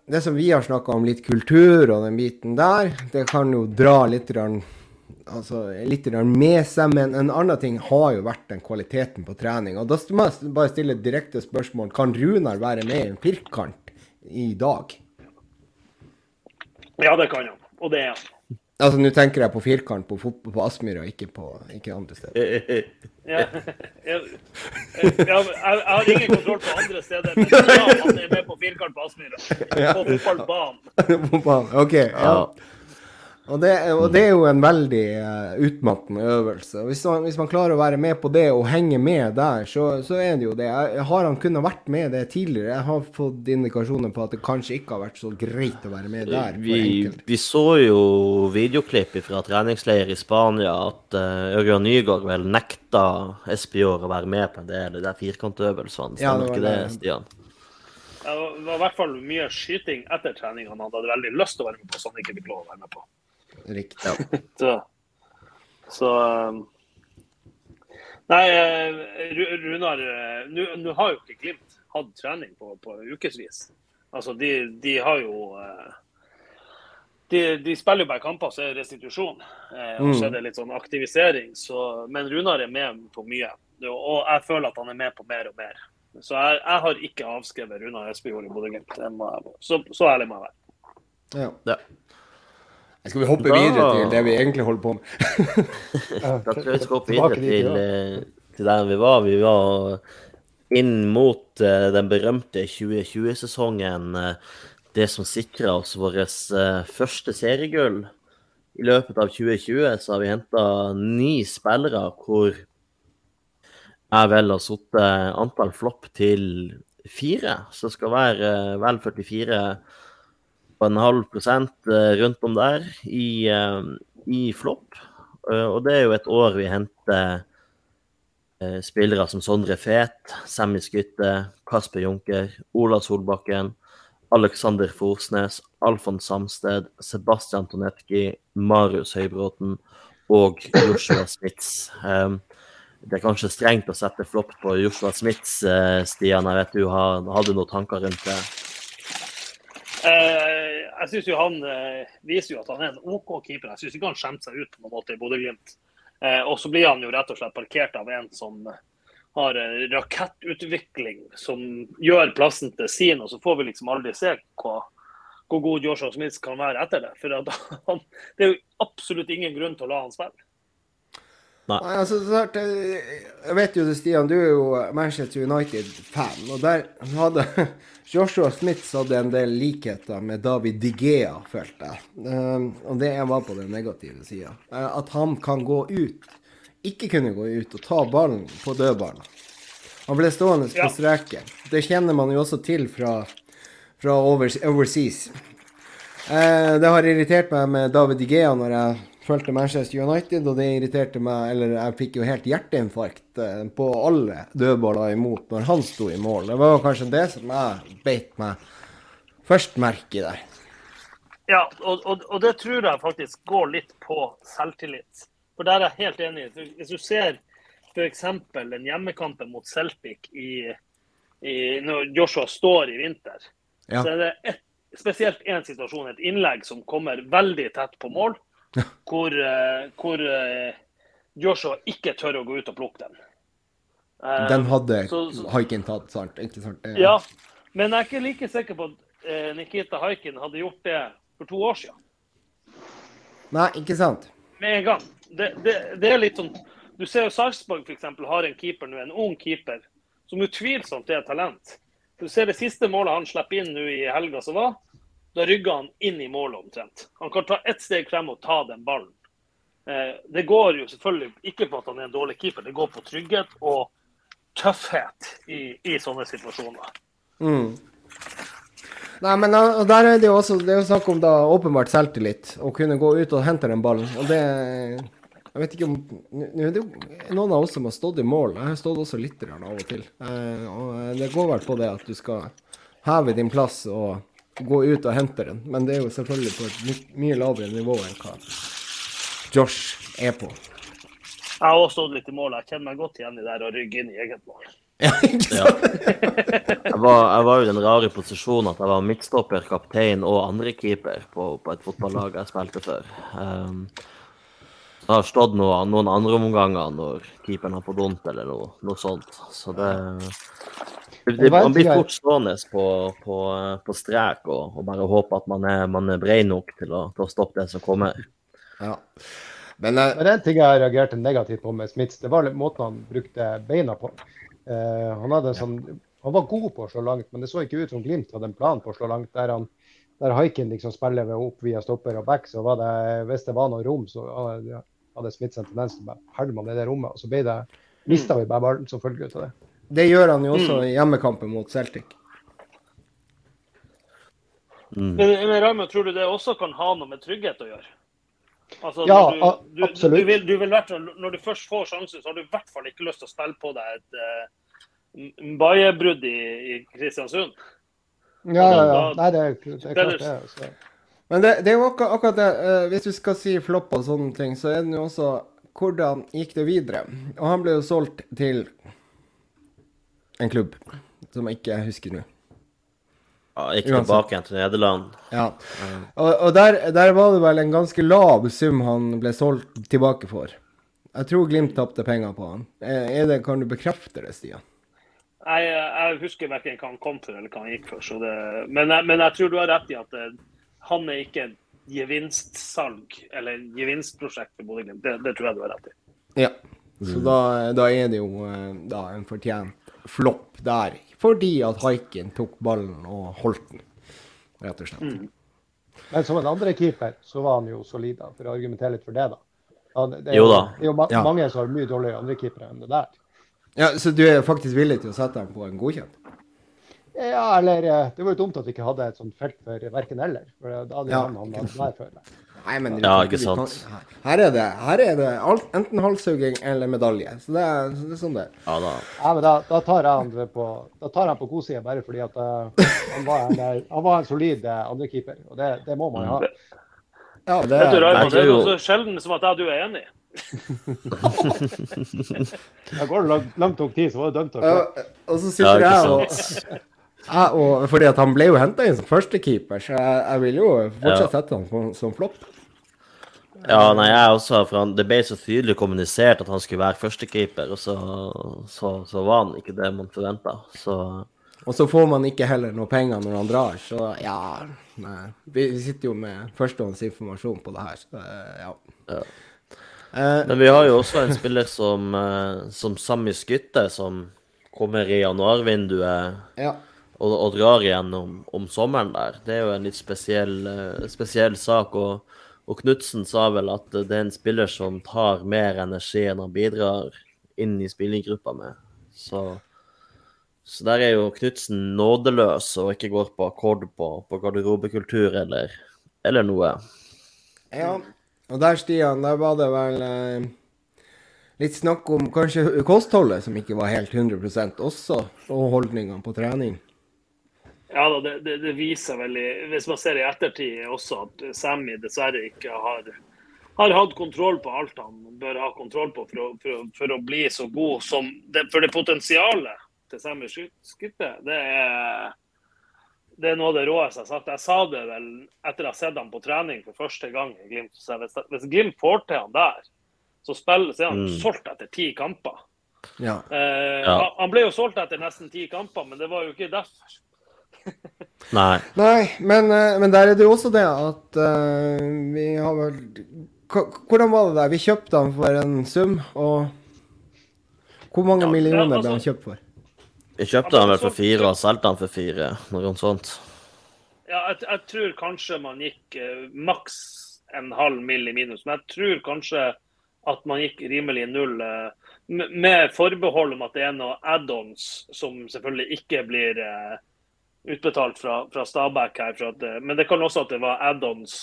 Det som vi har snakka om, litt kultur og den biten der, det kan jo dra litt, altså, litt med seg. Men en annen ting har jo vært den kvaliteten på trening. Og da må jeg bare stille direkte spørsmål. Kan Runar være med i en firkant i dag? Ja, det kan han. Og det er han. Altså, Nå tenker jeg på firkant på, på Aspmyra, ikke, på, ikke andre steder. <laughs> Ja, jeg, jeg, jeg, har ingen kontroll på andre steder, men ja, han er med på firkant på Aspmyra. <laughs> På fotballbanen. OK. Ja. Og det, og det, er jo en veldig uh, utmattende øvelse. Hvis man, hvis man, klarer å være med på det og henge med der, så, så er det jo det. Jeg, har han kunnet vært med det tidligere? Jeg har fått indikasjoner på at det kanskje ikke har vært så greit å være med der. Vi, vi så jo videoklipp fra treningsleir i Spania at uh, Ørjan Nygaard vel nekta Espejord å være med på en del av de firkantøvelsene. Stemmer ja, ikke det, Stian? Det var i hvert fall mye skyting etter trening han hadde veldig lyst til å være med på, som han ikke fikk lov å være med på. Riktig. <laughs> så, så um, Nei, eh, Runar eh, Nå har jo ikke Glimt hatt trening på, på ukevis. Altså, de, de, har jo eh, de, de, spiller jo bare kamper, så er det restitusjon. og så er det litt sånn aktivisering. Så, men Runar er med på mye. Og jeg føler at han er med på mer og mer. Så jeg, jeg har ikke avskrevet Runar Espejord i Bodø-Glimt. Så, så ærlig må jeg være. Ja. ja. Skal vi hoppe da... videre til det vi egentlig holder på med? <laughs> da tror jeg vi skal hoppe videre til, eh, til, der vi var. Vi var inn mot uh, den berømte 2020-sesongen. Uh, det som sikra oss vårt første seriegull. I løpet av 2020 så har vi henta ni spillere, hvor jeg vel har satt antall flopp til fire. Så det skal være vel 44 på en halv prosent eh, rundt om der i, eh, i flopp. Eh, og det er jo et år vi henter spillere som Sondre Fet, Semmi Skytte, Kasper Junker, Ola Solbakken, Alexander Forsnes, Alfons Samsted, Sebastian Tonetki, Marius Høybråten og Joshua Smits. Det er kanskje strengt å sette flopp på Joshua Smits, Stian. Jeg vet du har, hadde noen tanker rundt det? Eh, jeg syns jo han eh, viser jo at han er en OK keeper. Jeg syns ikke han skjemte seg ut på noen måte i Bodø-Glimt. Eh, og så blir han jo rett og slett parkert av en som har rakettutvikling, som gjør plassen til sin, og så får vi liksom aldri se hva, hvor god Joshua Smith kan være etter det. For <laughs> han, det er jo absolutt ingen grunn til å la han spille. Nei. Nei, altså, snart, jeg vet jo det, Stian, du er jo Manchester United-fan. Og der hadde <laughs> Joshua Smith hadde en del likheter med David Digea, følte jeg. Um, og det var på den negative sida. Uh, at han kan gå ut, ikke kunne gå ut og ta ballen på dødballen. Han ble stående på streken. Det kjenner man jo også til fra, fra overseas. Uh, det har irritert meg med David Digea når jeg fulgte Manchester United, og det irriterte meg Eller jeg fikk jo helt hjerteinfarkt eh, på alle dødballer imot når han sto i mål. Det var kanskje det som jeg beit meg først merke i der. Ja, og, og, og, det tror jeg faktisk går litt på selvtillit. For der er jeg helt enig. Hvis du ser f.eks. den hjemmekampen mot Celtic i, i, når Joshua står i vinter, ja. så er det et, spesielt én situasjon, et innlegg som kommer veldig tett på mål hvor, uh, hvor uh, Joshua ikke tør å gå ut og plukke den. Uh, den hadde så, så, Haikin tatt, sant? Ikke sant? Ja, men jeg er ikke like sikker på at Nikita Haikin hadde gjort det for to år siden. Nei, ikke sant? Med en gang. Det, det, det er litt sånn Du ser jo Sarpsborg f.eks. har en keeper nå, en ung keeper, som utvilsomt er talent. Du ser det siste målet han slipper inn nå i helga som var. Da rygger han inn i målet omtrent. Han kan ta ett steg frem og ta den ballen. Eh, det går jo selvfølgelig ikke på at han er en dårlig keeper, det går på trygghet og tøffhet i, i sånne situasjoner. Mm. Nei, men der er det jo også det er jo snakk om da åpenbart selvtillit. Å kunne gå ut og hente den ballen. Og det Jeg vet ikke om jo noen av oss som har stått i mål. Jeg har stått også litt av og til. Eh, og det går vel på det at du skal heve din plass og gå ut og hente den. Men det er jo selvfølgelig på et my mye lavere nivå enn hva Josh er på. Jeg har også stått litt i mål. Jeg kjenner meg godt igjen i det å rygge inn i eget mål. <laughs> Ja, jeg, var, jeg var jo i den rare posisjonen at jeg var midtstopper, kaptein og andrekeeper på, på et fotballag jeg spilte før. Um, jeg har stått noen, noen andre omganger når keeperen har fått vondt eller noe, noe sånt. Så det det, man blir fort stående på, på, på strek og, og, bare håpe at man er, man er bred nok til å, til å, stoppe det som kommer. Ja. Men, uh, Men en ting jeg reagerte negativt på med Smits. det var måten han brukte beina på. Uh, han, hadde sånn, han var god på å slå langt, men det så ikke ut som Glimt hadde en plan på å slå langt. Der, han, der Haiken liksom spiller ved opp via stopper og back, så var det, hvis det var noe rom, så hadde, Smits en tendens til å pælme man det rommet. Og så ble det, mista vi bare ballen som følge av det. Det gjør han jo også mm. i hjemmekampen mot Celtic. Mm. Men, Raymond, tror du det også kan ha noe med trygghet å gjøre? Altså, ja, du, du, absolutt. Du vil, du vil, når du først får sjansen, så har du i hvert fall ikke lyst til å spille på deg et uh, Mbaye-brudd i, i, Kristiansund. Ja, ja, ja. Nei, det, er, det er klart det. Altså. Men det, det, er jo akkurat, akkurat det. Uh, hvis du skal si flopp og sånne ting, så er det jo også hvordan gikk det videre? Og han ble jo solgt til en klubb som jeg ikke husker nå. Ja, gikk tilbake igjen til Nederland. Ja. Og, og der, der, var det vel en ganske lav sum han ble solgt tilbake for. Jeg tror Glimt tapte penger på han. Er det, kan du bekrefte det, Stian? Jeg, jeg husker verken hva han kom for eller hva han gikk for. Det, men, jeg, men, jeg, tror du har rett i at det, eh, han er ikke et gevinstsalg eller gevinstprosjekt for Bodø-Glimt. Det, det, tror jeg du har rett i. Ja, så da, da er det jo eh, da, en fortjent flopp der fordi at Haiken tok ballen og holdt den, rett og slett. Mm. Men som en andre keeper, så var han jo solid, da, for å argumentere litt for det, da. det, er jo, da. det er jo ma ja. mange som har mye dårligere andrekeepere enn det der. Ja, Så du er faktisk villig til å sette dem på en godkjent? Ja, eller eh, Det var jo dumt at vi ikke hadde et sånt felt for verken eller. For da hadde ja. han havnet der før. Nei, men ja, ikke sant. Her er det, her er det alt, enten halshugging eller medalje. Så det er, det er sånn det Ja, da. Ja, men da, da tar jeg han på, da tar jeg på godsida bare fordi at uh, han, var en, han, var en, solid uh, andrekeeper. Og det, det, må man jo ha. Ja, det, Vet du, Raymond, det er jo så sjelden som at jeg og du er enig. <laughs> da går det langt, langt nok tid, så var det dømt. Ja, og så sitter ja, jeg og jeg, og, fordi at han ble jo henta inn som førstekeeper, så jeg, jeg, vil jo fortsatt sette han som, som flopp. Ja, nei, jeg også, for han, Det ble så tydelig kommunisert at han skulle være førstekeeper, og så, så, så, var han ikke det man forventa. Og så får man ikke heller noe penger når han drar, så ja nei. Vi sitter jo med førstehåndsinformasjon på det her, så ja. ja. Eh, Men vi har jo også en spiller som, eh, som Sami Skytte, som kommer i januarvinduet. Ja og, og drar igjennom om sommeren der. Det er jo en litt spesiell, uh, spesiell sak. Og, og Knutsen sa vel at det er en spiller som tar mer energi enn han bidrar inn i spillergruppa med. Så, så der er jo Knutsen nådeløs og ikke går på akkord på, på garderobekultur eller, eller, noe. Ja, og der, Stian, der var det vel eh, litt snakk om kanskje kostholdet som ikke var helt 100% også, og holdningene på trening. Ja, det, det, det, viser veldig Hvis man ser i ettertid også at Sammy dessverre ikke har, har hatt kontroll på alt han bør ha kontroll på for å, for å, for å bli så god som det, For det potensialet til Sammy Skytte, det er det er noe av det råeste jeg har sagt. Jeg sa det vel etter å ha sett ham på trening for første gang i Glimt. Så hvis, hvis Glimt får til han der, så, spiller, så er han mm. solgt etter ti kamper. Ja. Eh, ja. Han ble jo solgt etter nesten ti kamper, men det var jo ikke derfor. <laughs> Nei. Nei men, eh, men, der er det jo også det at uh, vi har vel Hvordan var det der? Vi kjøpte han for en sum, og hvor mange ja, millioner ble han altså- kjøpt for? Vi kjøpte han vel for fire og solgte han for fire, noe sånt. Ja, jeg, jeg tror kanskje man gikk uh, maks en halv mill. i minus, men jeg tror kanskje at man gikk rimelig null. Uh, med forbehold om at det er noen add-ons som selvfølgelig ikke blir uh, utbetalt fra, fra Stabæk her. At, eh, men det kan også at det var add-ons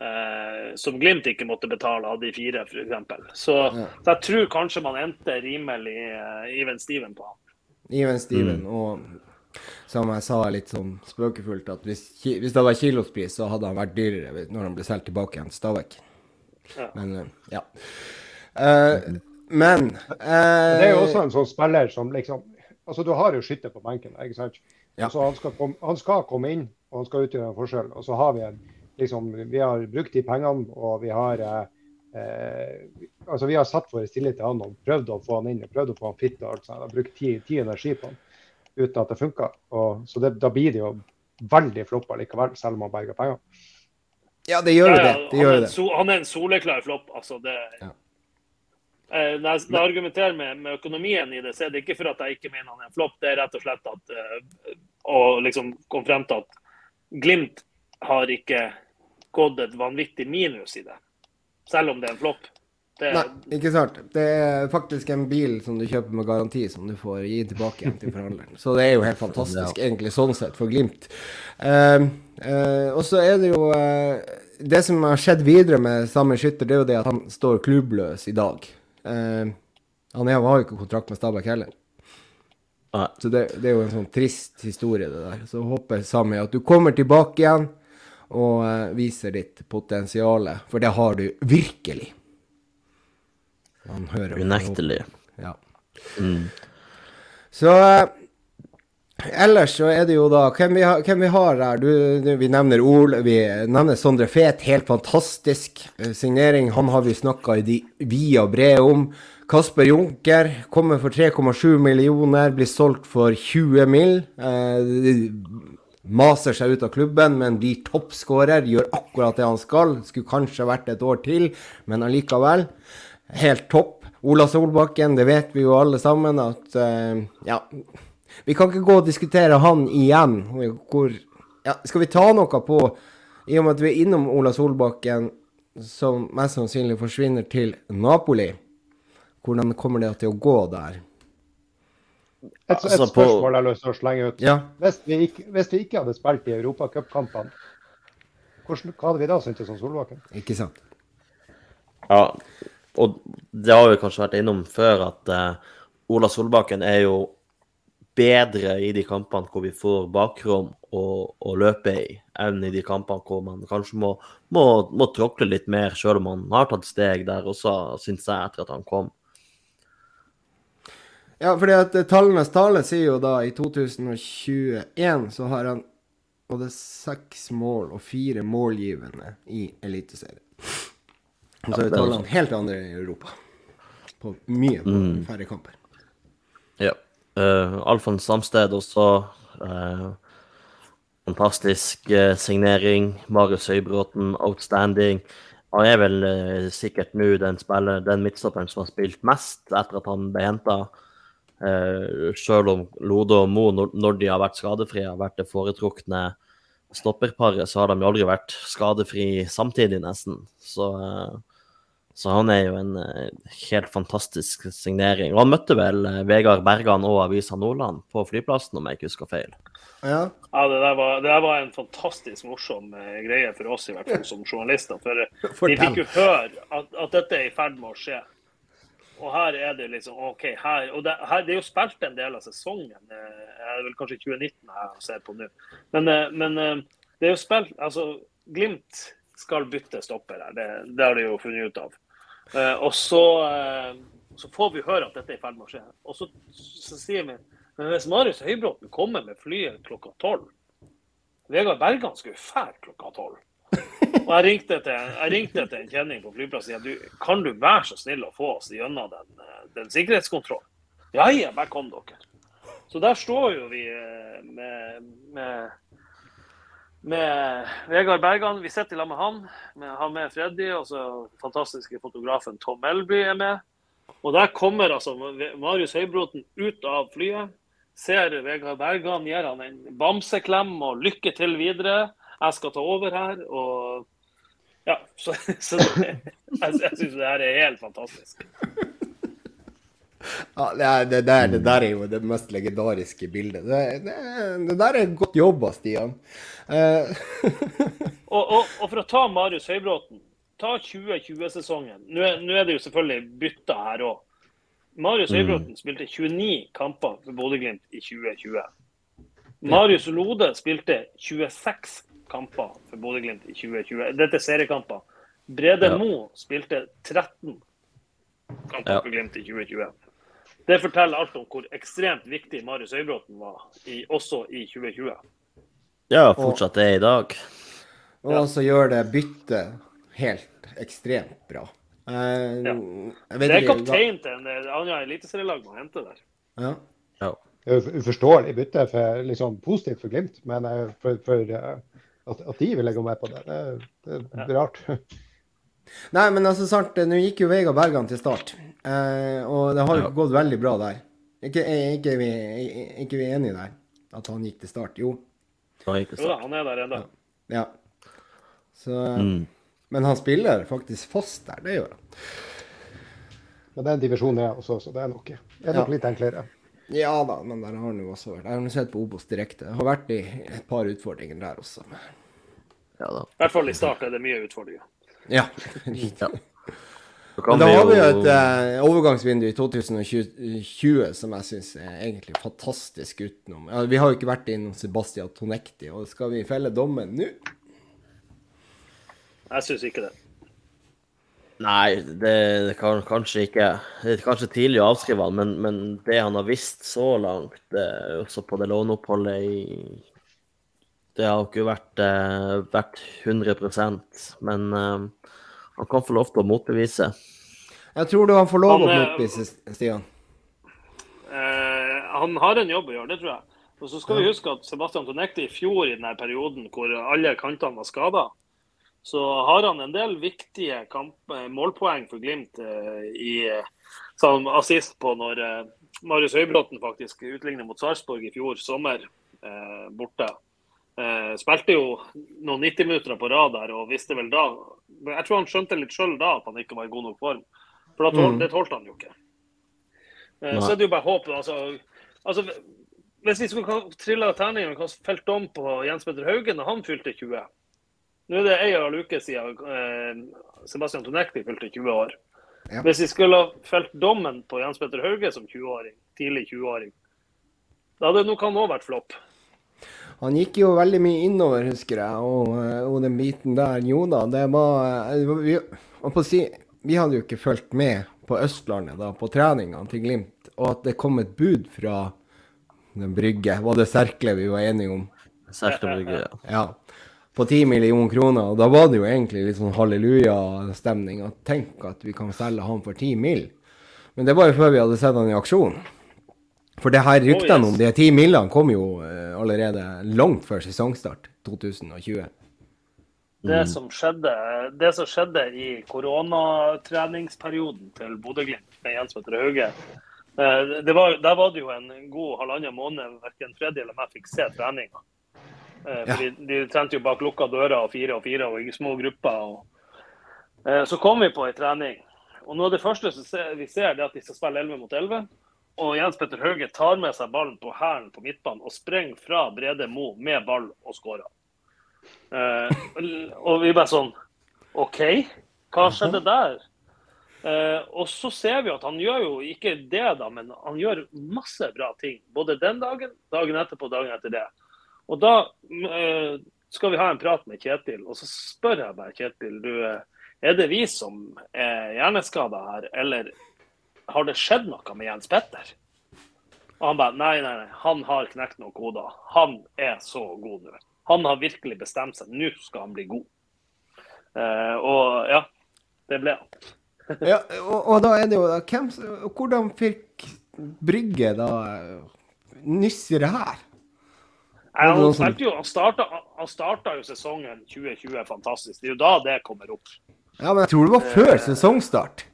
eh, som Glimt ikke måtte betale av de fire, f.eks. Så, ja. så jeg tror kanskje man endte rimelig uh, even Steven på han. Even Steven, mm. og som jeg sa litt sånn spøkefullt, at hvis, hvis, det var kilospris, så hadde han vært dyrere når han ble solgt tilbake igjen til Stabæk. Ja. Men uh, ja. Uh, men Det er jo også en sånn spiller som liksom Altså, du har jo skytter på benken, ikke sant? Ja. Så han skal, komme, han skal, komme, inn og han skal utgjøre en forskjell. Og så har vi en, liksom, vi har brukt de pengene og vi har eh, eh altså vi har satt vår tillit til han og prøvd å få han inn og prøvd å få han fit. og alt sånt. Har brukt tid, tid energi på han uten at det funka. Så det, da blir det jo veldig floppa likevel, selv om han berger penger. Ja, det gjør jo det. det, gjør han, er det. So, han er en soleklar flopp. Altså, det Ja. Eh, Når jeg, argumenterer med, med økonomien i det, så er det ikke for at jeg ikke mener han er en flopp. Det er rett og slett at eh, å liksom komme frem til at Glimt har ikke gått et vanvittig minus i det. Selv om det er en flopp. Det, Nei, ikke sant. Det er faktisk en bil som du kjøper med garanti, som du får gi tilbake igjen til forhandleren. Så det er jo helt fantastisk, egentlig, sånn sett, for Glimt. Eh, uh, og så er det jo uh, Det som har skjedd videre med samme Skytter, det er jo det at han står klubbløs i dag. Eh, han er- har jo ikke kontrakt med Stabæk heller. Nei. Så det, det er jo en sånn trist historie, det der. Så håper Sami at du kommer tilbake igjen og eh, viser ditt potensial, for det har du virkelig. Han hører Unektelig. Ja. Mm. Så eh, ellers så er det jo da Hvem vi, har, hvem vi har der? Du, du, vi nevner Ol, vi nevner Sondre Fet. Helt fantastisk eh, signering. Han har vi snakka via brev om. Kasper Junker kommer for 3,7 millioner, blir solgt for 20 mill. Eh, maser seg ut av klubben, men blir toppskårer. Gjør akkurat det han skal. Skulle kanskje vært et år til, men allikevel. Helt topp. Ola Solbakken, det vet vi jo alle sammen at eh, Ja. Vi kan ikke gå og diskutere han igjen. Hvor, ja, skal vi ta noe på I og med at vi er innom Ola Solbakken, som mest sannsynlig forsvinner til Napoli. Hvordan kommer det til å gå der? Et, et Altså, på- spørsmål jeg har lyst til å slenge ut. Ja, Hvis vi ikke, hvis vi ikke hadde spilt i europacupkampene, hva hadde vi da syntes om Solbakken? ikke sant? Ja, og det har vi kanskje vært innom før, at uh, Ola Solbakken er jo bedre i de kampene hvor vi får bakrom å, løpe i, enn i de kampene hvor man kanskje må, må, må tråkle litt mer, selv om han har tatt steg der også, syns jeg, etter at han kom. Ja, fordi at eh, tallenes tale sier jo da i 2021 så har han både seks mål og fire målgivende i Eliteserien. Og så er tallene helt andre i Europa. På mye færre kamper. Ja. Uh, Alfons Samsted også. Uh, fantastisk uh, signering. Marius Høybråten, outstanding. Han er vel uh, sikkert nå den, spiller, den midtstopperen som har spilt mest etter at han ble henta. Uh, Sjøl om Lode og Mo, når, når de har vært skadefrie, har vært det foretrukne stopperparet, så har de jo aldri vært skadefri samtidig, nesten. Så, eh, så han er jo en eh, helt fantastisk signering. Og han møtte vel eh, Vegard Bergan og Avisa Nordland på flyplassen, om jeg ikke husker feil. Ja, Ja, det der, var, det der var en fantastisk morsom eh, greie for oss, i hvert fall som journalister. For <laughs> for vi fikk jo høre at, at dette er i ferd med å skje. Og her er det liksom OK, her Og det, her, det er jo spilt en del av sesongen. Det er vel kanskje 2019 jeg ser på nå. Men, men det er jo spilt Altså, Glimt skal bytte stopper her. Det, det har de jo funnet ut av. Eh, Og så, eh, så får vi høre at dette er i ferd med å skje. Og så, så sier vi men hvis Marius Høybråten kommer med flyet klokka tolv Vegard Bergan skulle fære klokka tolv. Og jeg ringte, til, jeg ringte til en kjenning på flyplassen og sa kan du være så snill å få oss gjennom den, eh, den sikkerhetskontrollen. Ja, ja, bare kom dere. Så der står jo vi med, med, med Vegard Bergan. Vi sitter sammen med han. Med, han med Freddy, og så fantastiske fotografen Tom Melby er med. Og der kommer altså Marius Høybråten ut av flyet. Ser Vegard Bergan, gir han en bamseklem og lykke til videre. Jeg skal ta over her. og ja, så, så det, jeg, jeg syns det her er helt fantastisk. Ja, det, er, det, der, det der er jo det mest legendariske bildet. Det, det, det der er godt jobba, Stian. Eh, <laughs> Og, og, og for å ta Marius Høybråten, ta 2020-sesongen. Nå, nå er det jo selvfølgelig bytta her òg. Marius Høybråten spilte 29 kamper for Bodø-Glimt i 2020. Marius Lode spilte 26 kamper for Bodø-Glimt i 2020. Dette er seriekamper. Brede Ja. Mo spilte 13 kamper Ja. for Glimt i 2020. Det forteller alt om hvor ekstremt viktig Marius Høybråten var, i, også i 2020. Ja, fortsatt er i dag. og Ja. så gjør det byttet helt ekstremt bra. Eh, Ja. Det er kaptein til en annet eliteserielag man henter der. Ja. Ja. Det uforståelig bytte, for, liksom positivt for Glimt, men eh, for, for, eh, at, at de ville gå med på det. Det, det er rart. Nei, men altså, sant, nå gikk jo Vegard Bergan til start, eh, og det har jo gått veldig bra der. Ikke, er, ikke, vi, er ikke vi enige der? At han gikk til start? Jo. Han gikk til start. Jo da, han er der ennå. Ja. Så, mm. Men han spiller faktisk fast der, det gjør han. Men det er en divisjon, jeg også, så det er nok, det er nok ja. litt enklere. Ja da, men der har han jo også vært. Jeg har sett på Obos direkte. Det har vært i et par utfordringer der også. Ja da. I hvert fall i start er det mye utfordringer. Ja. ja. <laughs> Men da har vi jo et uh, overgangsvindu i 2020 som jeg syns er egentlig fantastisk utenom. Ja, vi har jo ikke vært innom Sebastian Tonekti, og skal vi felle dommen nå? Jeg syns ikke det. Nei, det, det kan kanskje ikke Det er kanskje tidlig å avskrive han, men, men det han har visst så langt, også på det låneoppholdet i Det har jo ikke vært, uh, vært 100% men uh, han kan få lov til å motbevise. Jeg tror du han får lov til å eh, motbevise, Stian. Eh, han har en jobb å gjøre, det tror jeg. Og så skal vi huske at Sebastian Tonekti i fjor i denne perioden hvor alle kantene var skada, så har han en del viktige kamp, eh, målpoeng for Glimt eh, i som assist på når eh, Marius Høybråten faktisk utligner mot Sarpsborg i fjor sommer eh, borte. Eh, spilte jo noen 90 minutter på rad der og visste vel da Jeg tror han skjønte litt sjøl da at han ikke var i god nok form. For tål, mm. det tålte han jo ikke. Nei. så er det jo bare håp. Altså, altså, hvis vi skulle trille terningen og felt om på Jens Petter Haugen da han fylte 20 Nå er det ei og en uke siden eh, Sebastian Tonekti fylte 20 år. Ja. Hvis vi skulle ha felt dommen på Jens Petter Hauge som 20-åring, tidlig 20-åring, da hadde nok han òg vært flopp. Han gikk jo veldig mye innover, husker jeg, og, og den biten der. Jo da, det var vi, si, vi hadde jo ikke fulgt med på Østlandet da, på treningene til Glimt, og at det kom et bud fra den brygge, var det Serkle vi var enige om? Serkle brygge, ja. ja. På 10 millioner kroner. Og da var det jo egentlig litt sånn hallelujastemning. At tenk at vi kan selge han for 10 mill. Men det var jo før vi hadde sett han i aksjon. For det her ryktene oh, yes. om de ti millene kom jo uh, allerede langt før sesongstart 2020. Det mm. som skjedde, det som skjedde i koronatreningsperioden til Bodø-Glimt med Jens Petter Hauge, uh, var, der var det jo en god halvannen måned verken Freddy eller meg fikk se treninga. Ja. de, de trente jo bak lukka dører og fire og fire og i små grupper. Og, så kom vi på ei trening. Og noe av det første vi ser, det er at de skal spille 11 mot 11 og Jens Petter Hauge tar med seg ballen på hælen på midtbanen og sprenger fra Brede Mo med ball og skårer. Eh, og vi bare sånn OK, hva skjedde der? Eh, og så ser vi at han gjør jo ikke det, da, men han gjør masse bra ting. Både den dagen, dagen etterpå, dagen etter det. Og da eh, skal vi ha en prat med Kjetil, og så spør jeg bare Kjetil, du, er det vi som er hjerneskada her, eller har det skjedd noe med Jens Petter? Og han bare nei, nei, nei, han har knekt noen koder. Han er så god nå. Han har virkelig bestemt seg. Nå skal han bli god. Uh, og ja, det ble han. ja, og, og, da er det jo hvem, Hvordan fikk Brygge da nyss i det her? Nei, han, jo, han, starta, han starta jo sesongen 2020 fantastisk. Det er jo da det kommer opp. Ja, men jeg tror det var før uh, sesongstart.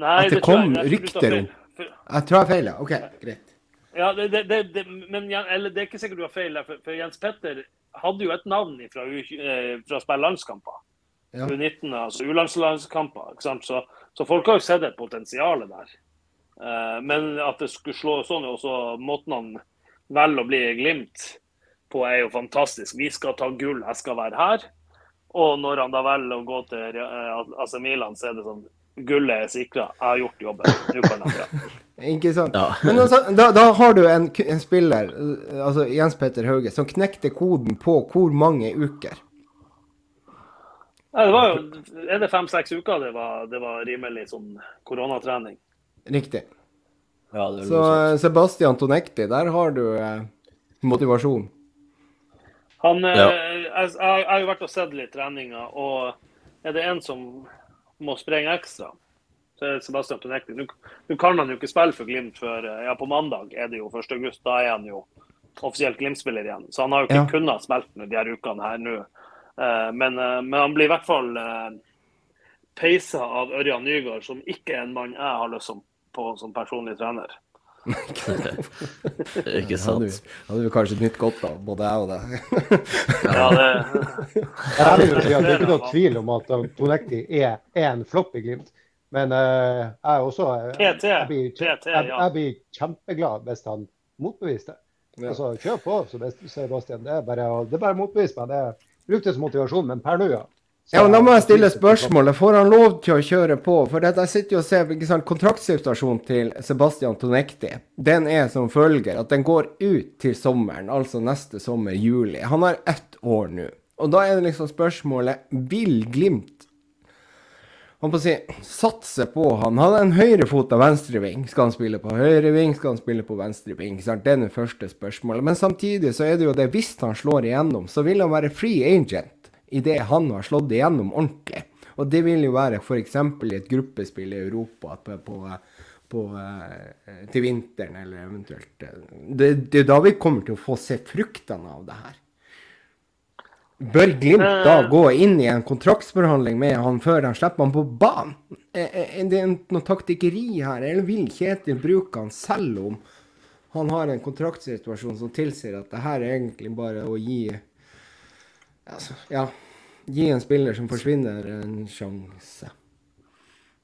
Nei, at det, det kom jeg, rykter om Jeg tror jeg har feil, ja. OK, greit. Ja, det, det, det, men eller, det er ikke sikkert du har feil, for, for Jens Petter hadde jo et navn fra, eh, fra å spille landskamper. Ja. U19, altså U-landskamper. Så, så, folk har jo sett et potensial der. Uh, men at det skulle slå sånn, og så måten han velger å bli Glimt på, er jo fantastisk. Vi skal ta gull, jeg skal være her. Og når han da velger å gå til uh, AC Milan, så er det sånn Gullet er sikra. Jeg har gjort jobben. Nå kan jeg dra. Ikke sant. Ja. Men altså, da, da, har du en, en, spiller, altså Jens Petter Hauge, som knekte koden på hvor mange uker? Nei, det var jo Er det fem-seks uker det var, det var, rimelig sånn koronatrening? Riktig. Ja, Så Sebastian Tonekti, der har du eh, motivasjon. Han, eh, ja. jeg, jeg, jeg, har jo vært og sett litt treninger, og er det en som må sprenge ekstra. Så er Sebastian Tonekti. Nå, kan han jo ikke spille for Glimt før eh, ja, på mandag er det jo 1. august. Da er han jo offisielt Glimt-spiller igjen. Så han har jo ikke ja. kunnet spille de her ukene her nå. Uh, men, uh, men, han blir i hvert fall peisa av Ørjan Nygaard, som ikke er en mann jeg har lyst på som personlig trener. Ikke sant? Hadde, hadde vi kanskje nytt godt av, både jeg og deg. ja, det... det er ikke noe tvil om at Tonekti er, er en flopp i Glimt. Men uh, jeg er også jeg, jeg, blir, jeg, jeg, blir kjempeglad hvis han motbeviser det. Ja. Altså, kjør på, Sebastian. Det er bare, det er bare motbevise meg. Det brukes som motivasjon, men per nå, ja. Ja, men Da må jeg stille spørsmålet. Får han lov til å kjøre på? For jeg sitter jo og ser ikke sant, Kontraktsituasjonen til Sebastian Tonekti den er som følger at den går ut til sommeren, altså neste sommer, juli. Han har ett år nå. Og da er det liksom spørsmålet Vil Glimt han på å si, satse på han? Han har en høyrefot av venstreving. Skal han spille på høyreving? Skal han spille på venstreving? Det er det første spørsmålet. Men samtidig så er det jo det, hvis han slår igjennom, så vil han være free agent idet han har slått igjennom ordentlig. Og det vil jo være f.eks. i et gruppespill i Europa på, på, på, eh, til vinteren, eller eventuelt eh, det, det, er da vi kommer til å få se fruktene av det her. Bør Glimt da eh. gå inn i en kontraktsforhandling med han før han slipper han på banen? Er det noe taktikkeri her, eller vil Kjetil bruke han selv om han har en kontraktsituasjon som tilsier at det her er egentlig bare å gi altså, ja, gi en spiller som forsvinner, en sjanse.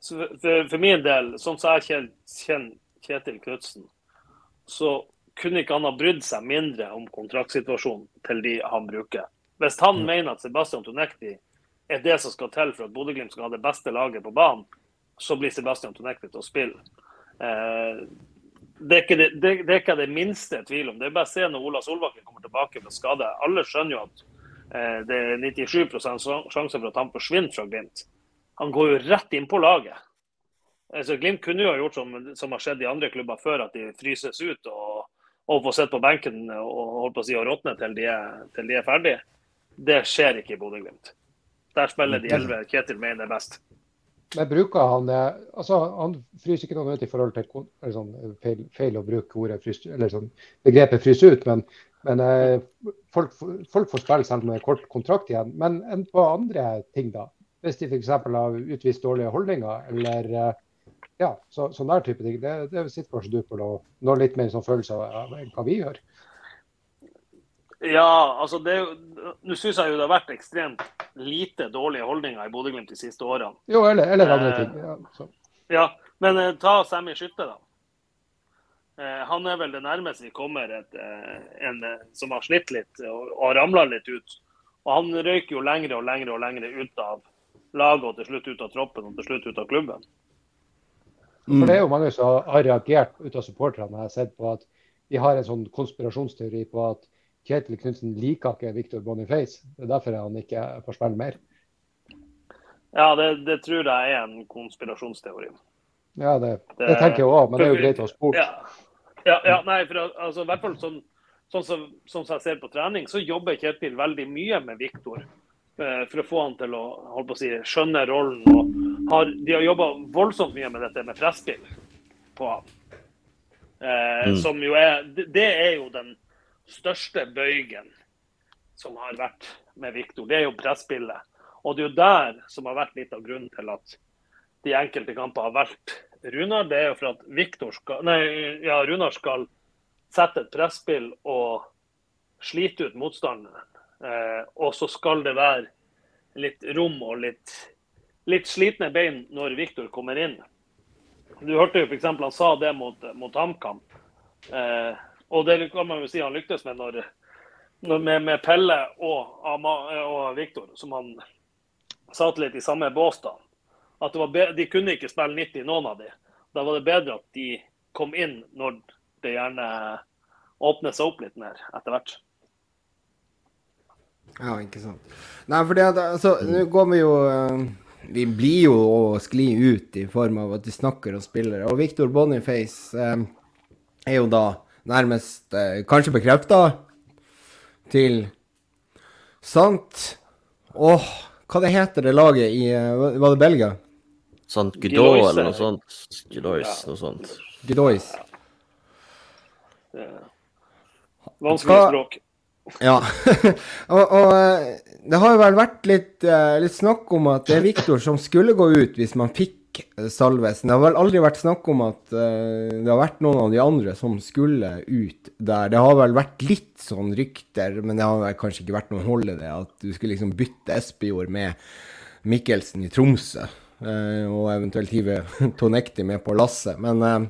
For, for, min del, sånn som jeg kjenner Kjetil Knutsen, så kunne ikke han ha brydd seg mindre om kontraktsituasjonen til de han bruker. Hvis han mm. mener at Sebastian Tonekti er det som skal til for at Bodø-Glimt skal ha det beste laget på banen, så blir Sebastian Tonekti til å spille. Eh, det, er det, det, det, er ikke det minste tvil om. Det er bare å se når Ola Solbakken kommer tilbake med skade. Alle skjønner jo at det er 97 sjanse for at han forsvinner fra Glimt. Han går jo rett inn på laget. Altså, Glimt kunne jo ha gjort som, som har skjedd i andre klubber før, at de fryses ut og, og får sitte på benken og holdt på å si, og råtne til, til, de er ferdige. Det skjer ikke i Bodø-Glimt. Der spiller de elleve Kjetil mener er best. Men bruker han altså Han fryser ikke noe ut i forhold til sånn, feil, feil, å bruke ordet frys, eller sånn, begrepet fryse ut, men men eh, folk, folk, får spille selv om det er kort kontrakt igjen. Men enn på andre ting, da? Hvis de f.eks. har utvist dårlige holdninger, eller eh, ja, så, sånn der type ting. Det, det sitter kanskje du på noe litt mer sånn følelse av enn hva vi gjør. Ja, altså det Nå syns jeg jo det har vært ekstremt lite dårlige holdninger i Bodø-Glimt de siste årene. Jo, eller, eller andre eh, ting. Ja, ja men eh, ta Sammy Skytte, da. Eh, han er vel det nærmeste vi kommer et, eh, en eh, som har slitt litt og, og ramla litt ut. Og han røyker jo lengre og lengre og lengre ut av laget og til slutt ut av troppen og til slutt ut av klubben. Mm. For Det er jo mange som har reagert ut av supporterne. Jeg har sett på at de har en sånn konspirasjonsteori på at Kjetil Knutsen liker ikke Victor Boniface. Det er derfor han ikke får spille mer. Ja, det, det, tror jeg er en konspirasjonsteori. Ja, det, det, tenker jeg òg, men det er jo greit å spore. Ja. Ja, ja, nei, for altså, i hvert fall sånn, sånn som, sånn som jeg ser på trening, så jobber Kjetil veldig mye med Viktor. Eh, for å få han til å, holde på å si, skjønne rollen. og har, De har jobba voldsomt mye med dette med presspill på han. Eh, mm. Som jo er Det er jo den største bøygen som har vært med Viktor. Det er jo presspillet. Og det er jo der som har vært litt av grunnen til at de enkelte kamper har valgt Runar, det er jo for at Viktor skal, nei, ja, Runar skal sette et presspill og slite ut motstanderen. Eh, og så skal det være litt rom og litt, litt slitne bein når Viktor kommer inn. Du hørte jo f.eks. han sa det mot, mot HamKam. Eh, og det kan man jo si han lyktes med når, når med, med, Pelle og, og Viktor, som han satt litt i samme bås da at de kunne ikke spille 90, noen av de. Da var det bedre at de kom inn når det gjerne åpner seg opp litt mer etter hvert. Ja, ikke sant. Nei, for det altså, nå går vi jo uh, Vi blir jo å skli ut i form av at vi snakker om spillere. Og Victor Boniface eh, er jo da nærmest eh, kanskje bekrefta til Sant. Åh, hva det heter det laget i Var det Belgia? Sånn Godot eller noe sånt. Gidois, noe sånt. Gidois. Vanskelig språk. Ja. <laughs> og, og, eh, det har jo vel vært litt, uh, litt, snakk om at det er Viktor som skulle gå ut hvis man fikk Salvesen. Det har vel aldri vært snakk om at det har vært noen av de andre som skulle ut der. Det har vel vært litt sånn rykter, men det har vel kanskje ikke vært noen hold i det. At du skulle liksom bytte Espejord med Mikkelsen i Tromsø. Uh, og eventuelt hive <laughs> Tonekti med på lasset. Men,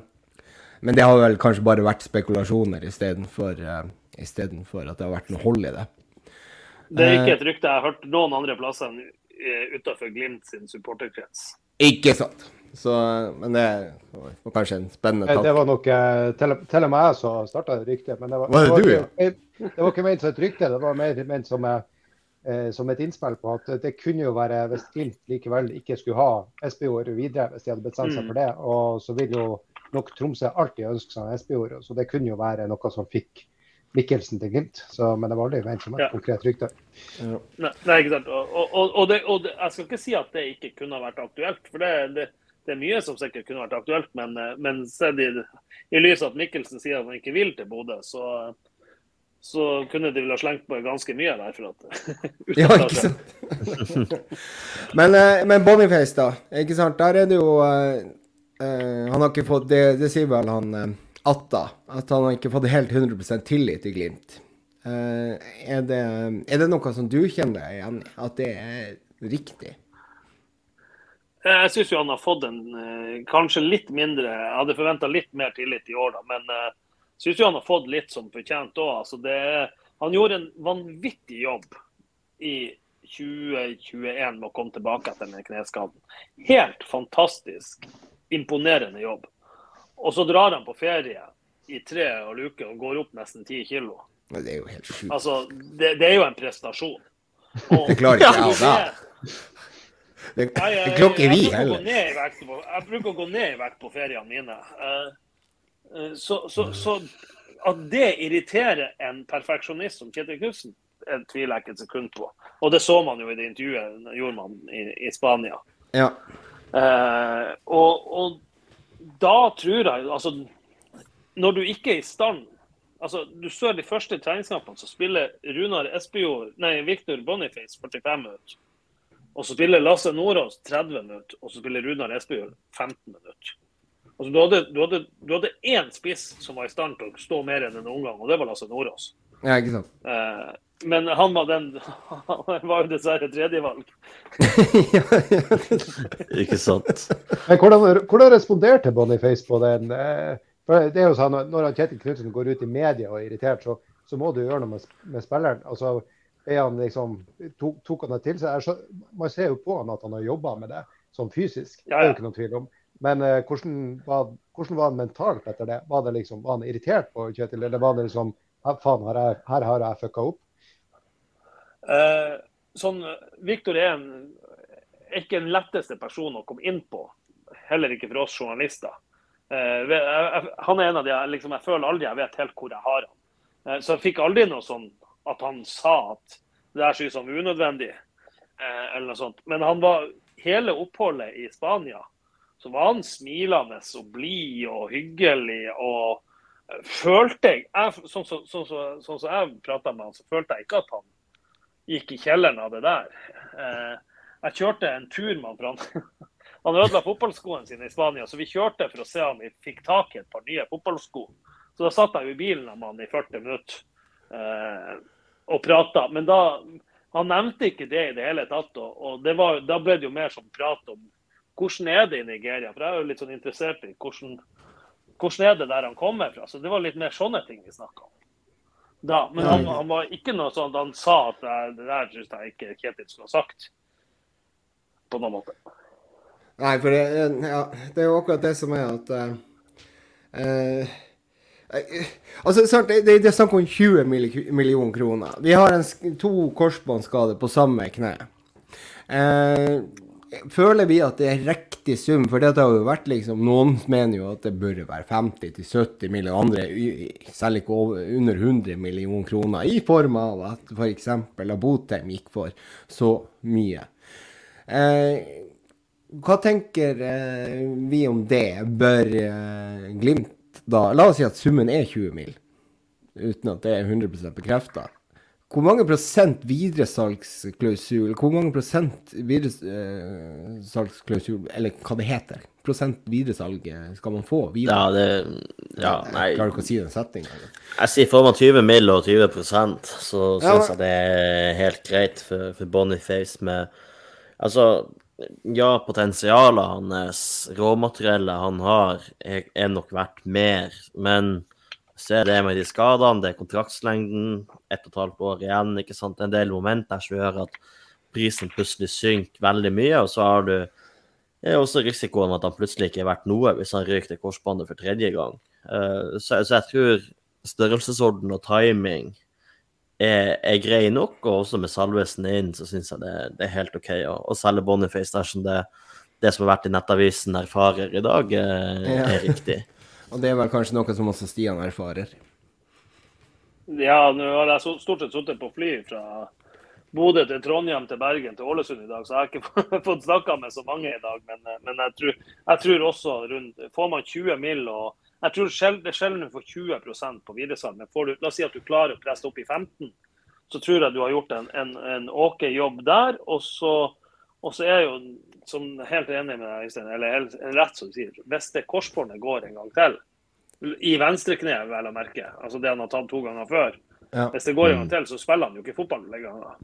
men, det har vel kanskje bare vært spekulasjoner istedenfor uh, istedenfor at det har vært noe hold i det. Det er ikke et rykte jeg har hørt noen andre plasser enn eh, utenfor Glimt sin supporterkrets. Ikke sant. Så, men det var kanskje en spennende tanke. Det var nok eh, til, til og med jeg som starta ryktet. Men det var, var, det, du, ja? det var ikke ment som et rykte, det var mer ment som, eh, som, et innspill på at det kunne jo være hvis Glimt likevel ikke skulle ha Espejord videre, hvis de hadde bestemt seg mm. for det. Og så vil jo nok Tromsø alltid ønske seg Espejord, så det kunne jo være noe som fikk Mikkelsen til Glimt. Så, men det var aldri ment som et ja. konkret rykte. Ja. Nei, ikke sant. Og, og, og, det, og det, jeg skal ikke si at det ikke kunne vært aktuelt. For det, det, det er mye som sikkert kunne vært aktuelt. Men, men sett i, i lys av at Mikkelsen sier at han ikke vil til Bodø, så, så kunne de vel ha slengt på ganske mye der. <laughs> ja, ikke sant. <laughs> men, eh, men Boniface, da. ikke sant? Der er det jo uh, uh, Han har ikke fått Det, det sier vel han uh, Atta. At han har ikke fått helt 100 tillit til Glimt. Er, det, er, det, noe som du kjenner deg igjen i? At det er riktig? Jeg syns han har fått en kanskje litt mindre Jeg hadde forventa litt mer tillit i år, da. Men jeg jo han har fått litt som fortjent òg. Altså, han gjorde en vanvittig jobb i 2021 med å komme tilbake etter den kneskaden. Helt fantastisk imponerende jobb. Og så drar han på ferie i tre og luke og går opp nesten ti kilo. Men det er jo helt sjukt. Altså, det, det, er jo en prestasjon. Og, det klarer ikke jeg da. Det, det klokker vi heller. Jeg bruker å gå ned i vekt på feriene mine. Uh, så, så, så, at det irriterer en perfeksjonist som Kjetil Knutsen, tviler jeg ikke et sekund på. Og det så man jo i det intervjuet gjorde man i, i Spania. Ja. Eh, og, og da tror jeg altså, Når du ikke er i stand altså, Du ser de første treningskampene, så spiller Runar Espejord, nei, Victor Boniface 45 minutter. Og så spiller Lasse Nordås 30 minutter, og så spiller Runar Espejord 15 minutter. Altså, du, hadde, du, hadde, du hadde én spiss som var i stand til å stå mer enn noen gang, og det var Lasse Nordås. Ja, ikke sant. Eh, men han var den <laughs> Han var jo dessverre tredjevalg. <laughs> Ikke sant. Men hvordan, hvordan responderte Boniface på den? Eh, for det er jo sånn, Når Kjetil Knutsen går ut i media og er irritert, så, så må du gjøre noe med, med spilleren. Altså, er han liksom, tok, tok han det til seg? Så, man ser jo på han at han har jobba med det sånn fysisk. Ja, ja. Det er jo ikke noen tvil om. Men uh, hvordan, var, han mentalt etter det? Var, det liksom, var han irritert på Kjetil, eller var det liksom Faen, her, har jeg fucka opp? Eh, sånn, Viktor er, en, ikke den letteste personen å komme inn på. Heller ikke for oss journalister. Eh, han er en av de liksom, jeg føler aldri jeg vet helt hvor jeg har han. Eh, så jeg fikk aldri noe sånn at han sa at det der synes han var unødvendig. Eh, eller noe sånt. Men han var hele oppholdet i Spania så var han smilende og blid og hyggelig. og eh, følte jeg, Sånn som så, så, så, jeg prata med han, så følte jeg ikke at han gikk i kjelleren av det der. Eh, jeg kjørte en tur med han. han <laughs> han ødela fotballskoene sine i Spania, så vi kjørte for å se om vi fikk tak i et par nye fotballsko. Så da satt jeg i bilen med han i 40 minutter eh, og prata. Men da Han nevnte ikke det i det hele tatt. Og, og var, da ble det jo mer som prat om hvordan er det i Nigeria. For jeg er jo litt sånn interessert i hvordan, hvordan er det der han kommer fra. Så det var litt mer sånne ting vi snakka om da. Men han, han, var ikke noe sånn han sa at det der syns jeg ikke Kjetil skulle ha sagt. På noen måte. Nei, for det, ja, det er jo akkurat det som er at uh, uh, Altså, det, det, er snakk om 20 millioner kroner. Vi har en, to korsbåndskader på samme kne. Uh, føler vi at det er riktig sum? For det har jo vært liksom Noen mener jo at det burde være 50-70 millioner, andre selv ikke over, under 100 millioner kroner. I form av at f.eks. Abotheim gikk for så mye. Eh, hva tenker eh, vi om det? Bør eh, Glimt da La oss si at summen er 20 mill. uten at det er 100% bekrefta. Hvor mange prosent videresalgsklausul Hvor mange prosent videresalgsklausul, eller hva det heter, prosent videresalg skal man få videre? Ja, det Ja, nei Jeg klarer ikke å si den setninga. Jeg sier får man 20 mill. og 20% så Ja, jeg det er helt greit for, for Boniface med Altså, ja, potensialet hans, råmateriellet han har, er, er nok verdt mer, men så er det med de skadene, det er kontraktslengden, ett og et halvt år igjen, ikke sant. En del momenter som gjør at prisen plutselig synker veldig mye, og så har du det er også risikoen at han plutselig ikke er verdt noe hvis han ryker til korsbåndet for tredje gang. Uh, så, så, jeg tror størrelsesorden og timing er, er, grei nok, og også med Salvesen inn, så syns jeg det, det, er helt OK å, å selge Boniface dersom det, det som har vært i Nettavisen erfarer i dag, er, ja. er riktig. <laughs> Og det er vel kanskje noe som også Stian erfarer? Ja, nå har jeg stort sett sittet på fly fra Bodø til Trondheim til Bergen til Ålesund i dag, så jeg har ikke <laughs> fått snakka med så mange i dag. Men, men jeg, tror, jeg, tror, også rundt Får man 20 mill. og jeg tror det er sjelden du får 20% på videresalg, men du, la oss si at du klarer å presse opp i 15 så tror jeg du har gjort en, en, en OK jobb der. Og så, og så er jo som helt enig med deg, Øystein, eller helt, rett som du sier, hvis det korsbåndet går en gang til, i venstrekneet vel å merke, altså det han har tatt to ganger før ja. Hvis det går en gang til, så spiller han jo ikke fotball lenger.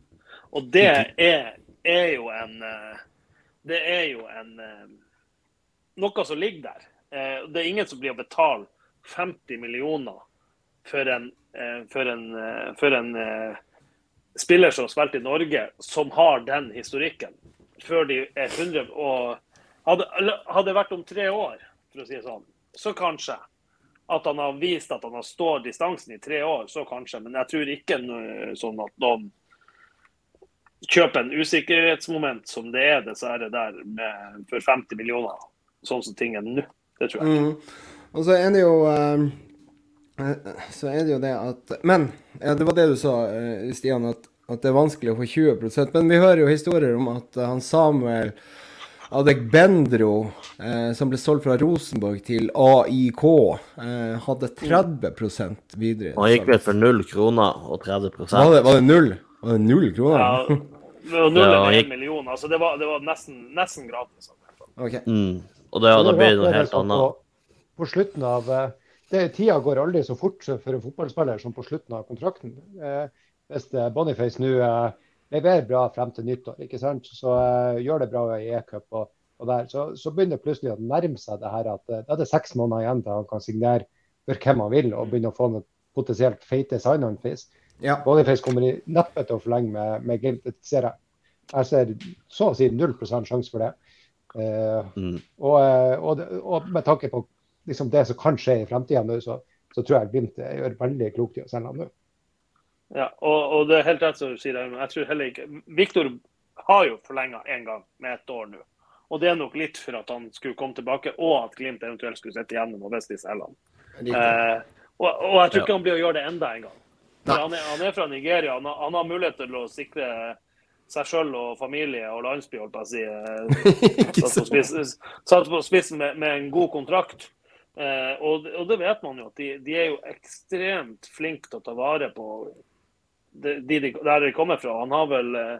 Og det er, er jo en Det er jo en Noe som ligger der. Eh, det er ingen som blir å betale 50 millioner for en, eh, for en, eh, for en spiller som har spilt i Norge, som har den historikken før de er 100 og hadde, det vært om tre år, for å si det sånn, så kanskje. At han har vist at han har stått distansen i tre år, så kanskje. Men jeg tror ikke noe, sånn at noen kjøper en usikkerhetsmoment som det er dessverre der med, for 50 millioner, sånn som ting er nå. Det tror jeg ikke. Mm. Og så er det jo um, Så er det jo det at Men ja, det var det du sa, Stian, at at det er vanskelig å få 20 Men vi hører jo historier om at han Samuel Adegbendro, eh, som ble solgt fra Rosenborg til AIK, eh, hadde 30% videre. Han gikk vel for null kroner og 30 Var det, var det null? Var det null kroner? Ja, det <laughs> var null eller én million. Altså, det var, det var nesten, nesten, gratis. Okay. Mm. Og det, da blir det noe helt annet. På, på slutten av eh, det, Tida går aldri så fort for en fotballspiller som på slutten av kontrakten. Eh, hvis Boniface nå uh, leverer bra frem til nyttår, ikke sant? så uh, gjør det bra i e-cup, og, og, der, så, så, begynner det plutselig å nærme seg det her at uh, da er det seks måneder igjen til han kan signere for hvem han vil, og begynne å få noen potensielt feite sign-on-fees. Ja. Boniface kommer neppe til å forlenge med, med Glimt. Det ser jeg. Jeg ser så å si 0 sjanse for det. Uh, mm. og, og, og, med tanke på liksom, det som kan skje i fremtiden, så, så, tror jeg Glimt gjør veldig klokt i å selge ham nå. Ja, og, og, det er helt rett som du sier. Jeg tror heller ikke Viktor har jo forlenga én gang med ett år nå. Og det er nok litt for at han skulle komme tilbake, og at Glimt eventuelt skulle sitte igjennom og vise de selgene. Eh, og, og, jeg tror ikke han blir å gjøre det enda en gang. Han er, han er, fra Nigeria. Han har, han har, mulighet til å sikre seg sjøl og familie og landsby, holdt jeg å si. <laughs> Satt på spissen med, med, en god kontrakt. Eh, og, og, det vet man jo, at de, de er jo ekstremt flinke til å ta vare på de, de, der de kommer fra. Han har vel eh,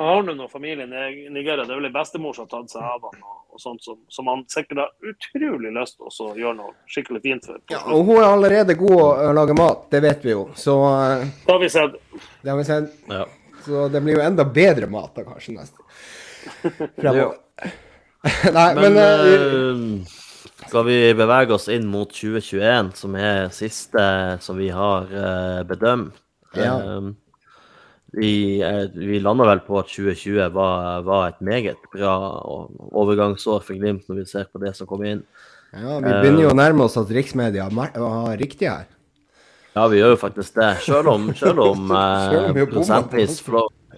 han har noen familie i Nigeria. Det er vel en bestemor som har tatt seg av han, og, og sånt, som, som, han sikkert har utrolig lyst til å gjøre noe skikkelig fint for. Ja, og hun er allerede god å lage mat, det vet vi jo. Så eh, Det har vi sett. Det har vi sett. Ja. Så det blir jo enda bedre mat da, kanskje, nesten. <laughs> fremover. <laughs> Nei, men, men uh, skal vi bevege oss inn mot 2021, som er siste som vi har uh, bedømt? Ja. Um, vi, vi landa vel på at 2020 var, var, et meget bra overgangsår for Glimt, når vi ser på det som kom inn. Ja, Vi begynner jo å nærme oss at riksmedia har riktig her. Ja, vi gjør jo faktisk det. Selv om, selv om, <laughs> eh, prosentvis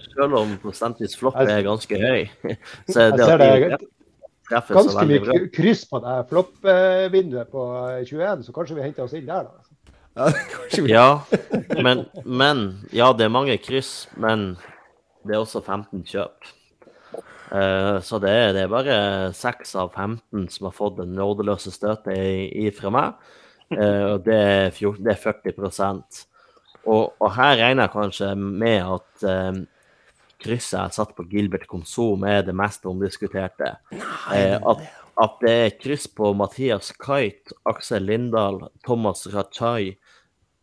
selv om prosentvis flopp er ganske høy, <laughs> så er det at vi treffer så veldig bra. Ganske mye kryss på det flopp-vinduet på 21, så kanskje vi henter oss inn der, da. Ja, men, men, Ja, det er mange kryss, men det er også 15 kjøp. Uh, så det det er bare 6 av 15 som har fått den nådeløse støtet fra meg. og det er, 14, det er 40 og, og, her regner jeg kanskje med at um, krysset jeg satt på Gilbert Konsum, er det mest omdiskuterte. Eh, at, at, det er kryss på Mathias Kite, Aksel Lindahl, Thomas Rachai,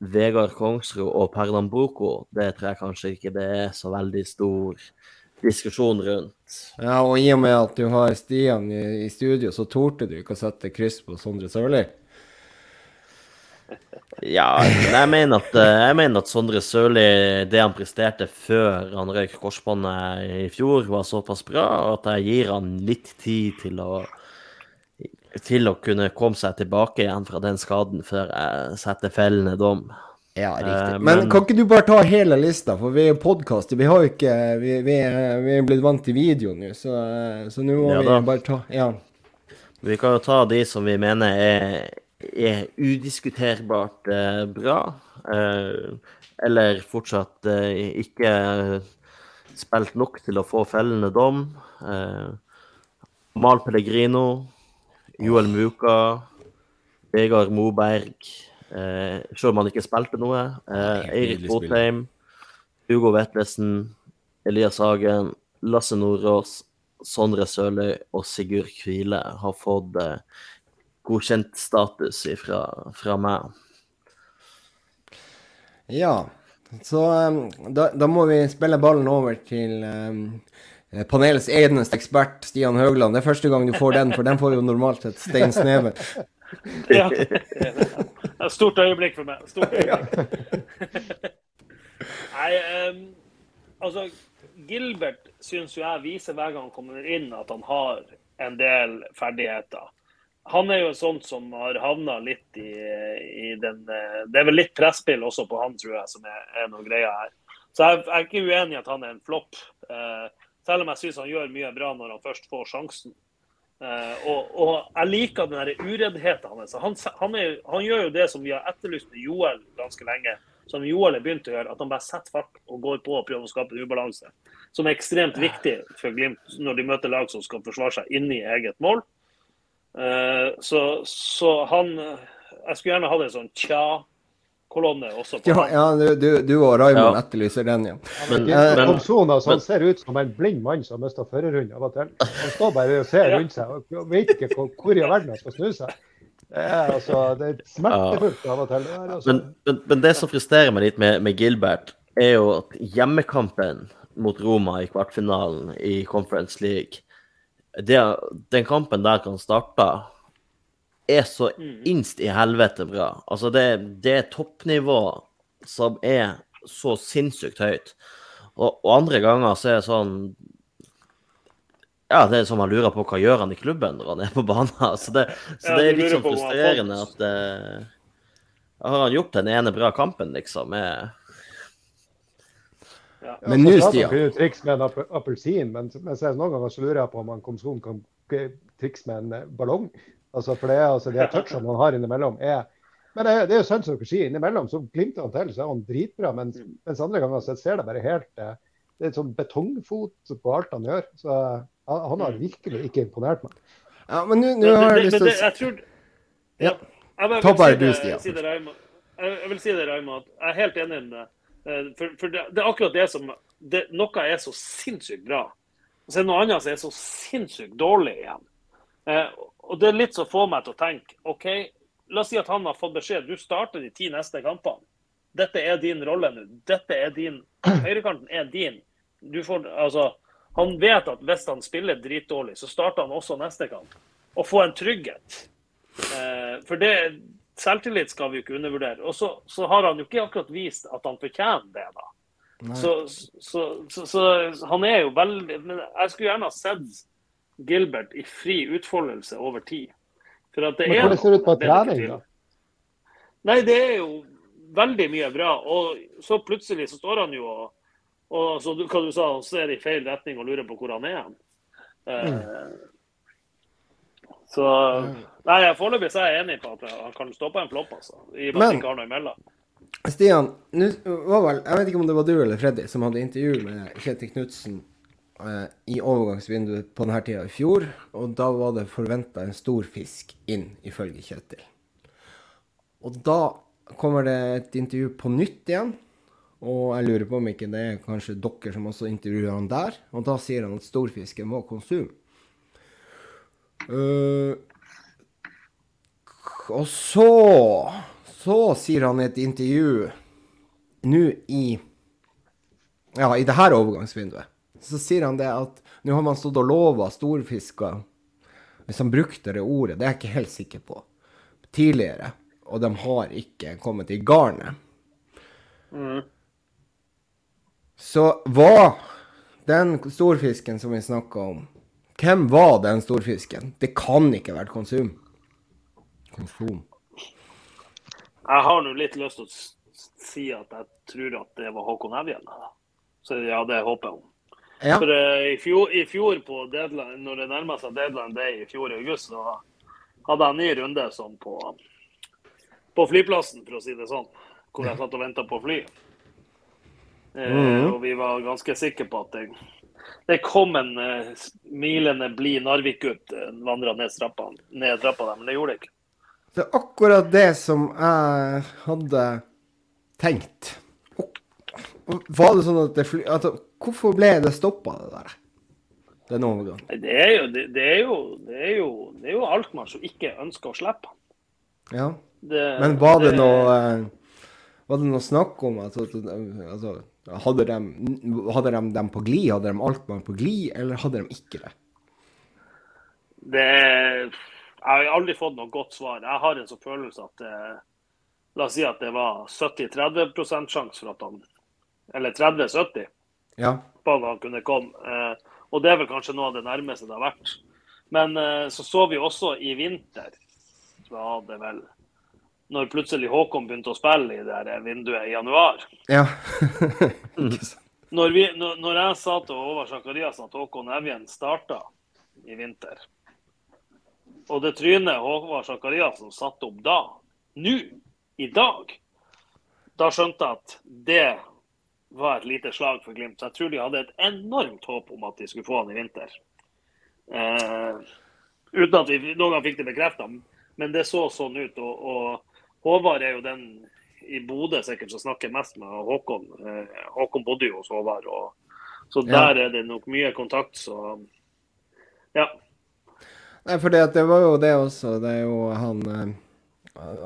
Vegard Kongsrud og Pernambuco, det tror jeg kanskje ikke det er så veldig stor diskusjon rundt. Ja, og i og med at du har Stian i, i studio, så torde du ikke å sette kryss på Sondre Sørli? Ja, jeg mener, at, eh, jeg mener at Sondre Sørli, det han presterte før han røyk korsbåndet i fjor, var såpass bra at jeg gir han litt tid til å til å kunne komme seg tilbake igjen fra den skaden før jeg setter fellende dom. Ja, riktig. Eh, men, men, kan ikke du bare ta hele lista, for vi er podkaster. Vi har jo ikke vi, vi, er, vi, er, blitt vant til video nå, så, så nå må ja, vi bare ta Ja. Vi kan jo ta de som vi mener er, er udiskuterbart eh, bra, eh, eller fortsatt ikke spilt nok til å få fellende dom. Mal Pellegrino, Joel Muka, Vegard Moberg. Eh, selv om han ikke spilte noe. Eh, Eirik Botheim, Hugo Vetlesen, Elias Hagen, Lasse Nordås, Sondre Sørløy og Sigurd Kvile har fått eh, godkjent status fra, fra meg. Ja, så um, da, da, må vi spille ballen over til um, panelets eneste ekspert, Stian Høgland. Det er første gang du får den, for den får jo normalt sett Stein Sneve. <laughs> ja. Et Stort øyeblikk for meg. Stort øyeblikk. <laughs> Nei, um, altså Gilbert syns jo jeg viser hver gang han kommer inn at han har en del ferdigheter. Han er jo sånn som har havna litt i, i, den Det er vel litt presspill også på han, tror jeg, som er, er noe greia her. Så jeg, jeg, er ikke uenig i at han er en flopp. Uh, selv om jeg syns han gjør mye bra når han først får sjansen. Uh, og, og, jeg liker den ureddheten hans. Han, han, han, gjør jo det som vi har etterlyst med Joel ganske lenge. Som Joel har begynt å gjøre, at han bare setter fart og går på og prøver å skape en ubalanse. Som er ekstremt viktig for Glimt når de møter lag som skal forsvare seg inni eget mål. Uh, så, så, han Jeg skulle gjerne hatt en sånn tja kolonne også. ja, ja du, du, og Raymond ja. etterlyser den, ja. Men, men, men, Komson, altså, han ser ut som en blind mann som har mista førerhunden av og til. Han står bare og ser rundt seg og vet ikke hvor, hvor i verden han skal snu seg. Det er, altså, det er smertefullt av og til. Det er, altså. men, men, det som frustrerer meg litt med, med, Gilbert, er jo at hjemmekampen mot Roma i kvartfinalen i Conference League, det, den kampen der kan starte er så mm. innst i helvete bra. Altså, det, det er toppnivå som er så sinnssykt høyt. Og, og, andre ganger så er det sånn Ja, det er som man lurer på hva gjør han i klubben når han er på banen. <laughs> Så det, så det er litt sånn frustrerende at uh, Har han gjort den ene bra kampen, liksom? med ja. Men nå, Stian Han kunne trikse med en appelsin, men, men noen ganger så lurer jeg på om han kom sånn kan trikse med en ballong. Altså, for det er altså, de touchene han har innimellom, er Men det, det er jo sant som dere sier, innimellom så glimter han til, så er han dritbra. Mens, mens andre ganger så ser det bare helt eh, Det er et sånn betongfot på alt han gjør. Så han har virkelig ikke imponert meg. Ja, men nå har jeg lyst til å Jeg tror Ja. Ta bare du, Stian. Jeg vil si det, Raima, at jeg er helt enig med deg. Eh, for, for det, det, er akkurat det som det, Noe er så sinnssykt bra, og så er det noe annet som er så sinnssykt dårlig igjen. Eh, og det er litt som får meg til å tenke OK, la oss si at han har fått beskjed du starter de ti neste kampene. Dette er din rolle nå. Dette er din Høyrekanten er din. Du får, altså, han vet at hvis han spiller dritdårlig, så starter han også neste kamp. Og få en trygghet. Eh, for det selvtillit skal vi jo ikke undervurdere. Og så, så, har han jo ikke akkurat vist at han fortjener det, da. Så, så, så, han er jo veldig Men jeg skulle gjerne ha sett Gilbert i fri utfoldelse over tid. For at det Men hvordan ser det ut på trening, da? Nei, det er jo veldig mye bra. Og så plutselig så står han jo og, og så, hva du sa, han ser i feil retning og lurer på hvor han er. Mm. Uh, så Nei, foreløpig er jeg enig på at han kan stå på en flopp, altså. I og med ikke har noe imellom. Stian, var vel, jeg vet ikke om det var du eller Freddy som hadde intervju med Kjetil Knutsen Eh, i overgangsvinduet på denne tida i fjor, og da var det forventa en stor fisk inn, ifølge Kjetil. Og da kommer det et intervju på nytt igjen. Og jeg lurer på om ikke det er kanskje dere som også intervjuer han der. Og da sier han at storfisken må konsum. Uh, og så Så sier han i et intervju nå i Ja, i det her overgangsvinduet. Så sier han det at nå har man stått og lova storfisker Hvis han brukte det ordet, det er jeg ikke helt sikker på. Tidligere. Og de har ikke kommet i garnet. Mm. Så hva den storfisken som vi snakka om Hvem var den storfisken? Det kan ikke vært konsum. Konsum. Jeg har nå litt lyst til å si at jeg tror at det var Håkon Evjen. Så ja, det håper jeg om. Ja. For uh, i, fjor, i, fjor, på deadline, når det nærma seg deadline day i fjor i august, så hadde jeg en ny runde sånn på, på flyplassen, for å si det sånn. Hvor jeg satt og venta på fly. Mm. Og vi var ganske sikre på at det, det kom en uh, smilende blid Narvik-gutt uh, vandra ned trappa, ned trappa der, men det gjorde det ikke. Det er akkurat det som jeg hadde tenkt. Og, var det sånn at det fly... Altså, hvorfor ble det stoppa, det der? Den overgangen? Det er jo, det, det er jo, det er jo, det er jo Alkmaar som ikke ønsker å slippe. Ja. Det, Men var det, noe Var det noe snakk om altså, altså hadde de, hadde de dem på glid? Hadde de Altmann på glid, eller hadde de ikke det? det? Jeg har aldri fått noe godt svar. Jeg har en sånn følelse at eh, La oss si at det var 70-30 sjanse for at han Eller 30-70 ja. han kunne komme. Eh, og det er vel kanskje noe av det nærmeste det har vært. Men eh, så så vi også i vinter, så var det vel når plutselig Håkon begynte å spille i det vinduet i januar. Ja. <laughs> når, vi, når, jeg sa til Håvard Sakariassen at Håkon Evjen starta i vinter, og det trynet Håvard Sakariassen satte opp da, nå, i dag, da skjønte jeg at det var et lite slag for Glimt. Så jeg tror de hadde et enormt håp om at de skulle få han i vinter. Eh, uten at vi noen gang fikk det bekrefta, men det så sånn ut. og, og Håvard er jo den i Bodø sikkert som snakker mest med Håkon. Eh, Håkon bodde jo hos Håvard, og, så der ja. er det nok mye kontakt, så ja. Nei, for det, det var jo det også. Det er jo han eh,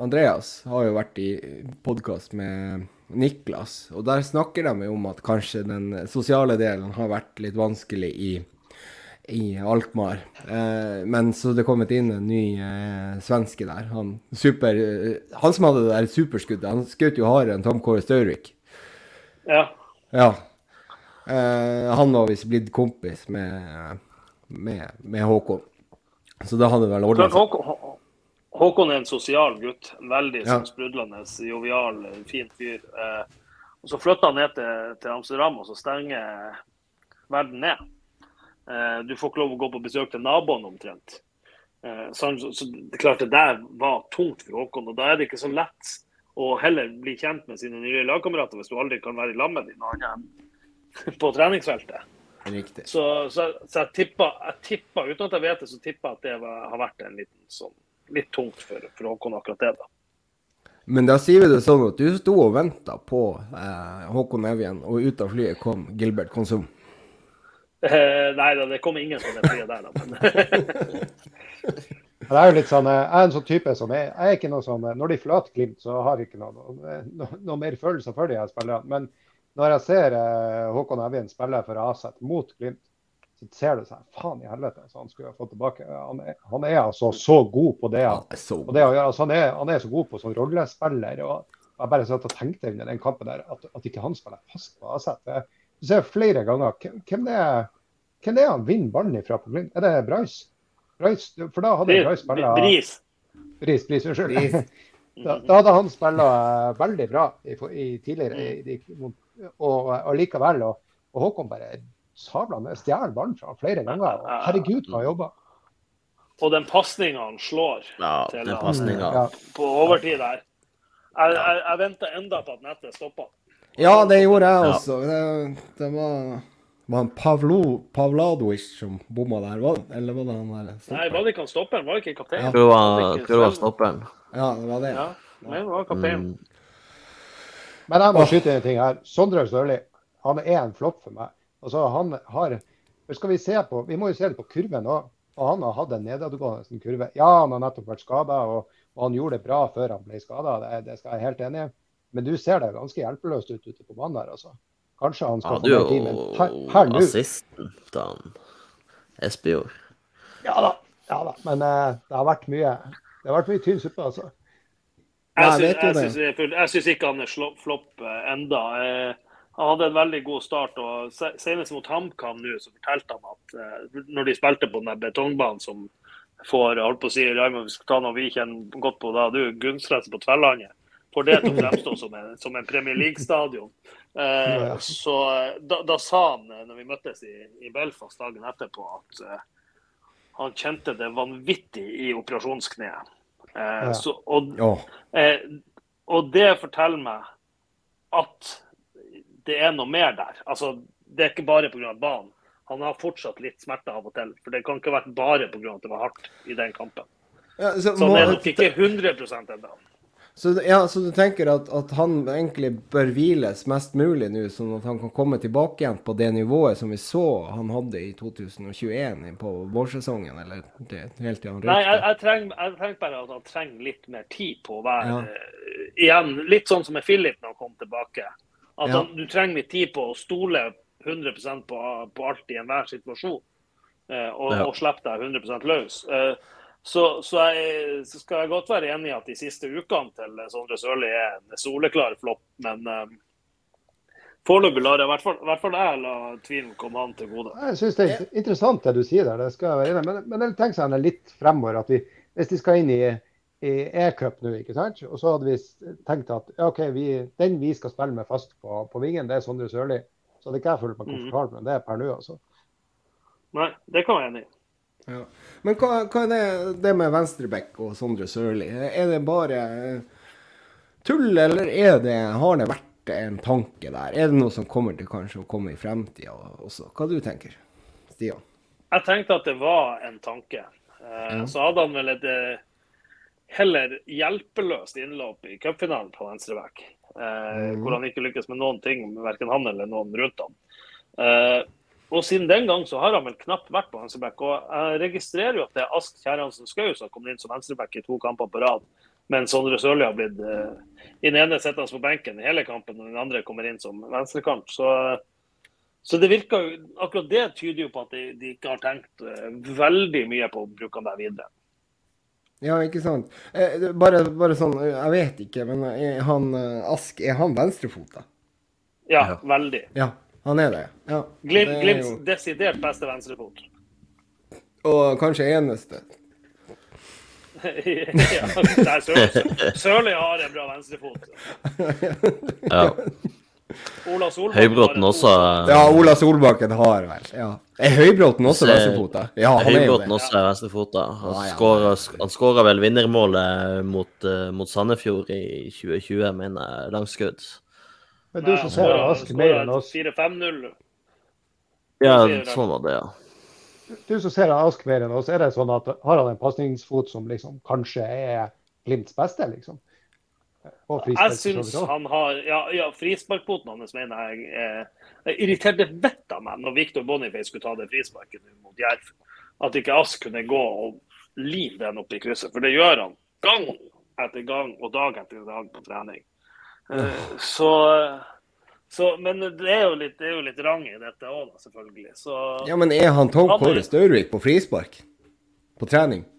Andreas har jo vært i podkast med Niklas, og der snakker de om at kanskje den sosiale delen har vært litt vanskelig i i Alkmaar. Eh, men så det kommet inn en ny eh, svenske der. Han, super, eh, han som hadde det der superskuddet. Han skjøt jo hardere enn Tom Kåre Størvik. Ja. ja. Eh, han var visst blitt kompis med, med, med, Håkon. Så da hadde det vel ordna seg. Håkon, er en sosial gutt. Veldig ja. sånn sprudlende, jovial, fin fyr. Eh, og Så flytter han ned til, til Amsterdam, og så stenger verden ned. Eh, du får ikke lov å gå på besøk til naboen omtrent. Eh, så, så det klarte klart det der var tungt for Håkon. og Da er det ikke så lett å heller bli kjent med sine nye lagkamerater hvis du aldri kan være i lag med dem enn <laughs> på treningsfeltet. Riktig. Så, så, så jeg, tippa, jeg, tippa, uten at jeg vet det, så tippa jeg at det var, har vært en liten, sånn, litt tungt for, for, Håkon akkurat det. da. Men da sier vi det sånn at du sto og venta på eh, Håkon Evjen, og ut av flyet kom Gilbert Konsum. Eh, nei da, det kom ingen som frie der, da. Men... <laughs> det er jo litt sånn, Jeg er en sånn type som jeg, jeg er ikke noe sånn, Når de forlater Glimt, så har jeg ikke noe, noe, noe mer følelser for de her spillerne. Men når jeg ser eh, Håkon Evjen spille for Aset mot Glimt, så ser du sånn Faen i helvete, så han skulle ha fått tilbake. Han er, han er altså så god på det. Han, på det altså, han, er, han, er, så god på sånn rollespiller. og Jeg bare satt og tenkte under den kampen der at, at ikke han spiller fast på Aset. Du ser flere ganger hvem det er hvem er han vinner ballen ifra på Glimt? Er det Bryce? Bryce? For da hadde Bryce spilla Bris. Bris, Bris, unnskyld. <laughs> Da, da, hadde han spilla uh, veldig bra i, i tidligere, i, og, og likevel. Og, og Håkon bare sabla ned, stjeler ballen fra flere ganger. Og herregud, hva han jobba. Og den pasninga han slår ja, til, den ja. på overtid der Jeg, jeg, jeg venta enda på at nettet stoppa. Ja, det gjorde jeg også. Det, det var var han Pavlo, Pavladovic som bomma der, var, eller var det han der? Nei, var det ikke han stopperen? Var det ikke kapteinen? Ja. Tror det var, var stopperen. Ja, det var det. Ja. Men det var kaptein. Mm. Men jeg må skyte inn en ting her. Sondre Sørli han er en flopp for meg. Altså, han har skal Vi se på, vi må jo se det på kurven òg. Og han har hatt en nedadgående kurve. Ja, han har nettopp vært skada, og, og, han gjorde det bra før han ble skada. Det, det, skal jeg være helt enig i. Men du ser det ganske hjelpeløst ut ute på banen der, altså. Kanskje han skal få mer tid, men her, nå Assisten til han Espejord. Ja da. Ja da. Men uh, det har vært mye Det har vært mye tynn suppe, altså. Jeg syns ikke han er flopp uh, enda. Uh, han hadde en veldig god start. og Senest mot HamKam nå, så fortalte han at uh, når de spilte på den betongbanen som får holdt på å si, Raymond, vi skal ta noe vi kjenner godt på da, du, Gunstredet på Tverlandet. Får det til å fremstå som en, som en Premier League-stadion. Eh, så da, da, sa han, når vi møttes i, i Belfast dagen etterpå, at eh, han kjente det vanvittig i operasjonskneet. Eh, så, og, eh, og, det forteller meg at det er noe mer der. Altså, det er ikke bare pga. banen. Han har fortsatt litt smerte av og til. For det kan ikke ha vært bare pga. at det var hardt i den kampen. Ja, så, så han er nok ikke 100 ennå. Så, ja, så du tenker at, at, han egentlig bør hviles mest mulig nå, sånn at han kan komme tilbake igjen på det nivået som vi så han hadde i 2021 på vårsesongen? Eller det, helt til han røykte? Nei, jeg, jeg, trenger, jeg, trenger, bare at han trenger litt mer tid på å være ja. uh, Igjen, litt sånn som med Philip når han kom tilbake. At ja. han, du trenger litt tid på å stole 100% på, på alt i enhver situasjon. eh, og, ja. og slippe deg 100 løs. Eh, så, så, jeg, så, skal jeg godt være enig i at de siste ukene til Sondre Sørli er en soleklar flopp, men eh, foreløpig lar jeg i hvert fall, hvert fall jeg la tvilen komme han til gode. Jeg syns det er interessant det du sier der, det skal jeg være enig men, men jeg tenker seg litt fremover at vi, hvis de skal inn i, i E-cup nå, ikke sant? og så hadde vi tenkt at OK, vi, den vi skal spille med fast på, på vingen, det er Sondre Sørli. Så hadde ikke jeg følt meg mm. komfortabel med det per nå, altså. Nei, det kan jeg enig i. Ja. Men hva, hva, er det, det med Venstrebekk og Sondre Sørli? Er det bare tull, eller er det, har det vært en tanke der? Er det noe som kommer til kanskje å komme i fremtida også? Hva du tenker Stian? Jeg tenkte at det var en tanke. Eh, ja. Så hadde han vel et eh, heller hjelpeløst innløp i cupfinalen på venstreback. Eh, mm. Hvor han ikke lykkes med noen ting, verken han eller noen rundt ham. Eh, og siden den gang så har han vel knapt vært på venstreback. Og jeg registrerer jo at det er Ask Kjerransen Skau som har kommet inn som venstreback i to kamper på rad. Mens Sondre Sørli har blitt uh, i den ene sittende på benken i hele kampen, og den andre kommer inn som venstrekant. Så, så det virker jo, akkurat det tyder jo på at de, de ikke har tenkt uh, veldig mye på å bruke han der videre. Ja, ikke sant. Eh, bare, bare, sånn, jeg vet ikke, men er han Ask, er han venstrefota? Ja, ja, veldig. Ja, han er det, ja. Glimt, det Glimts jo... desidert beste venstrefot. Og kanskje eneste. <laughs> ja, Sørli har en bra venstrefot. <laughs> ja. Ola Solbakken Høybråten også Ja, Ola Solbakken har vel ja. Er Høybråten også venstrefota? Ja, han Høybråten er også venstrefota. Han, ah, ja. han skåra vel vinnermålet mot, uh, mot Sandefjord i 2020, mener jeg, langskudd. Men du som ser Ask mer enn oss 4-5-0. Ja, sånn var det, ja. Du som ser Ask mer enn oss, er det sånn at har han en pasningsfot som liksom kanskje er Glimts beste, liksom? Jeg syns han har Ja, ja frisparkpoten hans mener jeg er Det irriterte vettet av meg når Victor Boniface skulle ta det frisparket mot Jerv. At ikke Ask kunne gå og lime den opp i krysset. For det gjør han gang etter gang og dag etter dag på trening. Eh, så, så, men det er, jo litt, det er jo litt rang i dette òg, selvfølgelig. Så, ja, men er han Tom Kåre Staurvik på frispark? På trening? Nei.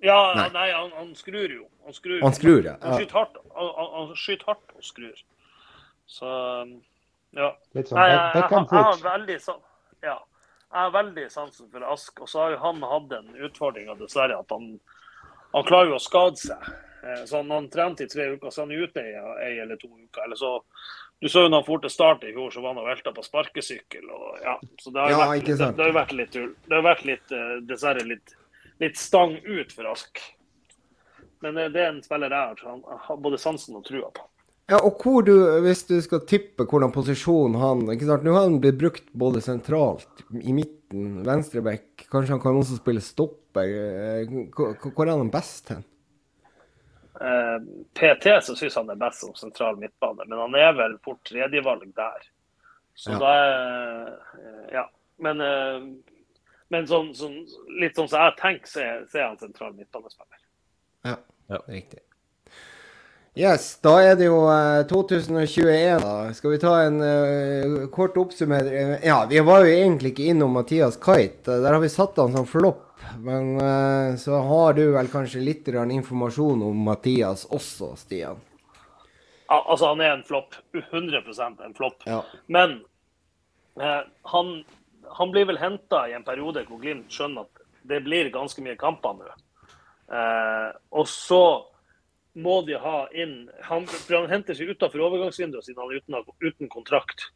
Ja, nei, nei han, han, skrur jo. Han skrur, han skrur ja. Han skyter hardt, han, han skyter hardt og skrur. Så ja. Litt sånn nei, jeg, jeg, jeg, jeg har veldig sånn ja. Jeg har veldig sansen for Ask. Og så har jo han hatt en utfordring, dessverre, at han, han klarer jo å skade seg. Eh, så han, han trente i tre uker, så han er ute i ei eller to uker. Eller så, du så jo når han for til start i fjor, så var han og velta på sparkesykkel. Og, ja, så det har, ja, vært, det, det har vært litt tull. Det har vært litt, eh, dessverre litt, litt stang ut for Ask. Men det, det er en spiller jeg har både sansen og trua på. Ja, og hvor du, hvis du skal tippe hvordan posisjon han ikke sant? Nå har han blitt brukt både sentralt, i midten, venstreback. Kanskje han kan også spille stopper. Eh, hvor er han best hen? Eh, PT så syns han er best som sentral midtbane, men han er vel fort tredjevalg der. Så ja. da er Ja. Men, men sånn, sånn, litt sånn som jeg tenker, så er, så er han sentral midtbanespiller. Ja, ja, riktig. Yes, da er det jo uh, 2021, da. Skal vi ta en uh, kort oppsummering? Ja, vi var jo egentlig ikke innom Mathias Kite. Der har vi satt han som flopp. Men uh, så har du vel kanskje litt informasjon om Mathias også, Stian? Ja, altså, han er en flopp. 100% en flopp. Ja. Men han, han, blir vel henta i en periode hvor Glimt skjønner at det blir ganske mye kamper nå. og så må de ha inn Han, for han henter seg utenfor overgangsvinduet siden han er uten, uten, kontrakt.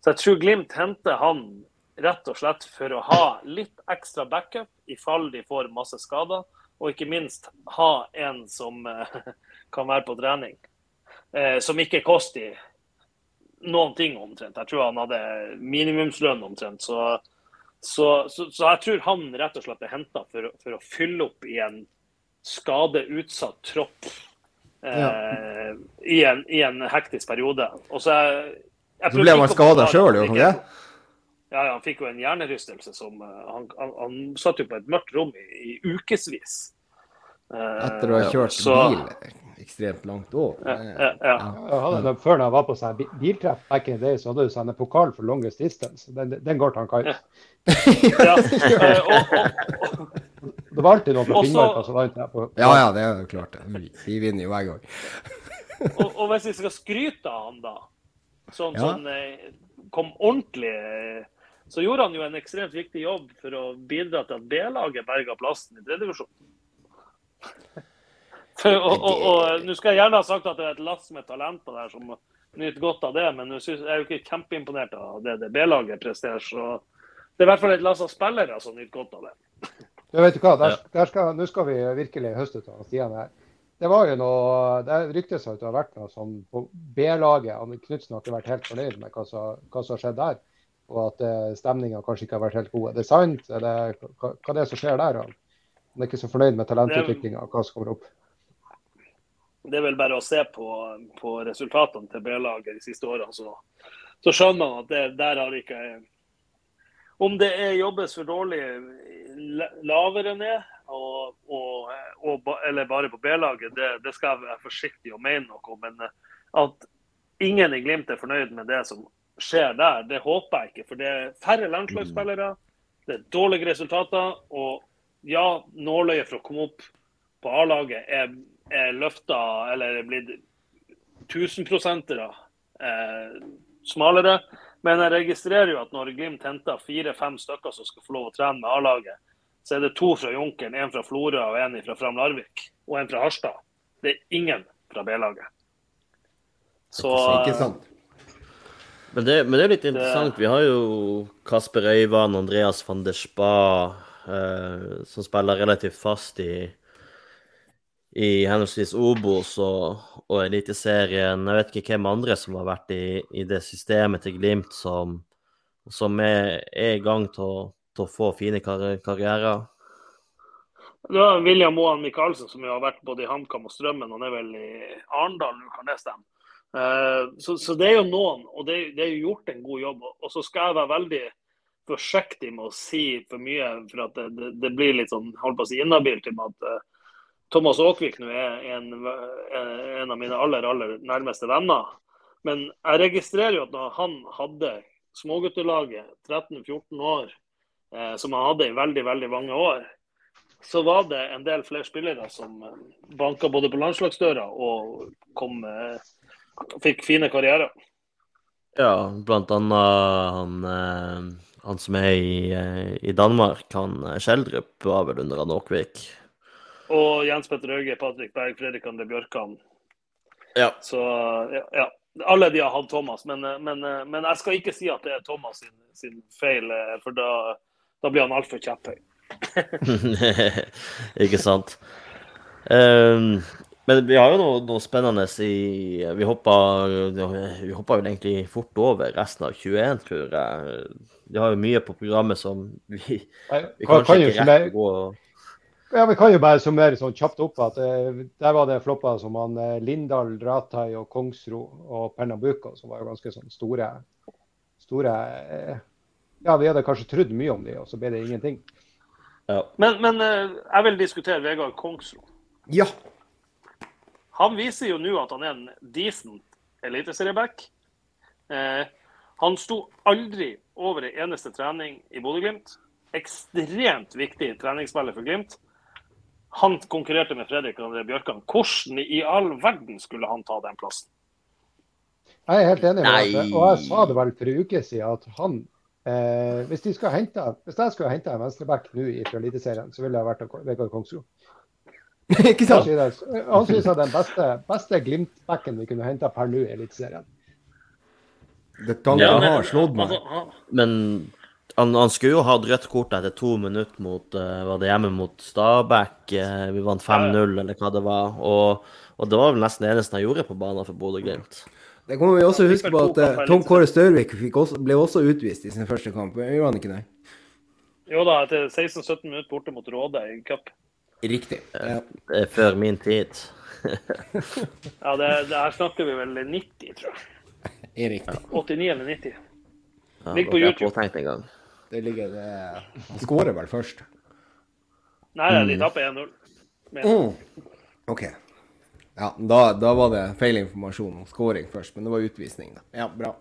Så jeg tror Glimt henter han rett og slett for å ha litt ekstra backup i fall de får masse skader. Og ikke minst ha en som eh, <laughs> kan være på trening. Eh, som ikke koster noen ting omtrent. Jeg tror han hadde minimumslønn omtrent. Så, så, så, så jeg tror han rett og slett er henta for, for, å fylle opp i en skadeutsatt tropp eh, i, en, i, en, hektisk periode. Og så jeg, jeg så ble han skada sjøl, gjorde han det? Ja, han fikk jo en hjernerystelse som eh, Han, han, han satt jo på et mørkt rom i, i ukevis. Eh, Etter å ha kjørt så, bil ekstremt langt òg. Ja, ja, ja. Før jeg var på seg biltreff back in the day, så hadde du sånn en pokal for longest distance. Den, den går til han Kai. Ja. <laughs> Eh, det var alltid noen fra Finnmark som vant. På, Ja, ja, det er jo klart. Vi vinner jo hver gang. og, og, hvis vi skal skryte av han, da, sånn, ja. sånn eh, kom ordentlig Så gjorde han jo en ekstremt viktig jobb for å bidra til at B-laget berga plassen i tredjedivisjon. <laughs> og, og, og nå skal jeg gjerne ha sagt at det er et lass med talenter der som nyter godt av det, men jeg er jo ikke kjempeimponert av det det B-laget presterer. Så det er i hvert fall et lass av spillere som nyter godt av det. <laughs> Du vet du hva, der, der skal, Nå skal vi virkelig høste av Stian her. Det var jo noe, det ryktes at det har vært noe sånn på B-laget. Knutsen har ikke vært helt fornøyd med hva som, hva som har skjedd der. Og at eh, stemninga kanskje ikke har vært helt god. Er det sant? Er det, hva, hva er det som skjer der? Han er ikke så fornøyd med talentutviklinga hva som kommer opp? Det er vel bare å se på, på resultatene til B-laget de siste årene, så, så, skjønner man at det, der har ikke Om det er jobbes for dårlig lavere ned, og, og, og, eller bare på B-laget, det, det, skal jeg være forsiktig å mene noe om. Men eh, at ingen i Glimt er fornøyd med det som skjer der, det håper jeg ikke. For det er færre landslagsspillere, det er dårlige resultater. Og ja, nåløyet for å komme opp på A-laget er, er løfta eller er blitt tusenprosentere eh, smalere. Men jeg registrerer jo at når Glimt henter fire-fem stykker som skal få lov å trene med A-laget, så er det to fra Junkeren, en fra Florø og en fra Fram Larvik. Og en fra Harstad. Det er ingen fra B-laget. Så Ikke sant. Men det, men det, er litt interessant. Vi har jo Kasper Øyvand, Andreas van der Spa, eh, som spiller relativt fast i, i henholdsvis Obos og, og Eliteserien. Jeg vet ikke hvem andre som har vært i, i det systemet til Glimt som, som er, er, i gang til til å få fine kar karrierer? Det var William Moan Michaelsen som har vært både i HamKam og Strømmen. Han er vel i Arendal kan det stemme? Uh, så, så, det er jo noen, og det, det, er jo gjort en god jobb. Og så skal jeg være veldig forsiktig med å si for mye, for at det, det, blir litt sånn holdt på å si inhabilt til at uh, Thomas Aakvik nå er en, en, av mine aller, aller nærmeste venner. Men jeg registrerer jo at når han hadde småguttelaget, 13-14 år, Eh, som han hadde i veldig, veldig mange år, så var det en del flere spillere som eh, banka både på landslagsdøra og kom, eh, fikk fine karrierer. Ja, blant annet han, han som er i, i Danmark, han Skjeldrup, var vel under han Åkvik. Og Jens Petter Hauge, Patrick Berg, Fredrik André Bjørkan. Ja. Så ja, ja, Alle de har hatt Thomas, men, men, men, jeg skal ikke si at det er Thomas sin, sin feil, for da da blir han altfor kjepphøy. <laughs> ikke sant. Um, men vi har jo noe, noe spennende i Vi hoppa, vi hoppa vel egentlig fort over resten av 21, tror jeg. Vi har jo mye på programmet som vi, vi kanskje kan ikke rekker å gå Ja, Vi kan jo bare summere sånn kjapt opp at uh, der var det flopper som han uh, Lindahl, Ratai og Kongsro og Pernambuco, som var jo ganske sånn store, store uh, Ja, vi hadde kanskje trodd mye om de, og så ble det ingenting. Ja. Men, men jeg vil diskutere Vegard Kongsro. Ja. Han viser jo nå at han er en decent eliteserieback. Eh, han sto aldri over en eneste trening i Bodø-Glimt. Ekstremt viktig treningsspiller for Glimt. Han konkurrerte med Fredrik André Bjørkan. Hvordan i all verden skulle han ta den plassen? Jeg er helt enig med deg. Og jeg sa det vel for en uke siden at han eh, hvis, de skal hente, hvis jeg skulle hente en venstreback nå fra Eliteserien, så ville det vært Vegard Kongsro. <laughs> Ikke sant? Han synes han er den beste, beste Glimt-backen vi kunne henta per nå i Eliteserien. Det tanken ja, har slått meg. Altså, men han, han, skulle jo hatt rødt kort etter to minutter mot uh, var det hjemme mot Stabæk. Uh, vi vant 5-0, eller hva det var. Og, og, det var vel nesten det eneste han gjorde på banen for Bodø-Glimt. Det kommer vi også huske på at uh, Tom Kåre Størvik også, ble også utvist i sin første kamp. Gjorde han ikke det? Jo da, etter 16-17 minutter borte mot Råde i cup. Riktig. Ja. Det er før min tid. <laughs> ja, det, det, her snakker vi vel 90, tror jeg. <laughs> Riktig. 89 eller 90. Ja, Ligger på YouTube. Det ligger det Han skårer vel først? Nei, de mm. taper 1-0. Mm. OK. Ja, da, da, var det feil informasjon om skåring først, men det var utvisning. da. Ja, bra.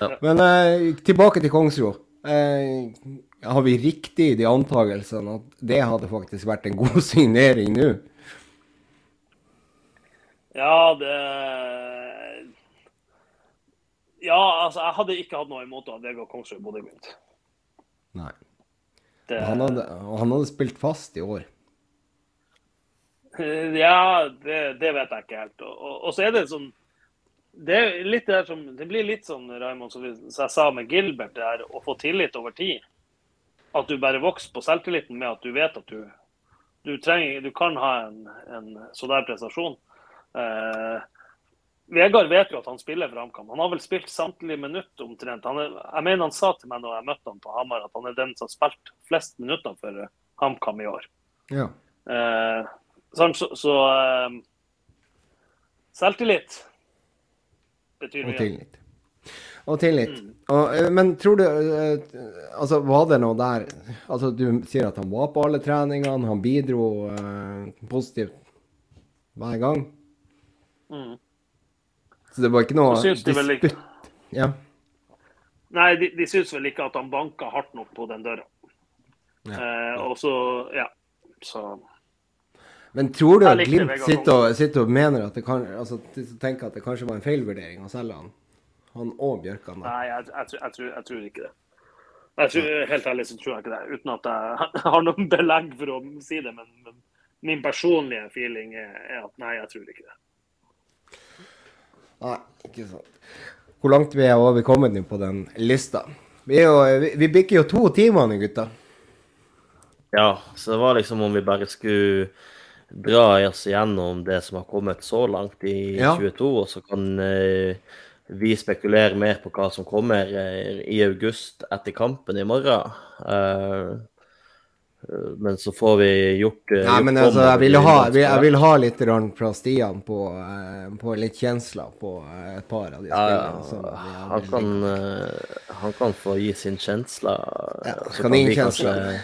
Ja. Men eh, tilbake til Kongsro. Eh, har vi riktig i de antakelsene at det hadde faktisk vært en god <laughs> signering nå? Ja, det Ja, altså, jeg hadde ikke hatt noe imot at Vegard Kongsrud Bodø-Glimt. Nei. Det... Han, hadde, han hadde spilt fast i år. Ja, det, det vet jeg ikke helt. Og, og, så er det sånn det, er litt det, som, det blir litt sånn, Raimond, som jeg sa med Gilbert, det her, å få tillit over tid. At du bare vokser på selvtilliten med at du vet at du, du, trenger, du kan ha en, en sånn der prestasjon. Eh, Vegard vet jo at han spiller for HamKam. Han har vel spilt samtlige minutt omtrent. Er, jeg mener han sa til meg når jeg møtte ham på Hamar, at han er den som har spilt flest minutter for HamKam i år. Ja. Eh, så, så eh, selvtillit betyr mye. Og tillit. Og tillit. Mm. Og, eh, men tror du eh, Altså, var det noe der Altså, du sier at han var på alle treningene, han bidro eh, positivt hver gang. Mm. Så det var ikke noe disputt? Ja. Nei, de, de syns vel ikke at han banka hardt nok på den døra. Ja. Eh, og så, ja. Så Men tror du at Glimt sitter sitter og, mener at det kan, altså, tenker at det kanskje var en feilvurdering å selge han? Han og Bjørkan? Nei, jeg, jeg, jeg, tror, jeg, tror, ikke det. Tror, helt ærlig så tror jeg ikke det. Uten at jeg <laughs> har noen belegg for å si det. Men, men min personlige feeling er, er at nei, jeg tror ikke det. Nei, ikke sant. Hvor langt vi er over kommet nå på den lista? Vi, jo, vi, vi bikker jo to timer nå, gutta. Ja, så det var liksom om vi bare skulle dra oss igjennom det som har kommet så langt i ja. 22, og så kan eh, vi spekulere mer på hva som kommer eh, i august etter kampen i morgen. Eh, men så får vi gjort Nei, men altså, jeg vil, ha, jeg, vil, jeg vil ha, litt fra Stian på, eh, på, litt kjensler på eh, et par av de spillene. Ja, han, kan, uh, han, kan, få gi sin kjensler. Ja, så kan, kan kjensler.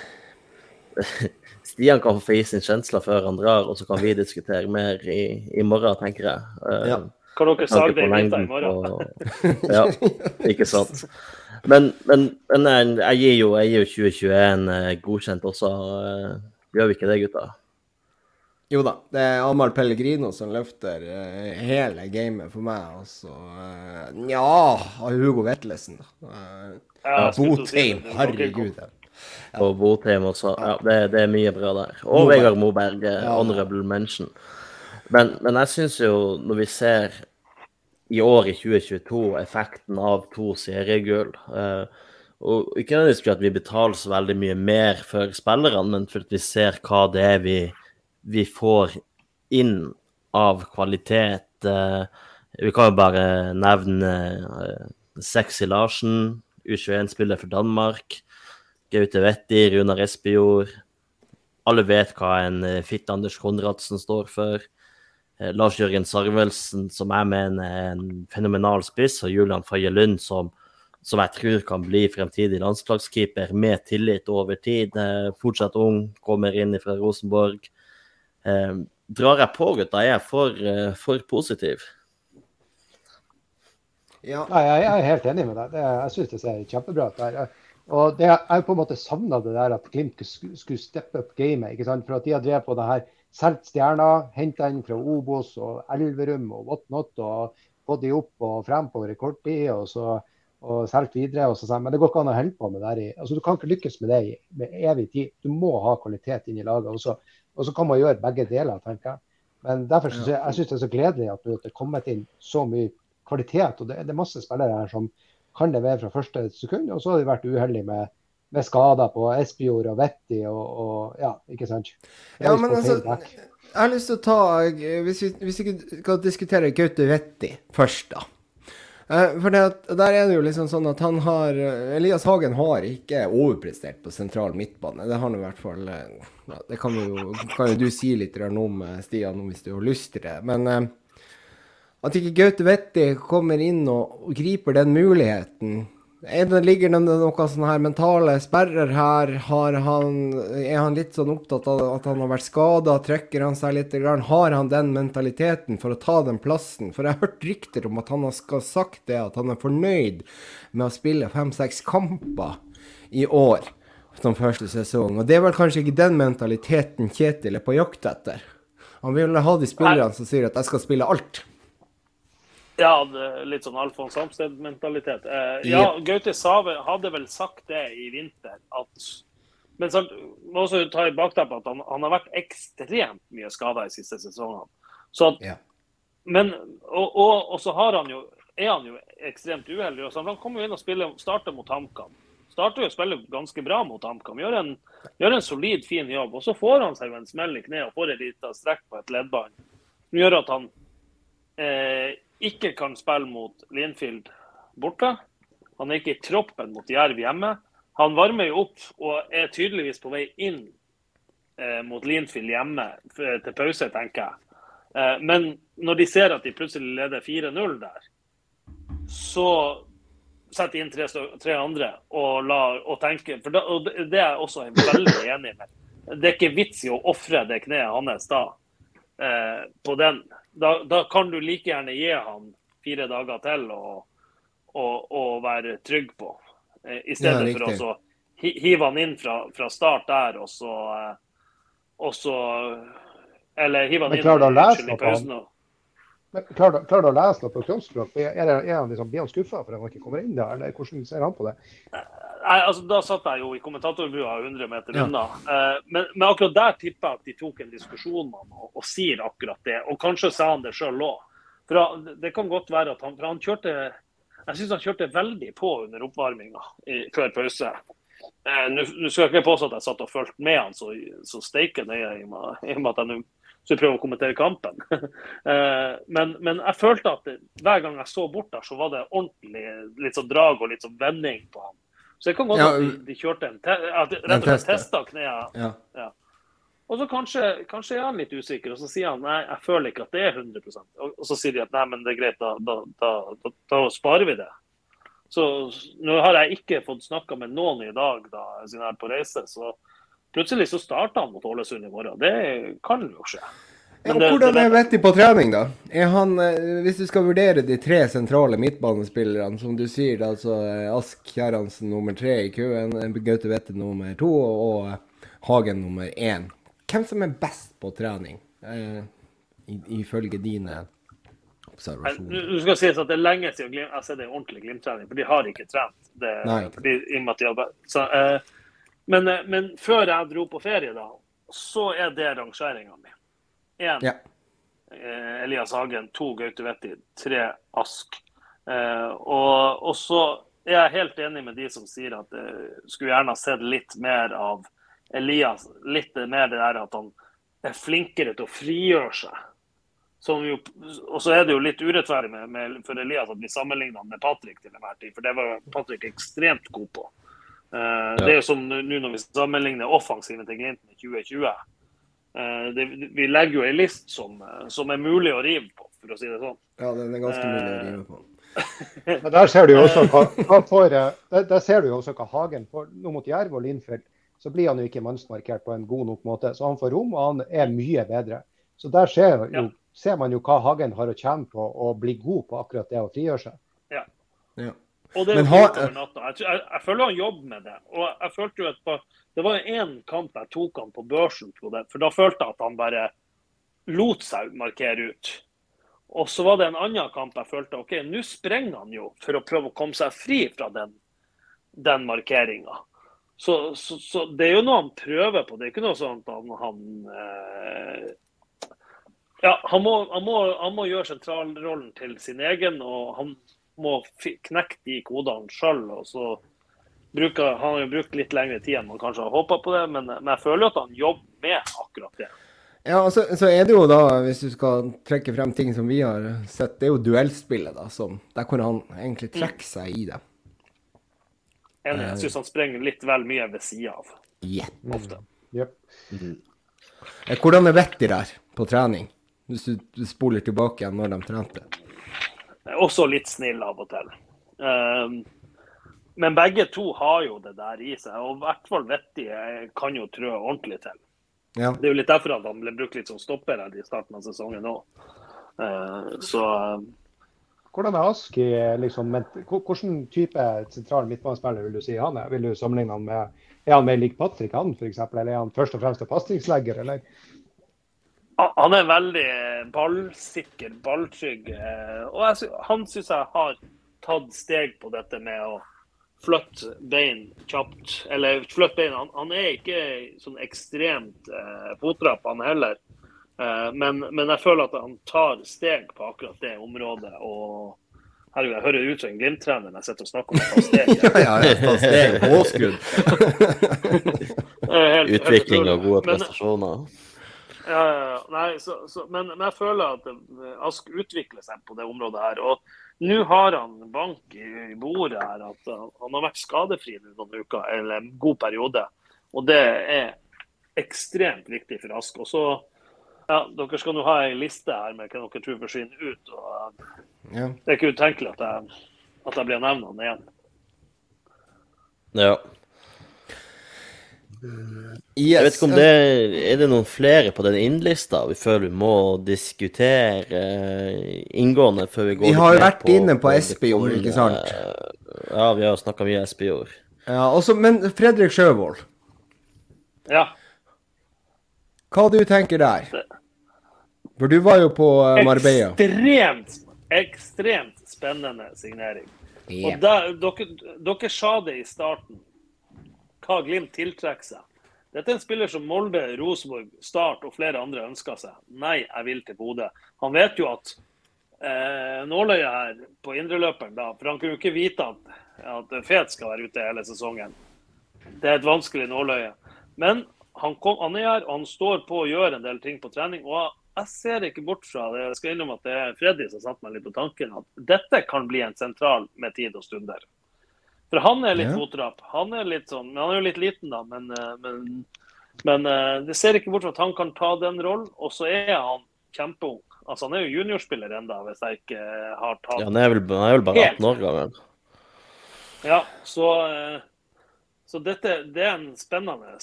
<laughs> Stian kan få gi sin kjensler før han drar, og så kan vi diskutere mer i, i morgen, tenker jeg. Uh, ja. Kan dere sage det i morgen? På, <laughs> ja, ikke sant. <laughs> Men, men, men jeg, gir jo, jeg, gir jo, 2021 eh, godkjent også. Eh, gjør vi ikke det, gutta? Jo da. Det er Amahl Pellegrino som løfter uh, hele gamet for meg. Og så Nja Hugo Vetlesen, da. Ja, Botheim, herregud. Ja. Og Botheim også. Ja, det, det, er mye bra der. Og Vegard Moberg, honorable mention. Men, men jeg syns jo, når vi ser i år, i 2022, effekten av to seriegull. Uh, og ikke nødvendigvis at vi betaler så veldig mye mer for spillerne, men for at vi ser hva det er vi, vi får inn av kvalitet. Uh, vi kan jo bare nevne uh, Sexy Larsen, U21-spiller for Danmark. Gaute Wetti, Runar Espejord. alle vet hva en fitte Anders Konradsen står for. Lars Jørgen Sarvelsen, som jeg mener er en fenomenal spiss, og Julian Faye Lund, som, som, jeg tror kan bli fremtidig landslagskeeper med tillit over tid. Fortsatt ung, kommer inn fra Rosenborg. Drar jeg på, gutta? Er jeg for, for positiv? Ja. Nei, jeg, er helt enig med deg. Det, jeg syns det ser kjempebra ut. Og det, Jeg på en måte savna det der at Glimt skulle steppe opp gamet. ikke sant? For at de har drevet på det her, solgt stjerner, henta inn fra Obos og Elverum og whatnot. og fått de opp og frem på rekordtid. og så og solgt videre. Og så, men det går ikke an å holde på med det. altså, du kan ikke lykkes med det i med evig tid. Du må ha kvalitet inn i laget. Og så, og så kan man gjøre begge deler, tenker jeg. Men derfor synes jeg, jeg synes det er så gledelig at det er kommet inn så mye kvalitet. og Det, det er masse spillere her som kan levere fra første sekund. Og så har de vært uheldige med, med skader på Espejord og Vetti og, og, ja, ikke sant. Ja, men altså, jeg har lyst til å ta Hvis vi, hvis vi skal diskutere Gaute Vetti først, da. Eh, for det, der er det jo liksom sånn at han har Elias Hagen har ikke overprestert på sentral midtbane. Det har han i hvert fall eh, ja, Det kan jo, kan jo, du si litt om, Stian, hvis du har lyst til det. Men eh, at ikke Gaute Vetti kommer inn og, griper den muligheten. Er det, ligger det noen sånne her mentale sperrer her? Han, er han litt sånn opptatt av at han har vært skada? Trekker han seg litt? Har han den mentaliteten for å ta den plassen? For jeg har hørt rykter om at han har sagt det, at han er fornøyd med å spille fem-seks kamper i år som første sesong. Og det er vel kanskje ikke den mentaliteten Kjetil er på jakt etter. Han vil ha de spillerne som sier at 'jeg skal spille alt'. Ja, litt sånn Alfons Samsted-mentalitet. Eh, ja, Gaute Save hadde vel sagt det i vinter at Men så må også ta i bakteppet at han, han, har vært ekstremt mye skada de siste sesongene. Så at, ja. Men, og, og, og, så har han jo, er han jo ekstremt uheldig. Så han kommer jo inn og spiller, starter mot HamKam. Starter jo å spille ganske bra mot HamKam. Gjør, en, gjør en solid, fin jobb. Og så får han seg en smell i kneet og får en lite strekk på et leddbånd. Som gjør at han eh, ikke kan spille mot Linfield borte. Han er ikke i troppen mot Jerv hjemme. Han varmer jo opp og er tydeligvis på vei inn eh, mot Linfield hjemme til pause, tenker jeg. Eh, men når de ser at de plutselig leder 4-0 der, så setter de inn tre, tre andre og, la, og tenker For da, og det er jeg også veldig enig med. Det er ikke vits i å ofre det kneet hans da eh, på den da, da, kan du like gjerne gi han fire dager til å være trygg på. Eh, I stedet ja, for å hive han inn fra, fra start der, og så, eh, og så Eller hive han inn i pausen. Klarer du, klarer du å lese noe på kroppsspråk? Er, er, er han liksom, blir han skuffa for at han ikke kommer inn der, eller hvordan ser han på det? Nei, altså Da satt jeg jo i kommentatorbua 100 meter unna. Uh, men, men, akkurat der tipper jeg at de tok en diskusjon med han og, og, sier akkurat det. Og kanskje sa han det sjøl òg. For det kan godt være at han, for han kjørte Jeg syns han kjørte veldig på under oppvarminga før pause. Uh, Nå skal jeg ikke påstå at jeg satt og fulgte med han så, så steike nøye, i og med at jeg nå så prøver å kommentere kampen. <laughs> Eh, men, men, jeg følte at hver gang jeg så bort der, så var det ordentlig litt sånn drag og litt sånn vending på ham. Så det kan godt ja, at de, de, kjørte en te at rett og slett testa knærne. Ja. Ja. Og så kanskje, kanskje, er han litt usikker, og så sier han nei, jeg føler ikke at det er 100 Og, og så sier de at nei, men det er greit, da, da, da, da sparer vi det. Så nå har jeg ikke fått snakka med noen i dag da, siden jeg er på reise. så Plutselig så starter han mot Ålesund i morgen. Det kan jo skje. Ja, hvordan er Vetti på trening, da? Han, eh, hvis du skal vurdere de tre sentrale midtbanespillerne, som du sier, altså eh, Ask Kjerransen nummer tre i køen, eh, Gaute Vetti nummer to og Hagen nummer én. Hvem som er best på trening, ifølge dine observasjoner? Du skal sies at Det er lenge siden jeg har sett en ordentlig Glimt-trening, for de har ikke trent. Det, Nei. De, i og med at de har, så, eh, men, eh, men, før jeg dro på ferie, da, så er det rangeringa mi. Én ja. eh, Elias Hagen, to Gaute Vetti, tre Ask. Eh, og, og, så er jeg helt enig med de som sier at eh, skulle gjerne ha sett litt mer av Elias. Litt mer det der at han er flinkere til å frigjøre seg. Jo, og så er det jo litt urettferdig med, med, for Elias at vi sammenligner han med Patrick til enhver tid, for det var Patrick ekstremt god på. Uh, det er jo som nå når vi sammenligner offensiven til Glimt med 2020. Uh, det, vi legger jo ei list som, som, er mulig å rive på, for å si det sånn. Ja, den er ganske mulig å rive på. Men der ser du jo også hva, hva får, der, der, ser du jo også hva Hagen får. Nå mot Jerv og Lindfeld så blir han jo ikke mannsmarkert på en god nok måte. Så han får rom, og han er mye bedre. Så der ser, jo, ja. ser man jo hva Hagen har å tjene på å bli god på akkurat det å frigjøre seg. Ja. ja. Og det er jo over natta. Jeg, jeg, jeg, føler han jobber med det. Og jeg følte jo et Det var én kamp jeg tok han på børsen for da følte jeg at han bare lot seg markere ut. Og så var det en annen kamp jeg følte OK, nå sprenger han jo for å prøve å komme seg fri fra den, den markeringa. Så, så, så, det er jo noe han prøver på. Det er ikke noe sånn at han, han eh, Ja, han må, han, må, han må, gjøre sentralrollen til sin egen, og han må knekke de kodene sjøl. Bruker han har jo brukt litt lengre tid enn man kanskje har håpa på det, men, men jeg føler jo at han jobber med akkurat det. Ja, så, så, er det jo da, hvis du skal trekke frem ting som vi har sett, det er jo duellspillet, da, som Der hvor han egentlig trekker seg i det. Enig. Jeg syns han sprenger litt vel mye ved sida av. Yeah. Ofte. Yep. Mm. Hvordan er Vetti der på trening, hvis du, du spoler tilbake igjen når de trente? Også litt snill av og til. Um, men begge to har jo det der i seg, og i hvert fall Vetti kan jo trø ordentlig til. Ja. Det er jo litt derfor at han ble brukt litt som stopper her i starten av sesongen òg. Uh, eh, så Hvordan er Aski liksom, Hvilken type sentral midtbanespiller vil du si han er? Vil du sammenligne han med Er han mer lik Patrick han f.eks., eller er han først og fremst en pasningslegger, eller? Han er veldig ballsikker, balltrygg. Eh, og jeg, han syns jeg har tatt steg på dette med å flytte bein kjapt. Eller flytte bein. Han, han, er ikke sånn ekstremt eh, fotrapp, han heller. Eh, men, men, jeg føler at han tar steg på akkurat det området. og Herregud, jeg hører ut som en Glimt-trener når jeg sitter og snakker om å ta steg. <laughs> ja, ja, ta steg. Påskudd. <laughs> Utvikling og gode prestasjoner. Ja, ja, Nei, så, så, men, men, jeg føler at Ask utvikler seg på det området her. og nå har han bank i bordet her at han har vært skadefri noen uker, eller en god periode. Og det er ekstremt viktig for Ask. Og så, ja, Dere skal nå ha ei liste her med hva dere tror forsvinner ut. og ja. Det er ikke utenkelig at jeg, at jeg blir nevnt igjen. Ja. Yes. Jeg vet ikke om det er det noen flere på den innlista vi føler vi må diskutere uh, inngående før vi går Vi har jo vært på, inne på, på Espejord, ikke sant? ja, vi har snakka mye Espejord. Ja, også, men Fredrik Sjøvold. Ja. Hva du tenker der? For du var jo på uh, Marbella. Ekstremt, ekstremt spennende signering. Yeah. Og der, dere, dere sa det i starten hva Glimt tiltrekker seg. Dette er en spiller som Molde, Rosenborg, Start og flere andre ønsker seg. Nei, jeg vil til Bodø. Han vet jo at eh, nåløyet her på indreløperen, da, for han kunne jo ikke vite at, at Fet skal være ute hele sesongen. Det er et vanskelig nåløye. Men han, kom, han er her, og han står på å gjøre en del ting på trening. og jeg ser ikke bort fra det. Jeg skal innrømme at det er Freddy som satte meg litt på tanken at dette kan bli en sentral med tid og stunder. For han er litt ja. fotrapp. Han er litt sånn, men han er jo litt liten, da. Men, eh, men, men eh, det ser ikke bort fra at han kan ta den rollen. Og så er han kjempeung. Altså, han er jo juniorspiller ennå, hvis jeg ikke har tatt Ja, han er vel, han er vel bare 18 år gammel. Ja, så, eh, så dette det er en spennende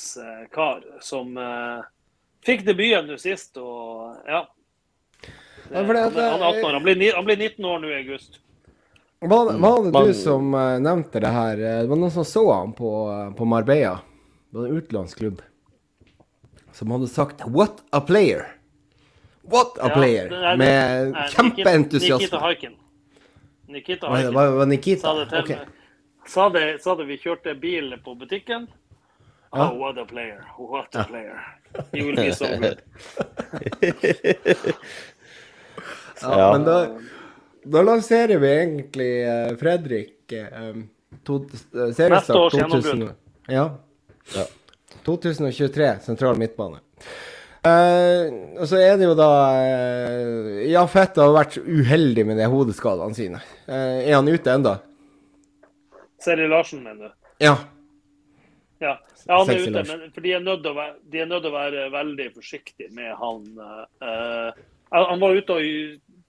kar som fikk debuten nå sist, og ja. Det, han, er 18 år. Han blir, han blir 19 år nå i august. Hva, var det du som uh, nevnte det her? Eh, det var noen som så han på, uh, på Marbella. Det var en utenlandsklubb. Som hadde sagt 'What a player'. What a ja, player! Det, det, med kjempeentusiasme. Nikita Haiken. Nikita Haiken. Var, var Nikita? Sa det til okay. Sa det, sa det vi kjørte bil på butikken. Ja. Oh, what a player. What a player. He will be so good. ja, men da da lanserer vi egentlig uh, Fredrik uh, to, uh, seriestart 2000, ja. ja. 2023, sentral midtbane. Uh, og så er det jo da uh, Ja, Fett har vært uheldig med de hodeskadene sine. Uh, er han ute ennå? Seri Larsen, mener du? Ja. Ja, ja han er ute, men for de er nødt til å være, de er nødt til å være veldig forsiktige med han. Uh, han var ute og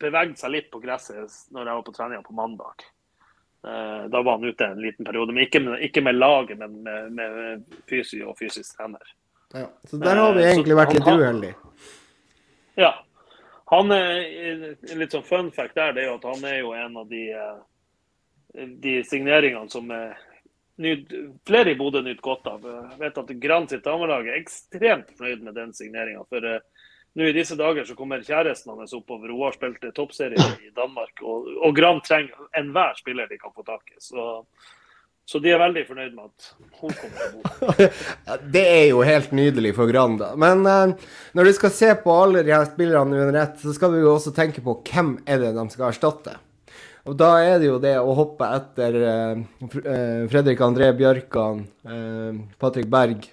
beveget seg litt på gresset når jeg var på treninga på mandag. Uh, da var han ute en liten periode, men ikke med, ikke med laget, men med, med fysi og fysisk trener. Ja, så der har vi egentlig uh, vært litt uheldige. Ja. Han er, litt sånn fun fact der, det er jo at han er jo en av de, de signeringene som er nyd, flere i Bodø nyter godt av. Jeg vet at Gran sitt damelag er ekstremt fornøyd med den signeringa. For nå i disse dager så kommer kjæresten hans oppover. Hun har spilt toppserie i Danmark. Og, og Gran trenger enhver spiller de kan få tak i. Så, så, de er veldig fornøyd med at hun kommer til Bodø. <laughs> det er jo helt nydelig for Gran, da. Men eh, når du skal se på alle de her spillerne under ett, så skal du jo også tenke på hvem er det de skal erstatte. Og da er det jo det å hoppe etter eh, Fredrik André Bjørkan, eh, Patrick Berg,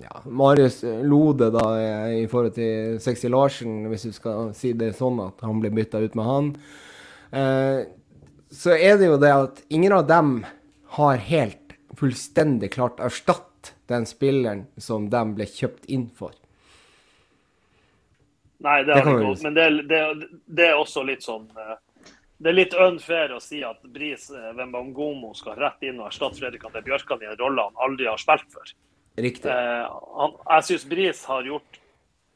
ja, Marius Lode da i forhold til Sexy Larsen, hvis du skal si det sånn at han blir bytta ut med han. så er det jo det at ingen av dem har helt fullstendig klart erstatt den spilleren som de ble kjøpt inn for. Nei, det har de ikke. Men det, det, det, er også litt sånn det er litt unfair å si at Bris eh, Wembangomo skal rett inn og erstatte Fredrik André Bjørkan i en rolle han aldri har spilt for. Riktig. Eh, han, jeg syns Bris har gjort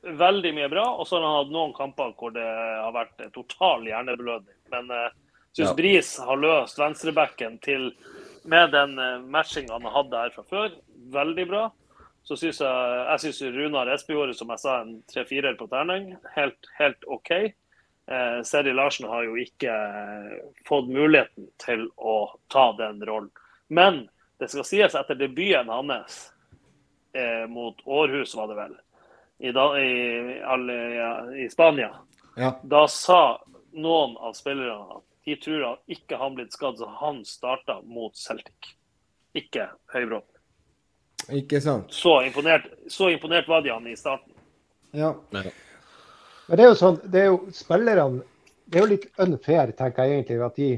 veldig mye bra, og så har han hatt noen kamper hvor det har vært total hjerneblødning. Men jeg eh, syns ja. Bris har løst venstrebacken til med den eh, matchinga han hadde her fra før, veldig bra. Så syns jeg, jeg synes Runar Espejordet, som jeg sa, en tre-firer på terning, helt, helt OK. Eh, Seri Larsen har jo ikke fått muligheten til å ta den rollen. Men det skal sies etter debuten hans eh, mot Århus, var det vel, i, da, i, ja, i Spania, ja. da sa noen av spillerne at de tror at ikke han blitt skadd, så han starta mot Celtic. Ikke Høybråten. Ikke sant. Så imponert, så imponert var de han i starten. Ja. Men det er jo sånn, det er jo spillerne Det er jo litt unfair, tenker jeg egentlig. at de,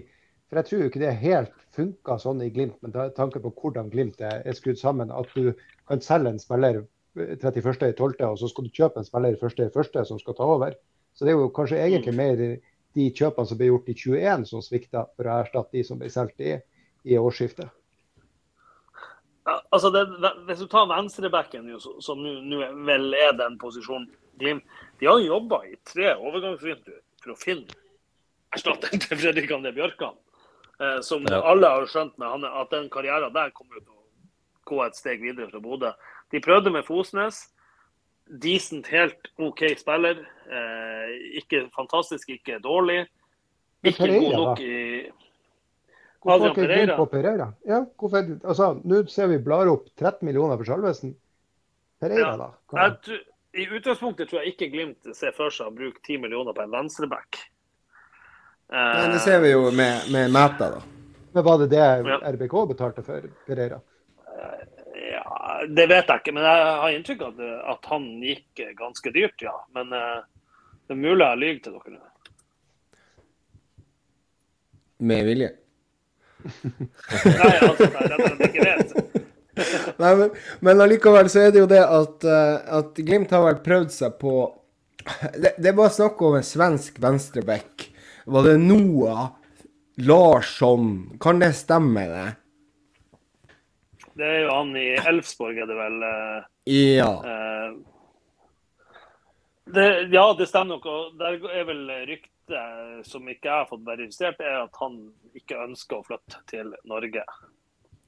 For jeg tror jo ikke det helt funka sånn i Glimt, med tanke på hvordan Glimt er skrudd sammen. At du kan selge en spiller 31.12., og så skal du kjøpe en spiller 1.1. som skal ta over. Så det er jo kanskje egentlig mer de kjøpene som ble gjort i 21 som svikta, for å erstatte de som ble solgt i, i årsskiftet. Ja, altså det, hvis du tar venstrebacken, som nå vel er den posisjonen Glimt De har jobba i tre overgangsvinduer for å finne erstatteren til Fredrik André Bjørkan. Eh, som ja. alle har skjønt med han, at den karrieren der kommer til å gå et steg videre fra Bodø. De prøvde med Fosnes. Decent, helt OK spiller. Eh, ikke fantastisk, ikke dårlig. Ikke Pereira, god nok i Hvorfor Adrian Pereira? på Pereira? Ja, hvorfor, altså, Nå ser vi blar opp 13 millioner for Salvesen. Pereira, ja. da? Jeg, i utgangspunktet tror jeg ikke Glimt ser for seg å bruke 10 millioner på en venstreback. Men det ser vi jo med, med Mæta, da. Men Var det det RBK betalte for Pereira? Ja, Det vet jeg ikke, men jeg har inntrykk av at, han gikk ganske dyrt, ja. Men uh, det er mulig jeg lyver til dere. Med vilje? Nei, altså, det er ikke vet. <laughs> Nei, men, men allikevel så er det jo det at, uh, at Glimt har vel prøvd seg på Det, det er bare snakk om en svensk venstreback. Var det Noah Larsson? Kan det stemme, det? Det er jo han i Elfsborg, er det vel? Uh, ja. Uh, det, ja, det stemmer nok. og Der er vel ryktet som ikke jeg har fått verifisert, er at han ikke ønsker å flytte til Norge.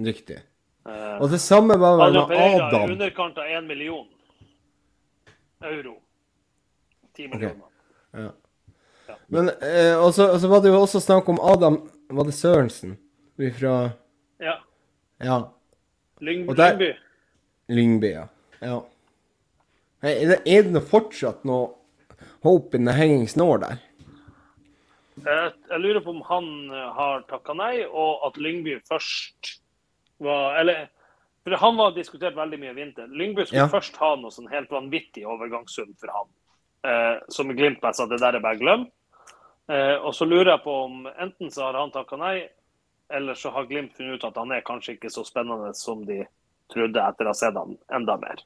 Riktig. Uh, og det samme var vel med Adam. I underkant av 1 million euro. 10 millioner. Okay. Ja. Ja. Men eh, og så var det jo også snakk om Adam Var det Sørensen fra Ja. ja. Lyng, der, Lyngby. Lyngby, ja. ja. Er det, det fortsatt noe hope in the hanging snore der? Jeg, jeg lurer på om han har takka nei, og at Lyngby først var Eller for han var diskutert veldig mye i vinter. Lyngby skulle ja. først ha noe sånn helt vanvittig overgangssum for han. Eh, som Glimt sa det der er bare glem. Eh, og så lurer jeg på om enten så har han takka nei, eller så har Glimt funnet ut at han er kanskje ikke så spennende som de trodde etter å ha sett han enda mer.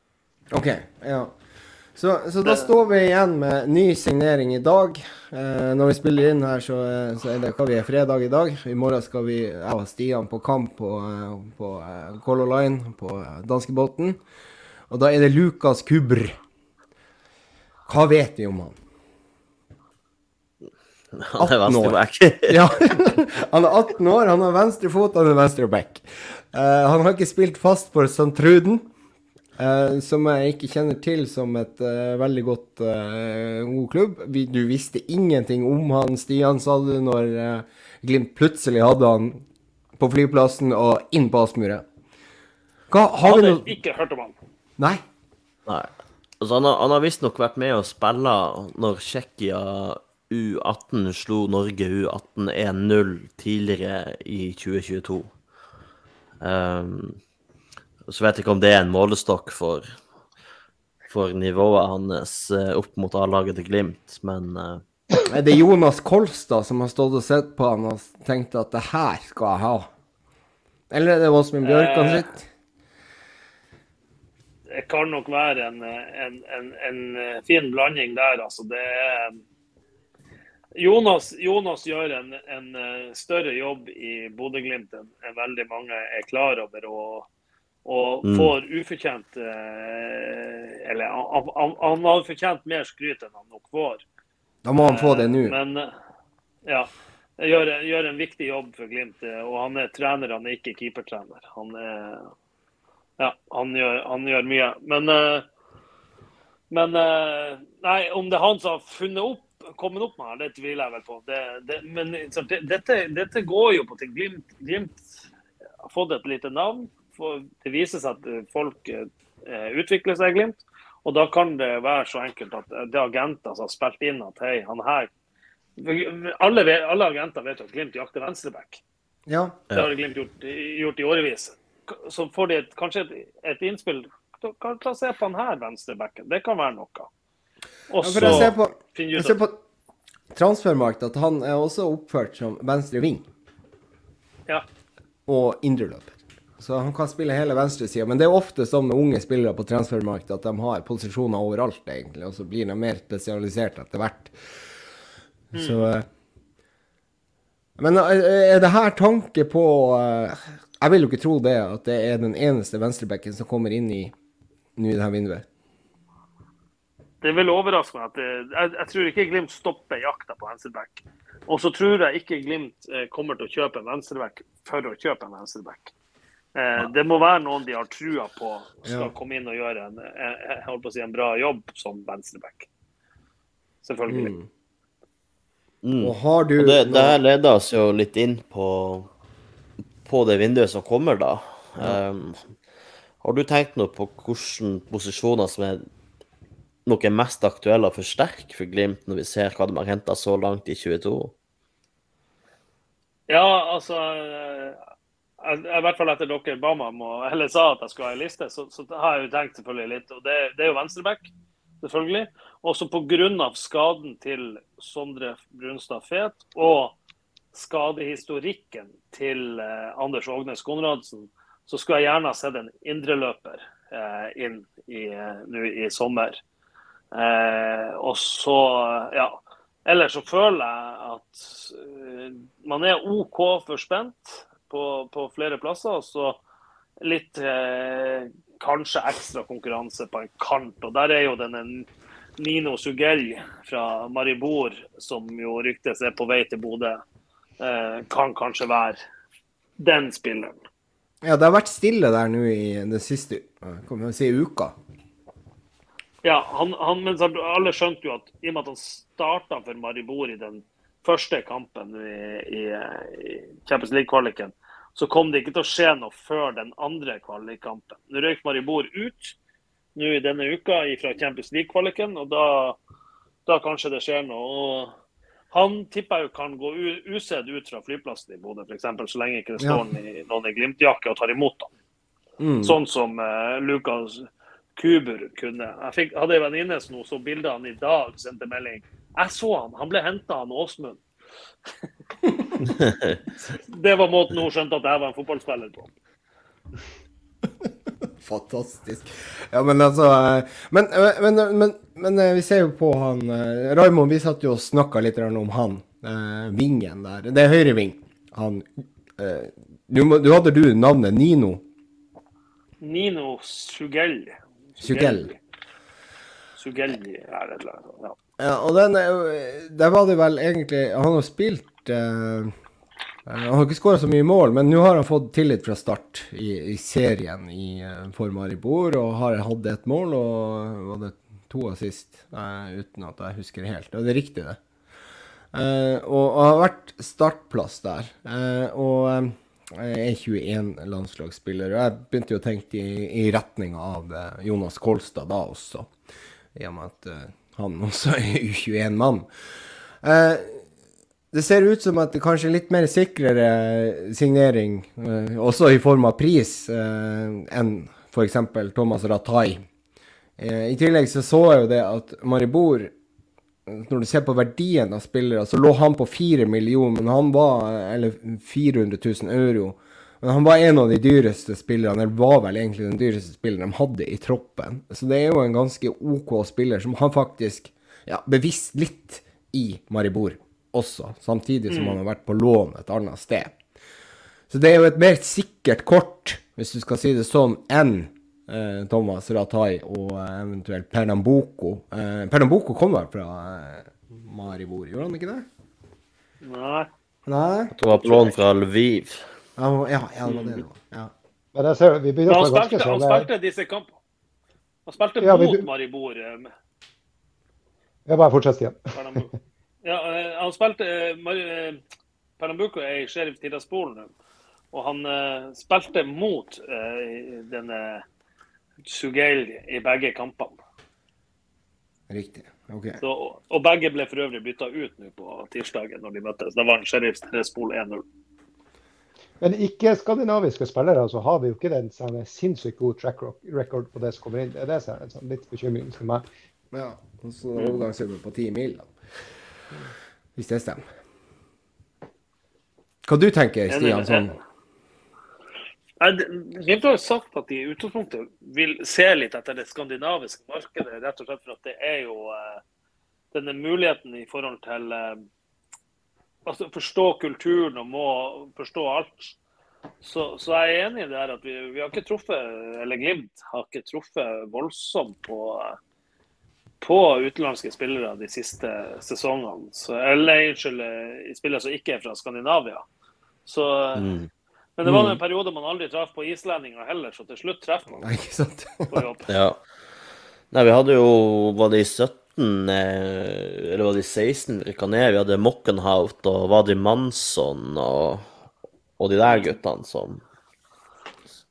OK. Ja. Så, så, da står vi igjen med ny signering i dag. Eh, når vi spiller inn her, så, så, er det hva vi er fredag i dag. I morgen skal vi, jeg og Stian på kamp på, eh, på uh, Color Line på danskebåten. Og da er det Lukas Kubr. Hva vet vi om han? Han er venstreback. ja, han er 18 år, han har venstre fot, han er venstreback. Uh, han har ikke spilt fast for Santruden. Uh, som jeg ikke kjenner til som et uh, veldig godt uh, god klubb. Vi, du visste ingenting om han, Stian, sa du, når Glimt plutselig hadde han på flyplassen og inn på Aspmyra. Har vi noe Ikke hørt om han. Nei? Nei. Altså, han har, han har visstnok vært med å spille når Tsjekkia U18 slo Norge U18 1-0 tidligere i 2022. Um, så vet jeg ikke om det er en målestokk for, for nivået hans eh, opp mot A-laget til Glimt, men uh... Er det Jonas Kolstad som har stått og sett på han og tenkt at det her skal jeg ha? Eller er det Åsmund Bjørkan eh, sitt? Det kan nok være en, en, en, en fin blanding der, altså. Det er Jonas, Jonas, gjør en, en, større jobb i Bodø-Glimt enn veldig mange er klar over. og og mm. får ufortjent eh, Eller han, han, han har fortjent mer skryt enn han nok får. Da må han få det nå. Eh, men ja. Gjør, gjør, en viktig jobb for Glimt. Eh, og han er trener, han er ikke keepertrener. Han er Ja, han gjør, han gjør mye. Men, men Nei, om det er han som har funnet opp kommet opp med her, det tviler jeg vel på. Det, det, men det, dette, dette, går jo på ting. Glimt, Glimt har fått et lite navn For det viser seg at eh, folk eh, utvikler seg i Glimt. Og da kan det være så enkelt at eh, det er agenter som har spilt inn at hei, han her Alle, alle agenter vet jo at Glimt jakter venstreback. Ja. Det har Glimt gjort, gjort, i årevis. Så får de et, kanskje et, et innspill. Kan ta se på han her venstrebacken. Det kan være noe. Og så ja, jeg ser på, jeg ser på transfermarkt at han er også oppført som venstre ving. Ja. Og indreløper. Så han kan spille hele venstresida. Men det er ofte sånn med unge spillere på transfermarkedet at de har posisjoner overalt, egentlig. Og så blir de mer spesialisert etter hvert. Mm. Så eh, Men eh, er det her tanke på eh, Jeg vil jo ikke tro det, at det er den eneste venstrebacken som kommer inn i nå i det her vinduet. Det vil overraske meg. at det, jeg, jeg, tror ikke Glimt stopper jakta på venstreback. Og så tror jeg ikke Glimt kommer til å kjøpe en venstreback for å kjøpe en venstreback. Eh, det må være noen de har trua på skal ja. komme inn og gjøre en, jeg på å si, en bra jobb som venstreback. Selvfølgelig. Mm. Mm. Og har du og det, det, her leder oss jo litt inn på, på det vinduet som kommer, da. Ja. Um, har du tenkt noe på hvilke posisjoner som er noe mest aktuelle å forsterke for Glimt, når vi ser hva de har henta så langt i 22? Ja, altså i hvert fall etter dere ba meg om sa at jeg skulle ha en liste, så, så, har jeg jo tenkt selvfølgelig litt. og Det, det er jo venstreback, selvfølgelig. Også pga. skaden til Sondre Brunstad Fet og skadehistorikken til eh, Anders Ågnes Konradsen, så skulle jeg gjerne ha sett en indreløper eh, inn i, eh, nå i sommer. Eh, og så, ja. Ellers så føler jeg at uh, man er OK for spent på, på flere plasser. Så litt eh, kanskje ekstra konkurranse på en kant. Og der er jo denne Nino Sugell fra Maribor, som jo ryktes er på vei til Bodø, eh, kan kanskje være den spilleren. Ja, det har vært stille der nå i den siste kan si, uka. Ja, han, han, men alle skjønte jo at i og med at han starta for Maribor i den første kampen i, i, i Champions League-kvaliken, så kom det ikke til å skje noe før den andre kvalikkampen. Nå røyk Maribor ut nå i denne uka fra Champions League-kvaliken, og da, da, kanskje det skjer noe. Og han tipper jeg kan gå usedd ut fra flyplassen i Bodø, f.eks., så lenge ikke det står ja. noen i Glimt-jakke og tar imot ham. Mm. Sånn som uh, Lukas Kubur kunne. Jeg fikk, hadde en venninne som så bildet han i dag, sendte melding. Jeg så han, han ble henta av Åsmund. <laughs> det var måten hun skjønte at jeg var en fotballspiller på. Fantastisk. Ja, men altså Men, men, men, men vi ser jo på han Raymond, vi satt jo og snakka litt om han. Vingen der. Det er høyreving. Han du, du hadde du navnet Nino? Nino Sugelli. Sugelli. Sugelli er det eller ja. ja. og den Der var det vel egentlig Han har spilt uh, Han har ikke skåra så mye mål, men nå har han fått tillit fra start i, i serien i, uh, for Maribor, og har hatt ett mål og var det to assist, uh, uten at jeg husker helt. Og det er riktig, det. Uh, og har vært startplass der. og jeg er 21 landslagsspiller, og jeg begynte jo å tenke i, i retning av uh, Jonas Kolstad da også, i og med at uh, han <laughs> også er U21-mann. Uh, eh, det ser ut som at det kanskje er litt mer sikrere signering, også i form av pris, enn f.eks. Thomas Ratai. I tillegg så så jeg jo det at Maribor når du ser på verdien av spillere, så lå han på 4 millioner, men han var, eller 400 000 euro. Men han var en av de dyreste spillerne, eller var vel egentlig den dyreste spilleren de hadde i troppen. Så det er jo en ganske OK spiller som han faktisk ja, bevisst litt i Maribor også, samtidig som mm. han har vært på lån et annet sted. Så det er jo et mer sikkert kort, hvis du skal si det sånn, enn Thomas Ratai og eh, eventuelt Pernambuco. Eh, Pernambuco kom vel fra eh, Maribor, gjorde han ikke det? Nei. Nei? Det var på lån fra Lviv. Ja, ja, ja, det var det. Ja. Men jeg ser, vi begynner han, spilte, han spilte disse kampene. Han spilte ja, mot Maribor. Eh, ja, bare fortsett igjen. ja, eh, han spilte Pernambuco er i Sheriff Tiraspol nå. Og han uh, spilte mot uh, denne Sugeil i begge kampene. Riktig. ok. Så, og begge ble for øvrig bytta ut nå på tirsdagen når de møttes. Da var Sheriff Respol 1-0. Men ikke-skandinaviske spillere så har vi jo ikke den sånn sinnssykt god track record på det som kommer inn. Det er det som er en sånn litt bekymring for meg. Ja, og så overgangssummen på ti mil, da. Hvis det stemmer. Hva du tenker Stian? sånn? Glimt har jo sagt at de i utgangspunktet vil se litt etter det skandinaviske markedet. Rett og slett for at det er jo uh, denne muligheten i forhold til uh, altså forstå kulturen og må forstå alt. Så, så jeg er enig i det her at vi, vi, har ikke truffet, eller Glimt har ikke truffet voldsomt på, på utenlandske spillere de siste sesongene. Så, eller unnskyld, spillere som ikke er fra Skandinavia. Så mm. Men det var mm. en periode man aldri traff på islendinger heller, så til slutt treffer man Nei, ikke sant? på jobb. <laughs> ja. Nei, vi hadde jo Var det i 17 eh, eller var det i 16 rykka ned? Vi hadde Mockenhout og Wadi Mansson og, og de der guttene som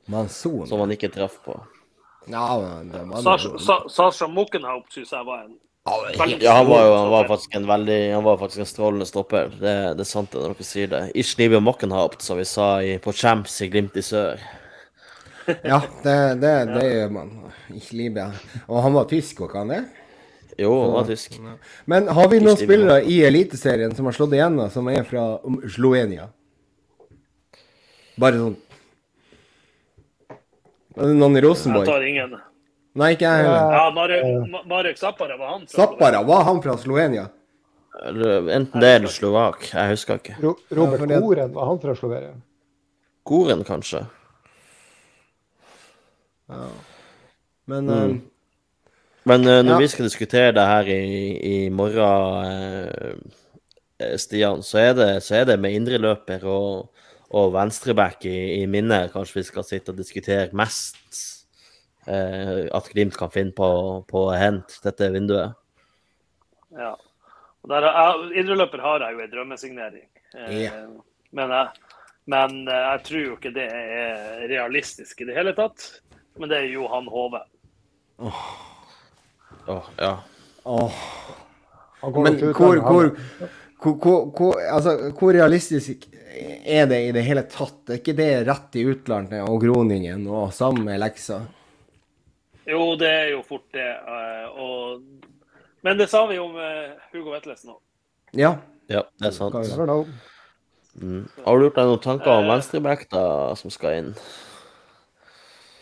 Manson. Som man ikke traff på. Ja, men det var Sasha, Sasha Mockenhout syns jeg var en ja, han var jo han var faktisk en veldig Han var faktisk en strålende stopper. Det, det er sant det når dere sier det. Ishlivio Mockenhaupt, som vi sa i, på Champs i Glimt i sør. Ja, det, det, det gjør man. Ishlivia. Og han var tysk, var ikke han det? Jo, han var tysk. Men har vi noen spillere i Eliteserien som har slått igjennom, som er fra Slovenia? Bare sånn Noen i Rosenborg? Jeg tar ingen. Nei, ikke jeg heller. Ja, Marek, Marek Zappara, var han fra Zappara, var han fra Slovenia? Enten det eller slovak. Jeg husker ikke. Ro Robert ja, Goren, var han fra Slovenia? Goren, kanskje. Ja. Men mm. um, Men uh, når ja. vi skal diskutere det her i, i morgen, uh, Stian, så er, det, så er det med indreløper og, og venstreback i, i minne kanskje vi skal sitte og diskutere mest eh, at Glimt kan finne på, på å hente dette vinduet. Ja. Indreløper har jeg jo en drømmesignering. Eh, yeah. men, jeg, men eh, jeg tror jo ikke det er realistisk i det hele tatt. Men det er Johan Hove. Åh, oh. ja. Oh. Men hvor, hvor, hvor, hvor, altså, hvor, realistisk er det i det hele tatt? Er ikke det rett i utlandet og Groningen og samme leksa? Jo, det er jo fort det. Eh, og... Men det sa vi om eh, Hugo Vetlesen òg. Ja. ja, det er sant. Mm. Har du gjort deg noen tanker om venstreback da, som skal inn?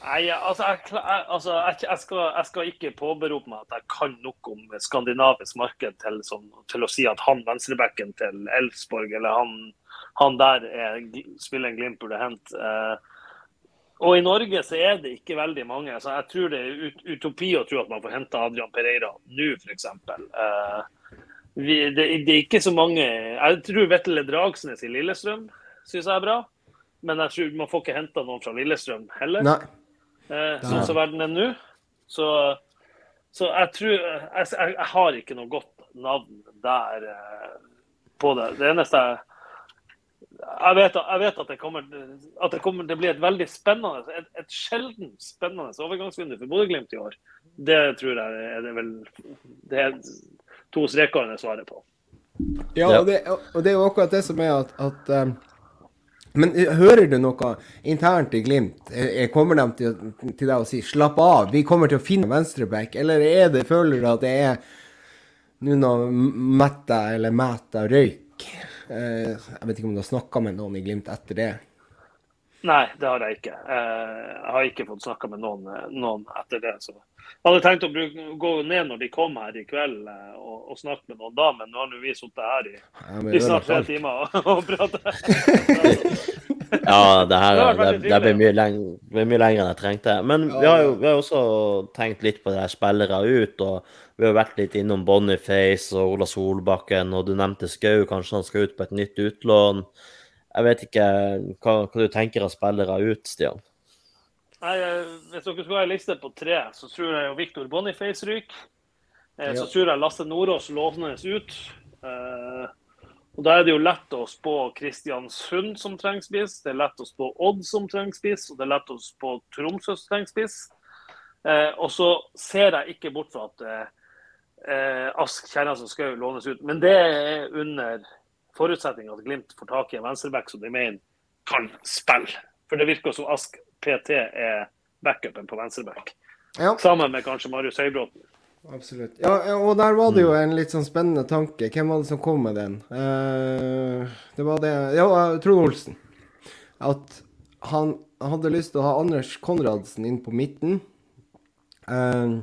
Nei, altså, jeg, altså jeg, jeg, skal, jeg, skal, ikke påberope meg at jeg kan nok om skandinavisk marked til, som, til å si at han venstrebacken til Elfsborg eller han, han der er, spiller en Glimt burde hente. Eh, og i Norge så er det ikke veldig mange. så Jeg tror det er ut, utopi å tro at man får hente Adrian Pereira nå, f.eks. Eh, det, det, er ikke så mange Jeg tror Vetle Dragsnes i Lillestrøm syns jeg er bra. Men jeg tror man får ikke henta noen fra Lillestrøm heller. Eh, sånn som verden er nå. Så, så, jeg tror jeg, jeg, har ikke noe godt navn der uh, på det. Det eneste jeg jeg vet, jeg vet, at, det kommer, at det kommer til å bli et veldig spennende, et, et sjelden spennende overgangsvindu for Bodø-Glimt i år. Det tror jeg er det vel det er to streker under svaret på. Ja, og det, og det, er jo akkurat det som er at, at um men hører du noe internt i Glimt? Eh, eh, kommer de til, til deg og sier 'slapp av, vi kommer til å finne venstreback'? Eller er det, føler du at det er nå metta eller mæta røyk? Jeg vet ikke om du har snakka med noen i Glimt etter det? Nei, det har jeg ikke. Jeg har ikke fått snakka med noen, noen, etter det. Så. Jeg hadde tenkt å bruke, gå ned når de kom her i kveld og, og snakke med noen da, men nå har vi sittet her i, ja, i snart tre timer og, og pratet. <laughs> ja, det her det, det ble mye, leng, mye, lenger enn jeg trengte. Men vi har jo vi har også tenkt litt på det her spillere ut. og Vi har vært litt innom Boniface og Ola Solbakken, og du nevnte Skau. Kanskje han skal ut på et nytt utlån. Jeg vet ikke hva, hva du tenker av spillere ut, Stian? Nei, Hvis dere skulle ha en liste på tre, så tror jeg Viktor Boniface ryker. Eh, så tror jeg Lasse Nordås lånes ut. Eh, og Da er det jo lett å spå Kristiansund som trenger spiss, det er lett å spå Odd som trenger spiss, og det er lett å spå Tromsø som trenger spiss. Eh, og så ser jeg ikke bort fra at Ask Kjerransen skal lånes ut. Men det er under forutsetning at Glimt får tak i en venstreback som de mener kan spille. For det virker som Ask PT er backupen på venstreback. Ja. Sammen med kanskje Marius Høybråten. Absolutt. Ja, og der var det jo en litt sånn spennende tanke. Hvem var det som kom med den? Uh, det var det Ja, Trond Olsen. At han hadde lyst til å ha Anders Konradsen inn på midten. Uh,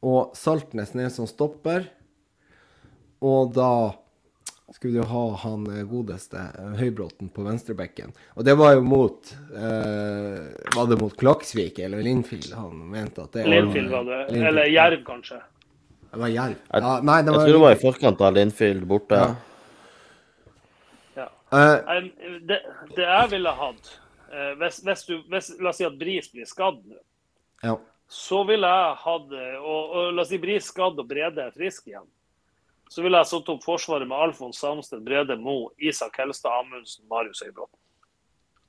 og Saltnes ned som stopper. Og da skulle du ha han eh, godeste eh, Høybråten på venstrebekken. Og det var jo mot eh, Var det mot Klaksvik eller Linfield han mente at det Linfield var det. Linfield. Eller Jerv, kanskje. Det var Jerv. Ja, nei, det var, jeg tror det var i forkant av Linfield borte. Ja. ja. Uh, det, det, jeg ville hatt uh, hvis, hvis, du, hvis, La oss si at Bris blir skadd nå. Ja. Så ville jeg hatt og, og La oss si Bris skadd og Brede er frisk igjen så ville jeg satt opp Forsvaret med Alfons Samsted, Brede Mo, Isak Helstad Amundsen, Marius Høybråten.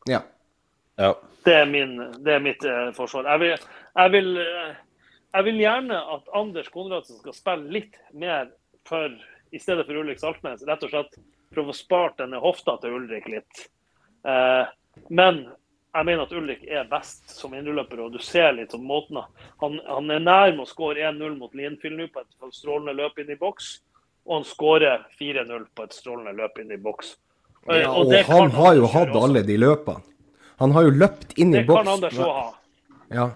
Ja. ja. Det, er min, det er mitt eh, forsvar. Jeg vil, jeg, vil, eh, jeg vil, gjerne at Anders Konradsen skal spille litt mer for, i stedet for Ulrik Saltnes. Rett og slett for å få spart denne hofta til Ulrik litt. Eh, men jeg mener at Ulrik er best som indreløper, og du ser litt sånn måten han, han er nær med å skåre 1-0 mot Linfield nå på et strålende løp inn i boks og han skårer 4-0 på et strålende løp inn i boks. Ja, og, og han har jo hatt alle de løpene. Han har jo løpt inn i boks. Det kan Anders òg ha. Ja.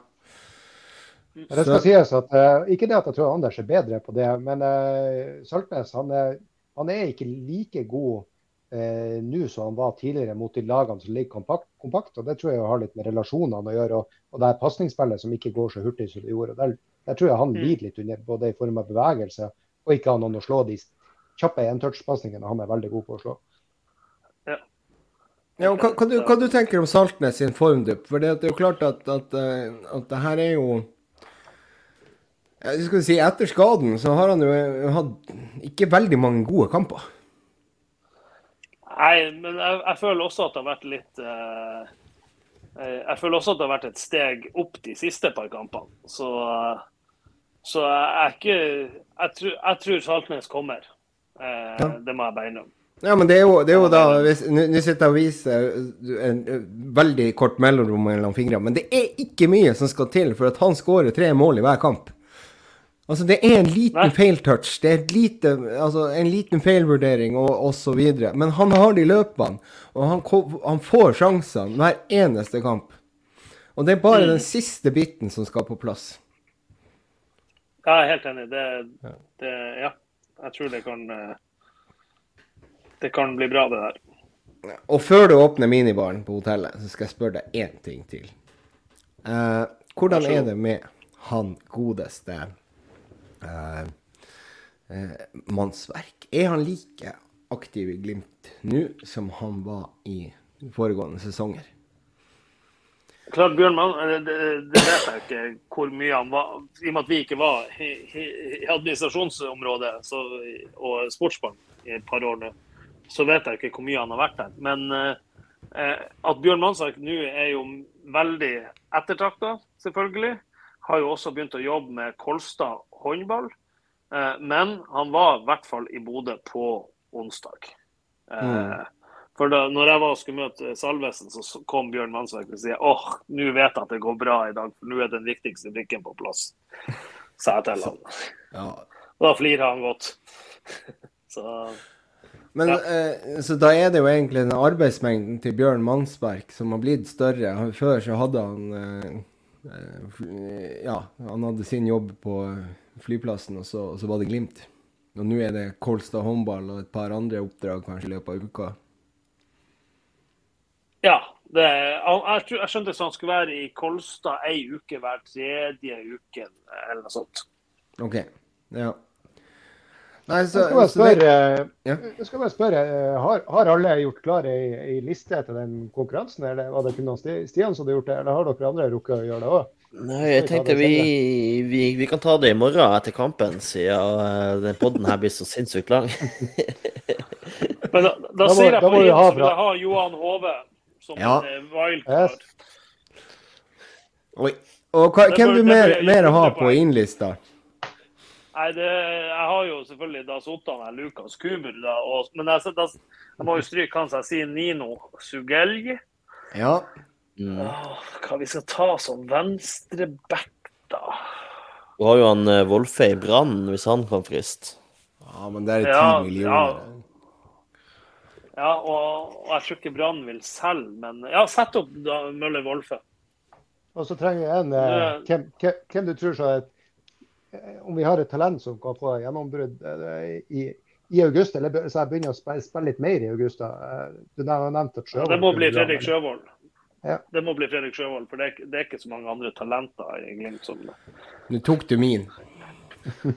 Men det skal sies at uh, Ikke det at jeg tror Anders er bedre på det, men uh, Saltnes han er, han er, ikke like god uh, nå som han var tidligere mot de lagene som ligger kompakt, kompakt. og Det tror jeg har litt med relasjonene å gjøre. Og, og det er pasningsspillet som ikke går så hurtig som det gjorde. Der, der tror jeg han mm. lider litt under, både i form av bevegelse og ikke ha noen å slå de kjappe entouch-pasningene han er veldig god på å slå. Ja. ja hva, hva, du, hva, du, tenker om Saltnes sin formdupp? For det, er jo klart at, at, eh, at det her er jo jeg skal si, Etter skaden så har han jo hatt ikke veldig mange gode kamper. Nei, men jeg, jeg føler også at det har vært litt uh, Jeg føler også at det har vært et steg opp de siste par kampene. Så så jeg er ikke Jeg tror, jeg tror Saltnes kommer. Eh, ja. Det må jeg bare innrømme. Ja, men det er jo, det er jo da Nå sitter jeg og viser en, en veldig kort mellomrom mellom fingrene, men det er ikke mye som skal til for at han skårer tre mål i hver kamp. Altså, det er en liten feiltouch, det er lite, altså, en liten feilvurdering og osv. Men han har de løpene, og han, han får sjansene hver eneste kamp. Og det er bare mm. den siste biten som skal på plass. Ja, jeg er helt enig. Det, det, ja. Jeg tror det kan eh, Det kan bli bra, det der. Og før du åpner minibaren på hotellet, så skal jeg spørre deg én ting til. Uh, hvordan er det med han godeste uh, uh, mannsverk? Er han like aktiv i Glimt nå som han var i foregående sesonger? Klart Bjørn Mann, det, det, vet jeg ikke hvor mye han var. I og med at vi ikke var i, administrasjonsområdet så, og sportsbarn i et par år nå, så vet jeg ikke hvor mye han har vært der. Men eh, at Bjørn Mannsverk nå er jo veldig ettertrakta, selvfølgelig. Har jo også begynt å jobbe med Kolstad håndball. Eh, men han var i hvert fall i Bodø på onsdag. Eh, mm. For da når jeg var og skulle møte Salvesen, så kom Bjørn Mannsverk og sier åh, nå vet jeg at det går bra i dag, for nå er den viktigste brikken på plass. Sa jeg til han. Ja. Da flirer han godt. <laughs> så men ja. eh, Så da er det jo egentlig den arbeidsmengden til Bjørn Mansberg som har blitt større. Før så hadde han eh, Ja, han hadde sin jobb på flyplassen, og så, og så var det Glimt. Og nå er det Kolstad håndball og et par andre oppdrag kanskje i løpet av uka. Ja. Det, jeg, jeg, skjønte at han skulle være i Kolstad ei uke hver tredje uke, eller noe sånt. OK. Ja. Nei, så, jeg skal bare spørre, ja. jeg skal bare spørre har, har, alle gjort klar ei, ei, liste til den konkurransen? Eller var det kun Stian som hadde gjort det, eller har dere andre rukket å gjøre det òg? Nei, jeg tenkte vi, vi, vi, kan ta det i morgen etter kampen, siden uh, den poden her blir så sinnssykt lang. <laughs> Men da, da, da sier jeg på hit, så jeg har Johan Hove som ja. en wildcard. Yes. Oi. Og hva, hvem du mer, mer ha på innlista? Nei, det, Jeg har jo selvfølgelig da sittet med Lukas Kubur da, og, men jeg, da, jeg, må jo stryke han som jeg sier Nino Sugelj. Ja. Mm. Åh, hva vi skal ta som venstreback, da? Du har jo han Wolfe i Brann, hvis han kan friste. Ja, men det er ti ja, millioner. Ja. Ja, og, og jeg tror ikke Brann vil selge, men ja, sett opp da, Møller Wolfe. Og så trenger jeg en eh, hvem, hvem, du tror så et, eh, Om vi har et talent som kan få gjennombrudd eh, i, i, august, eller så jeg begynner å spille, spille litt mer i august. da. Eh, du har nevnt at Sjøvold Det må bli Fredrik Sjøvold. Ja. Det må bli Fredrik Sjøvold, for det er, det er, ikke så mange andre talenter i Glimt som Nå tok du min.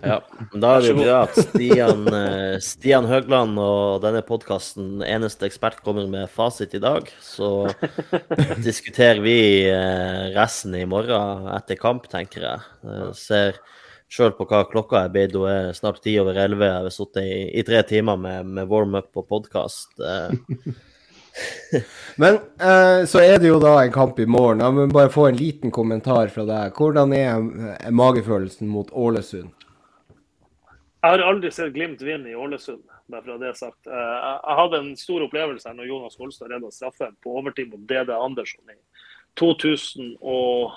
Ja, men Da er det bra at Stian, eh, Stian Høgland og denne podkasten eneste ekspert kommer med fasit i dag. Så diskuterer vi eh, resten i morgen etter kamp, tenker jeg ser sjøl på hva klokka er blitt. Hun er snart ti over elleve. Jeg har sittet i, i, tre timer med, med warm-up og podkast. Eh. <laughs> Men eh, så er det jo da en kamp i morgen. Jeg må bare få en liten kommentar fra deg. Hvordan er magefølelsen mot Ålesund? Jeg har aldri sett Glimt vinne i Ålesund, bare for å ha det sagt. Eh, jeg hadde en stor opplevelse her når Jonas Holstad redda straffen på overtid mot DD Andersson i 2000 og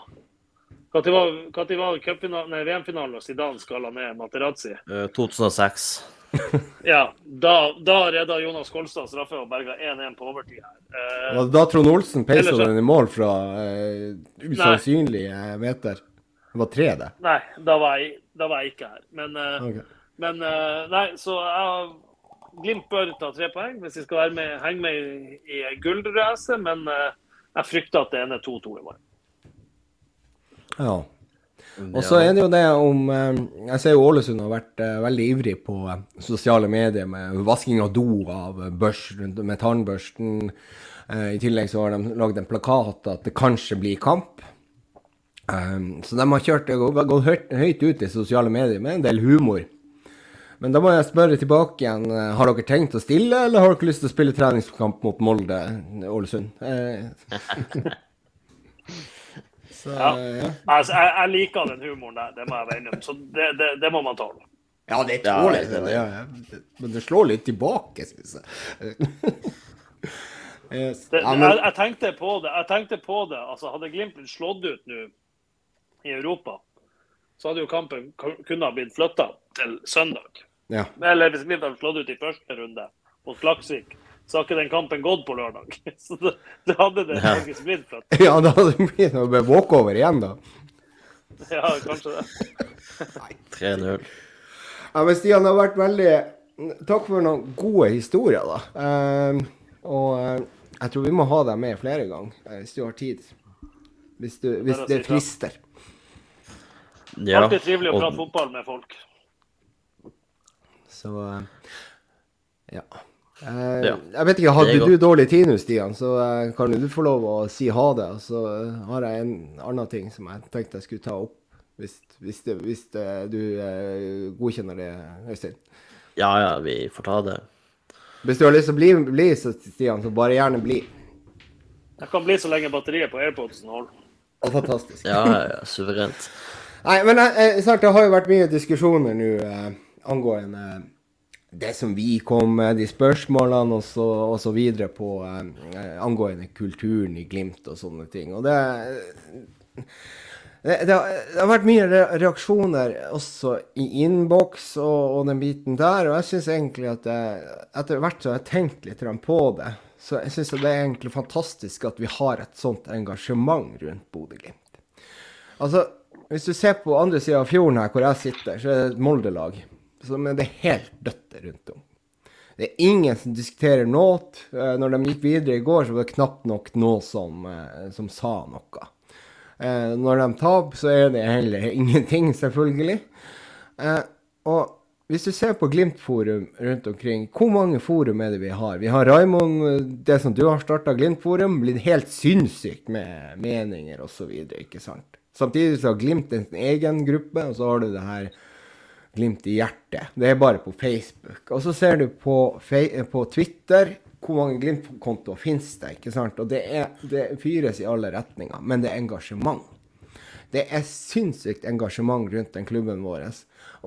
Når var, var VM-finalen og Zidane skalla ned Materazzi? 2006. Eh, <laughs> ja. Da, da redda Jonas Kolstad straffe og berga 1-1 på overtid her. Eh, var det da Trond Olsen peisa den i mål fra eh, usannsynlige meter? Det var tre, det? Nei, da var jeg, da var jeg ikke her. Men eh, okay. Men eh, nei, så jeg Glimt bør ta tre poeng hvis de skal være med, henge med i, i gullracet. Men uh, jeg frykter at det ender 2-2 i morgen. Ja. Og så er det jo det om eh, Jeg ser jo Ålesund har vært veldig ivrig på sosiale medier med vasking av do av børsten, med tannbørsten. I tillegg så har de lagd en plakat at det kanskje blir kamp. så de har kjørt, gått høyt ut i sosiale medier med en del humor. Men da må jeg spørre tilbake igjen. Eh, har dere tenkt å stille, eller har dere lyst til å spille treningskamp mot Molde, Ålesund? <laughs> Eh. Så, ja. ja. Altså, jeg, jeg, liker den humoren der, det må jeg være om. Så det, det, det, må man tåle. Ja, det er tåler det. Ja, ja. Men det slår litt tilbake, syns jeg. <laughs> yes. det, men... jeg, jeg, tenkte på det. Jeg tenkte på det. Altså, hadde Glimt blitt slått ut nå i Europa, så hadde jo kampen kunne ha blitt flytta til søndag. Ja. Eller hvis Glimt hadde slått ut i første runde mot Klaksvik, så har ikke den kampen gått på lørdag. <laughs> Så det, det hadde det faktisk blitt Fett. <laughs> Ja, da hadde det blitt noe walkover igjen, da. <laughs> Ja, kanskje det. Nei, 3-0. Ja, men Stian, det har vært veldig Takk for noen gode historier, da. Uh, og uh, jeg tror vi må ha deg med flere ganger, uh, hvis du har tid. Hvis, du, hvis det frister. Ja, Alltid trivelig å prate fotball med folk. Så ja. Ja. Jeg vet ikke, Hadde du dårlig tid nå, Stian, så kan du få lov å si ha det. Og så har jeg en annen ting som jeg tenkte jeg skulle ta opp, hvis, hvis, det, hvis det, du godkjenner det, Øystein. Ja, ja, vi får ta det. Hvis du har lyst til å bli, bli så, Stian, så bare gjerne bli. Jeg kan bli så lenge batteriet på AirPodsen holder. Fantastisk. ja, ja, suverent. Nei, men eh, snart, det har jo vært mye diskusjoner nå eh, angående eh, det som vi kom med, de spørsmålene og så, og så videre på eh, angående kulturen i Glimt og sånne ting. Og det det, det, har, det, har, vært mye reaksjoner også i innboks og, og, den biten der. Og jeg syns egentlig at etter hvert så har jeg tenkt litt på det, så jeg syns det er egentlig fantastisk at vi har et sånt engasjement rundt Bodø-Glimt. Altså, hvis du ser på andre sida av fjorden her hvor jeg sitter, så er det et Molde-lag. Det er helt dødt rundt om. Det er ingen som diskuterer noe. Eh, når de gikk videre i går, så var det knapt nok noe som, eh, som sa noe. Eh, når de taper, så er det heller ingenting, selvfølgelig. Og hvis du ser på Glimt-forum rundt omkring, hvor mange forum er det vi har? Vi har Raimond, det som du har starta Glimt-forum, blitt helt sinnssykt med meninger osv. Samtidig så har Glimt en egen gruppe, og så har du det her Glimt i hjertet. Det er bare på Facebook. Og så ser du på, på Twitter hvor mange Glimt-kontoer finnes det? ikke sant? Og det, er, det fyres i alle retninger, men det er engasjement. Det er sinnssykt engasjement rundt den klubben vår.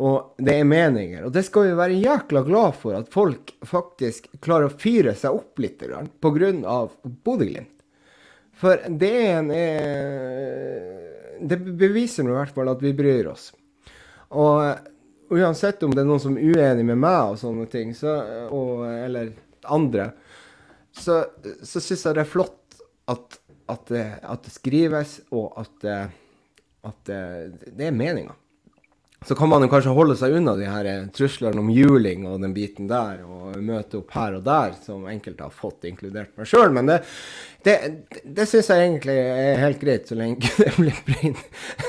Og det er meninger. Og det skal vi være jækla glad for, at folk faktisk klarer å fyre seg opp litt pga. Bodø-Glimt. For det er en eh, Det beviser i hvert fall at vi bryr oss. Og uansett om det er noen som er uenig med meg og sånne ting, så, og, eller andre, så, så syns jeg det er flott at, at, det, at det skrives, og at, at det, det er meninga. Så kan man jo kanskje holde seg unna de her truslene om juling og den biten der, og møte opp her og der, som enkelte har fått, inkludert meg sjøl. Men det, det, det syns jeg egentlig er helt greit, så lenge <laughs> det blir bringt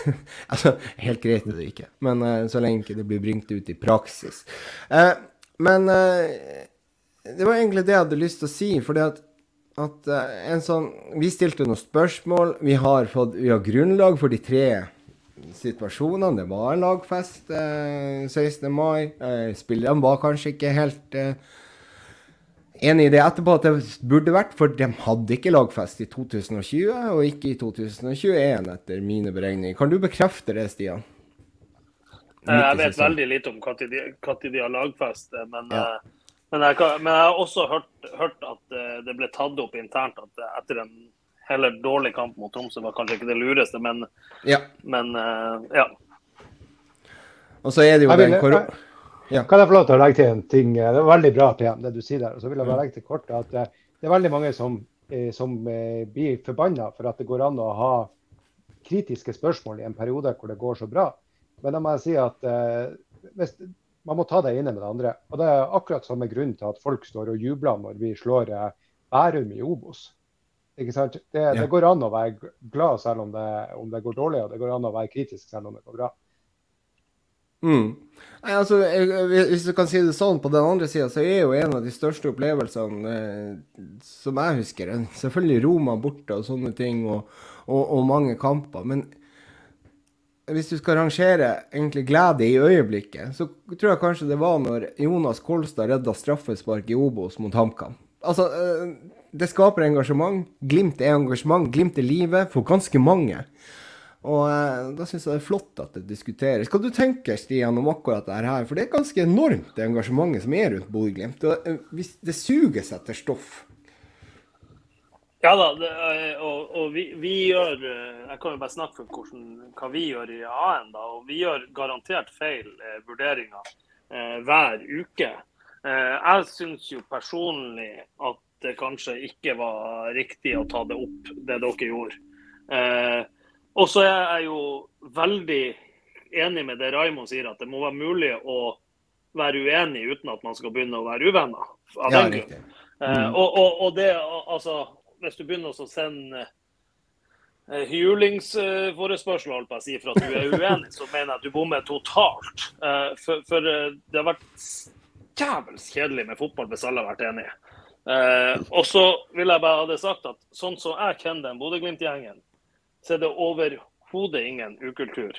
<laughs> Altså, helt greit er det ikke, men uh, så lenge det blir bringt ut i praksis. Uh, men det var egentlig det jeg hadde lyst til å si. fordi at, at en sånn, Vi stilte noen spørsmål. Vi har, fått, vi har grunnlag for de tre situasjonene. Det var en lagfest eh, 16. mai. Eh, spillerne var kanskje ikke helt eh, enig i det etterpå at det burde vært, for de hadde ikke lagfest i 2020, og ikke i 2021, etter mine beregninger. Kan du bekrefte det, Stian? Jeg vet veldig lite om når de, de, har lagfest, men ja. Men jeg, men jeg, har også hørt, hørt, at eh, det ble tatt opp internt at eh, etter en heller dårlig kamp mot Tromsø var kanskje ikke det lureste, men ja. Men, uh, ja. Og så er det jo vil, den korona... Ja. Kan jeg få lov til å legge til en ting? Det er veldig bra, PM, det du sier der. Og så vil jeg bare legge til kort at det er veldig mange som, som blir forbanna for at det går an å ha kritiske spørsmål i en periode hvor det går så bra. Men da må jeg si at hvis, man må ta det ene med det andre. Og Det er akkurat samme grunn til at folk står og jubler når vi slår eh, Bærum i Obos. Ikke sant? Det, ja. det, går an å være glad selv om det, om det, går dårlig, og det går an å være kritisk selv om det går bra. Mm. Nei, altså, hvis du kan si det sånn, på den andre sida så er jo en av de største opplevelsene eh, som jeg husker, selvfølgelig Roma borte og sånne ting, og, og, og mange kamper. men hvis du skal rangere egentlig glede i øyeblikket, så tror jeg kanskje det var når Jonas Kolstad redda straffespark i Obos mot HamKam. Altså, eh, det skaper engasjement. Glimt er engasjement. Glimt er livet for ganske mange. Og eh, da syns jeg det er flott at det diskuteres. Hva du tenker Stian, om akkurat dette her? For det er ganske enormt, det engasjementet som er rundt Bodø-Glimt. Det, eh, det suges etter stoff. Ja da, det, og, og vi, vi, gjør eh, Jeg kan jo bare snakke for hvordan, hva vi gjør i AN. da, og Vi gjør garantert feil eh, vurderinger eh, hver uke. Eh, jeg syns jo personlig at det kanskje ikke var riktig å ta det opp, det dere gjorde. Eh, og så er jeg jo veldig enig med det Raymond sier, at det må være mulig å være uenig uten at man skal begynne å være uvenner. av ja, den grunn. Eh, mm. og, og, og, det, altså, hvis du begynner å sende eh, hylingsforespørsel holdt på å si, for at du er uenig, så mener jeg at du bommer totalt. Eh, for, for det har vært jævels kjedelig med fotball hvis alle har vært enige. Og så vil jeg bare ha det sagt at sånn som jeg kjenner den Bodø-Glimt-gjengen, så er det overhodet ingen ukultur.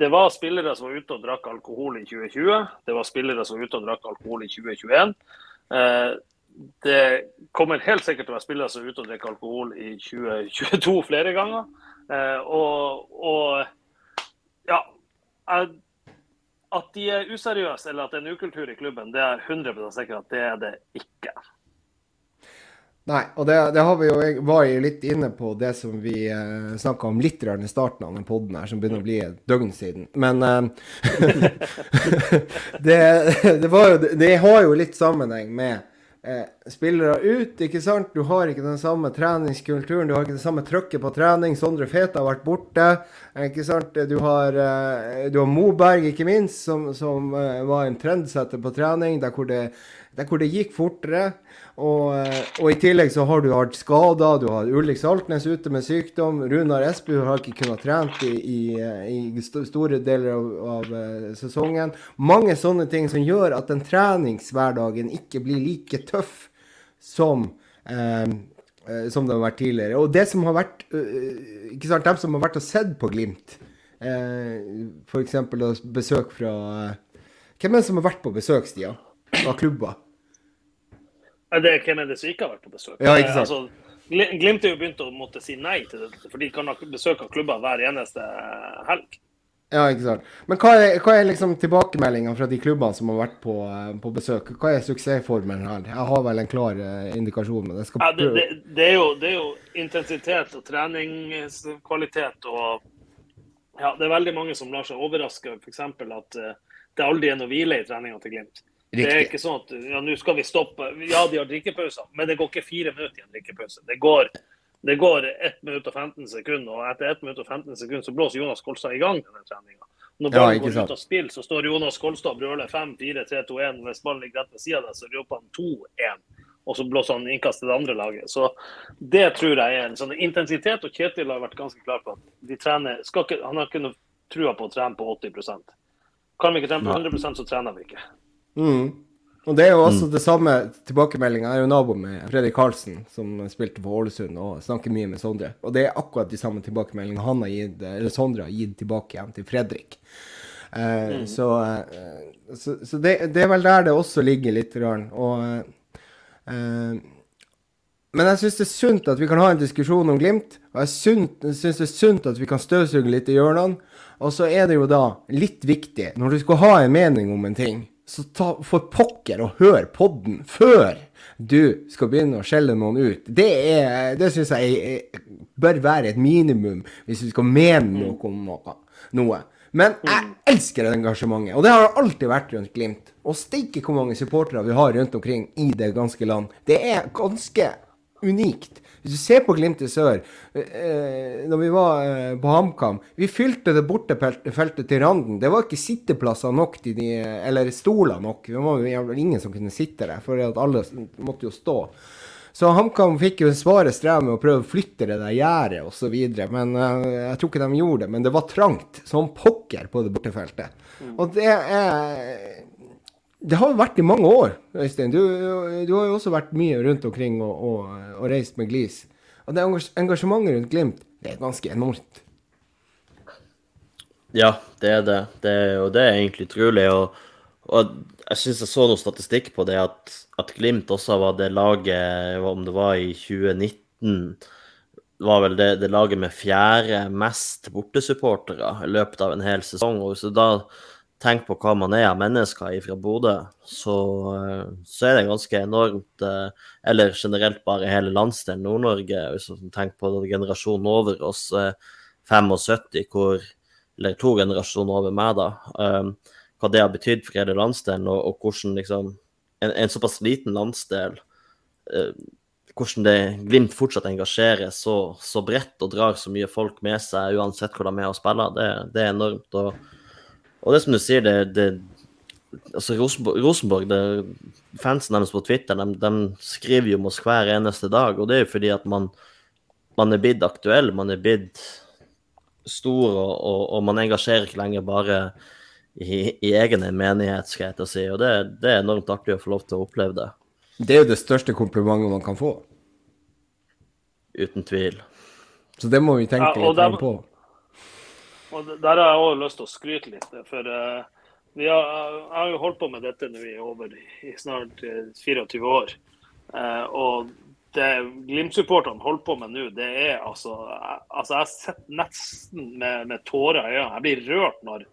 Det var spillere som var ute og drakk alkohol i 2020. Det var spillere som var ute og drakk alkohol i 2021. Det kommer helt sikkert til å være spillere som er ute og drikker alkohol i 2022 flere ganger. Eh, og, og, ja At de er useriøse eller at det er en ukultur i klubben, det er 100 sikkert at det er det ikke. Nei, og det, det har vi jo, var jo litt inne på det som vi eh, snakka om litt i starten av den poden her, som begynner å bli et døgn siden. Men eh, <laughs> det, det, var jo, det har jo litt sammenheng med eh, spillere ut. ikke sant? Du har ikke den samme treningskulturen, du har ikke det samme trøkket på trening. Sondre Feta har vært borte. ikke sant? Du har, eh, du har Moberg, ikke minst, som, som eh, var en trendsetter på trening, der hvor det, der hvor det gikk fortere. Og, eh, og, i tillegg så har du hatt skader. Du har Ulrik Saltnes ute med sykdom. Runar Espelid har ikke kunnet trent i, i, i store deler av, av, eh, sesongen. Mange sånne ting som gjør at den treningshverdagen ikke blir like tøff som eh, eh som det har vært tidligere. Og det som har vært ikke sant, dem som har vært og sett på Glimt, eh, f.eks. besøk fra Hvem er det som har vært på besøk, Stian? Av klubber? Det, hvem er det som ikke har vært på besøk? Ja, ikke sant? Altså, Glimt er jo begynt å måtte si nei til det, for de kan ha besøk av klubber hver eneste helg. Ja, ikke sant. Men hva er, hva er liksom tilbakemeldingene fra de klubbene som har vært på, eh, på, besøk? Hva er suksessformelen her? Jeg har vel en klar indikasjon, men jeg skal prøve. Ja, det, det, det, er jo, det, er jo, intensitet og treningskvalitet og Ja, det er veldig mange som lar seg overraske f.eks. at det aldri er noe hvile i treninga til Glimt. Riktig. Det er ikke sånn at ja, nå skal vi stoppe. Ja, de har drikkepauser, men det går ikke fire minutter i en drikkepause. Det går, det går 1 minutt og 15 sekunder, og etter 1 minutt og 15 sekunder så blåser Jonas Kolstad i gang denne treninga. Når ballen ja, går ut av spill, så står Jonas Kolstad og brøler 5-4-3-2-1. Hvis ballen ligger rett ved sida av deg, så roper han 2-1. Og så blåser han innkast til det andre laget. Så det tror jeg er en sånn intensitet. Og Kjetil har vært ganske klar på at de trener ikke, Han har ikke noe trua på å trene på 80% Kan vi ikke trene på 100 så trener vi ikke. Mm. Og det er jo også mm. det samme tilbakemeldinga. Jeg er jo nabo med Fredrik Karlsen, som spilte for Ålesund og snakker mye med Sondre. Og det er akkurat de samme tilbakemeldingene han har gitt, eller Sondre har gitt tilbake igjen til Fredrik. Eh, mm. Så, eh, så, så det, det, er vel der det også ligger litt. Og, eh, men jeg syns det er sunt at vi kan ha en diskusjon om Glimt. Og jeg syns det er sunt at vi kan støvsuge litt i hjørnene. Og så er det jo da litt viktig, når du skal ha en mening om en ting så ta for pokker og hør podden før du skal begynne å skjelle noen ut. Det, er, det syns jeg bør være et minimum hvis du skal mene noe om noe. noe. Men jeg elsker engasjementet, og det har alltid vært rundt Glimt. Og steike hvor mange supportere vi har rundt omkring i det ganske land. Det er ganske unikt. Hvis du ser på Glimt i sør, eh, når vi var eh, på HamKam Vi fylte det bortefeltet til randen. Det var ikke sitteplasser nok til de, eller stoler nok. Det var ingen som kunne sitte der, for alle måtte jo stå. Så HamKam fikk jo svare strev med å prøve å flytte det der gjerdet osv. Men uh, jeg tror ikke de gjorde det. Men det var trangt som pokker på det bortefeltet. Mm. Og det er det har jo vært i mange år, Øystein. Du, du, har jo også vært mye rundt omkring og, og, og reist med Glis. Og det engasjementet rundt Glimt, det er ganske enormt. Ja, det er det. det er, og det er egentlig utrolig. Og, og jeg syns jeg så noe statistikk på det, at, at, Glimt også var det laget, om det var i 2019 var vel det, det laget med fjerde mest bortesupportere i løpet av en hel sesong. Og så da tenker på hva man er av mennesker fra Bodø, så, eh, så, er det ganske enormt. Eh, eller generelt bare hele landsdelen Nord-Norge, hvis man tenker på generasjonen over oss, 75, eh, hvor Eller to generasjoner over meg, da. Hva det har betydd for hele landsdelen, og, og hvordan liksom en, en, såpass liten landsdel hvordan det Glimt fortsatt engasjerer så, så, bredt og drar så mye folk med seg, uansett hvor de er og spiller, det, det er enormt. Og, og, det som du sier, det, det altså Rosenborg, Rosenborg det, fansen deres på Twitter de, de, skriver jo om oss hver eneste dag. Og det er jo fordi at man, man er blitt aktuell, man er blitt stor, og, og, og, man engasjerer ikke lenger bare i, i egen menighet, skal jeg til å si. Og det, det, er enormt artig å få lov til å oppleve det. Det er jo det største komplimentet man kan få. Uten tvil. Så det må vi tenke ja, litt der, på. Og Der har jeg òg lyst til å skryte litt. For uh, vi har, jeg har jo holdt på med dette nå i over i snart 24 eh, år. Og det Glimt-supporterne holder på med nå, det er altså Altså, jeg sett nesten med, med tårer i øynene. Jeg blir rørt når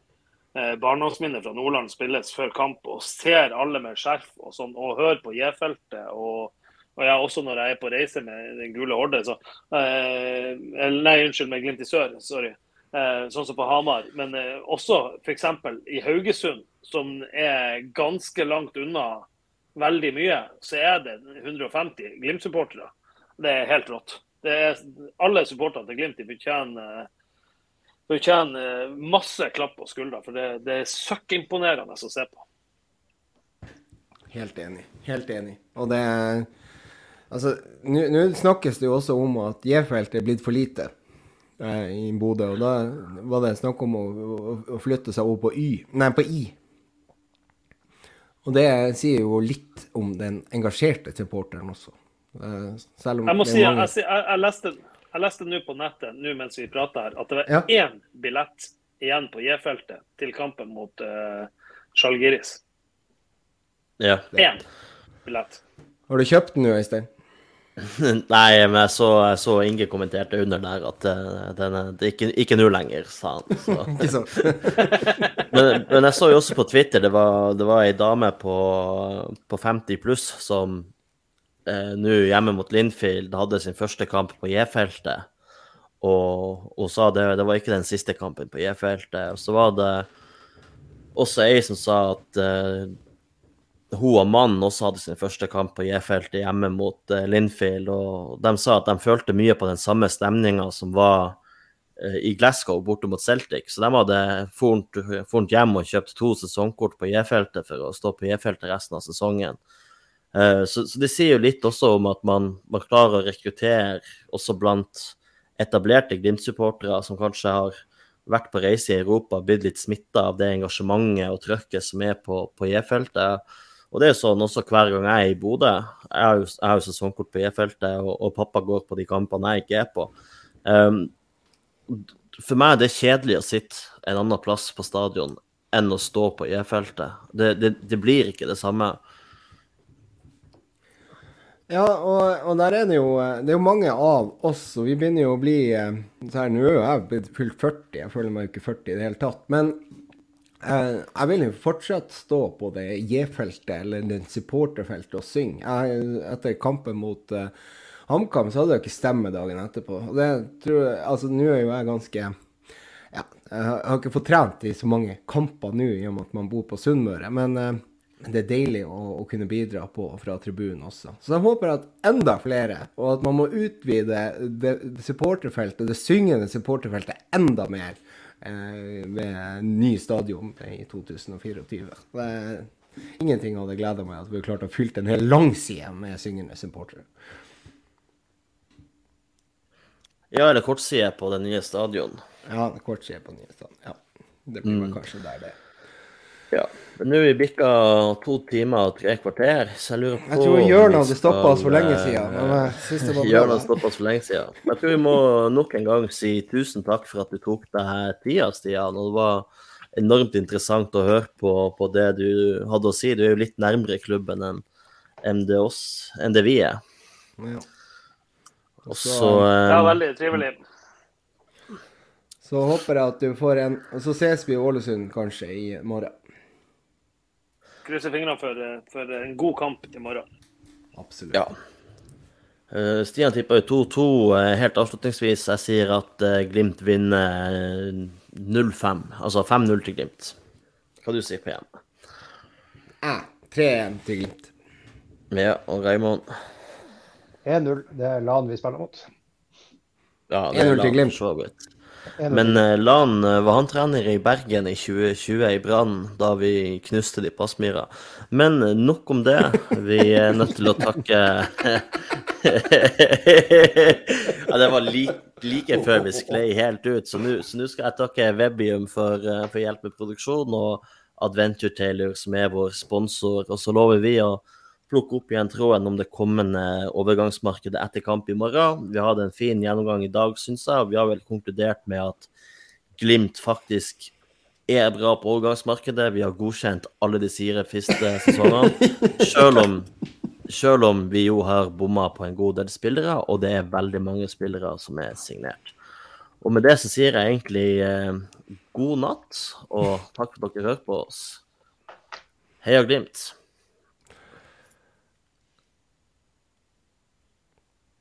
eh, barndomsminner fra Nordland spilles før kamp, og ser alle med skjerf og sånn, og hører på J-feltet. og og ja, også når jeg er på reise med Den gule horde, så eh, Nei, unnskyld, med Glimt i sør. Sorry. Eh, sånn som på Hamar. Men eh, også f.eks. i Haugesund, som er ganske langt unna veldig mye, så er det 150 Glimt-supportere. Det er helt rått. Er, alle supporterne til Glimt de fortjener, fortjener masse klapp på skuldra, for det, det er søkkimponerende å se på. Helt enig. Helt enig. Og det Altså, nå snakkes det jo også om at J-feltet er blitt for lite eh, i Bodø. Og da var det snakk om å, å, å flytte seg over på Y, nei, på I. Og det sier jo litt om den engasjerte supporteren også. Eh, selv om jeg må si, mange... jeg, jeg, jeg, leste, jeg leste nå på nettet nå mens vi prater her, at det var ja. én billett igjen på J-feltet til kampen mot uh, Sjalgiris. Ja. Én billett. Har du kjøpt den nå, Øystein? <laughs> Nei, men jeg så, så, Inge kommenterte under der at uh, den, det er ikke, ikke nå lenger, sa han. Så. <laughs> <laughs> men, men, jeg så jo også på Twitter, det var, det var ei dame på, på 50 pluss som eh, nå hjemme mot Linfield hadde sin første kamp på J-feltet. Og hun sa det, det var ikke den siste kampen på J-feltet. Og så var det også ei som sa at uh, hun og mannen også hadde sin første kamp på J-feltet hjemme mot uh, Linfield. Og de sa at de følte mye på den samme stemninga som var uh, i Glasgow borte mot Celtic. Så de hadde fornt hjem og kjøpt to sesongkort på J-feltet for å stå på J-feltet resten av sesongen. Uh, så, så, det sier jo litt også om at man, man klarer å rekruttere også blant etablerte Glimt-supportere som kanskje har vært på reise i Europa, blitt litt smitta av det engasjementet og trøkket som er på, på J-feltet. Og det er sånn også hver gang jeg er i Bodø. Jeg har jo, sesongkort på E-feltet, og, og, pappa går på de kampene jeg ikke er på. Um, for meg er det kjedelig å sitte en annen plass på stadion enn å stå på E-feltet. Det, det, det, blir ikke det samme. Ja, og, og, der er det jo Det er jo mange av oss, og vi begynner jo å bli eh, så her, Nå er jeg blitt fylt 40, jeg føler meg jo ikke 40 i det hele tatt. Men jeg vil jo fortsatt stå på det J-feltet eller den supporterfeltet og synge. Jeg, etter kampen mot uh, HamKam så hadde jeg ikke stemme dagen etterpå. Og det tror jeg, altså Nå er jo jeg ganske ja, Jeg har ikke fått trent i så mange kamper nå i og med at man bor på Sunnmøre. Men uh, det er deilig å, å, kunne bidra på fra tribunen også. Så jeg håper at enda flere, og at man må utvide det, det supporterfeltet, det syngende supporterfeltet enda mer ved eh, ny stadion i 2024. Det, ingenting hadde gleda meg at vi har klart å fylle en hel langside med syngende supportere. Ja, eller kortside på det nye stadion. Ja, kortside på det nye stadion. Ja. Det blir mm. kanskje der det ja. Men nå er vi bikka to timer og tre kvarter, så jeg lurer på Jeg tror Jørn hadde stoppa oss for lenge siden. Men Jørn hadde stoppa oss for lenge siden. Men jeg tror vi må nok en gang si tusen takk for at du tok deg tida, Stian. Og det var enormt interessant å høre på, på, det du hadde å si. Du er jo litt nærmere klubben enn, enn, det, oss, enn det vi er. Ja. Og så ja, veldig trivelig. Så håper jeg at du får en så ses vi i Ålesund kanskje i morgen krysser fingrene for, for, en god kamp i morgen. Absolutt. Ja. Uh, Stian tipper 2-2. Uh, helt avslutningsvis, jeg sier at uh, Glimt vinner 0-5. Altså 5-0 til Glimt. Hva du sier på igjen? Ja, 3-1 til Glimt. Ja, og Raymond? 1-0. Det er LAN vi spiller mot. Ja, det er LAN, for så vidt. Men uh, Lan uh, var han trener i Bergen i 2020 i Brann, da vi knuste de på Aspmyra. Men uh, nok om det. Vi er nødt til å takke <laughs> Ja, det var like, like før vi sklei helt ut, så nå skal jeg takke Webium for, for hjelp med produksjon, og Adventure Taylor, som er vår sponsor. Og så lover vi å plukke opp igjen tråden om det kommende overgangsmarkedet etter kamp i morgen. Vi hadde en fin gjennomgang i dag, syns jeg, og vi har vel konkludert med at Glimt faktisk er bra på overgangsmarkedet. Vi har godkjent alle de fire første sesongene. Selv om, selv om vi jo har bomma på en god del spillere, og det er veldig mange spillere som er signert. Og med det så sier jeg egentlig eh, god natt, og takk for at dere hørte på oss. Heia Glimt.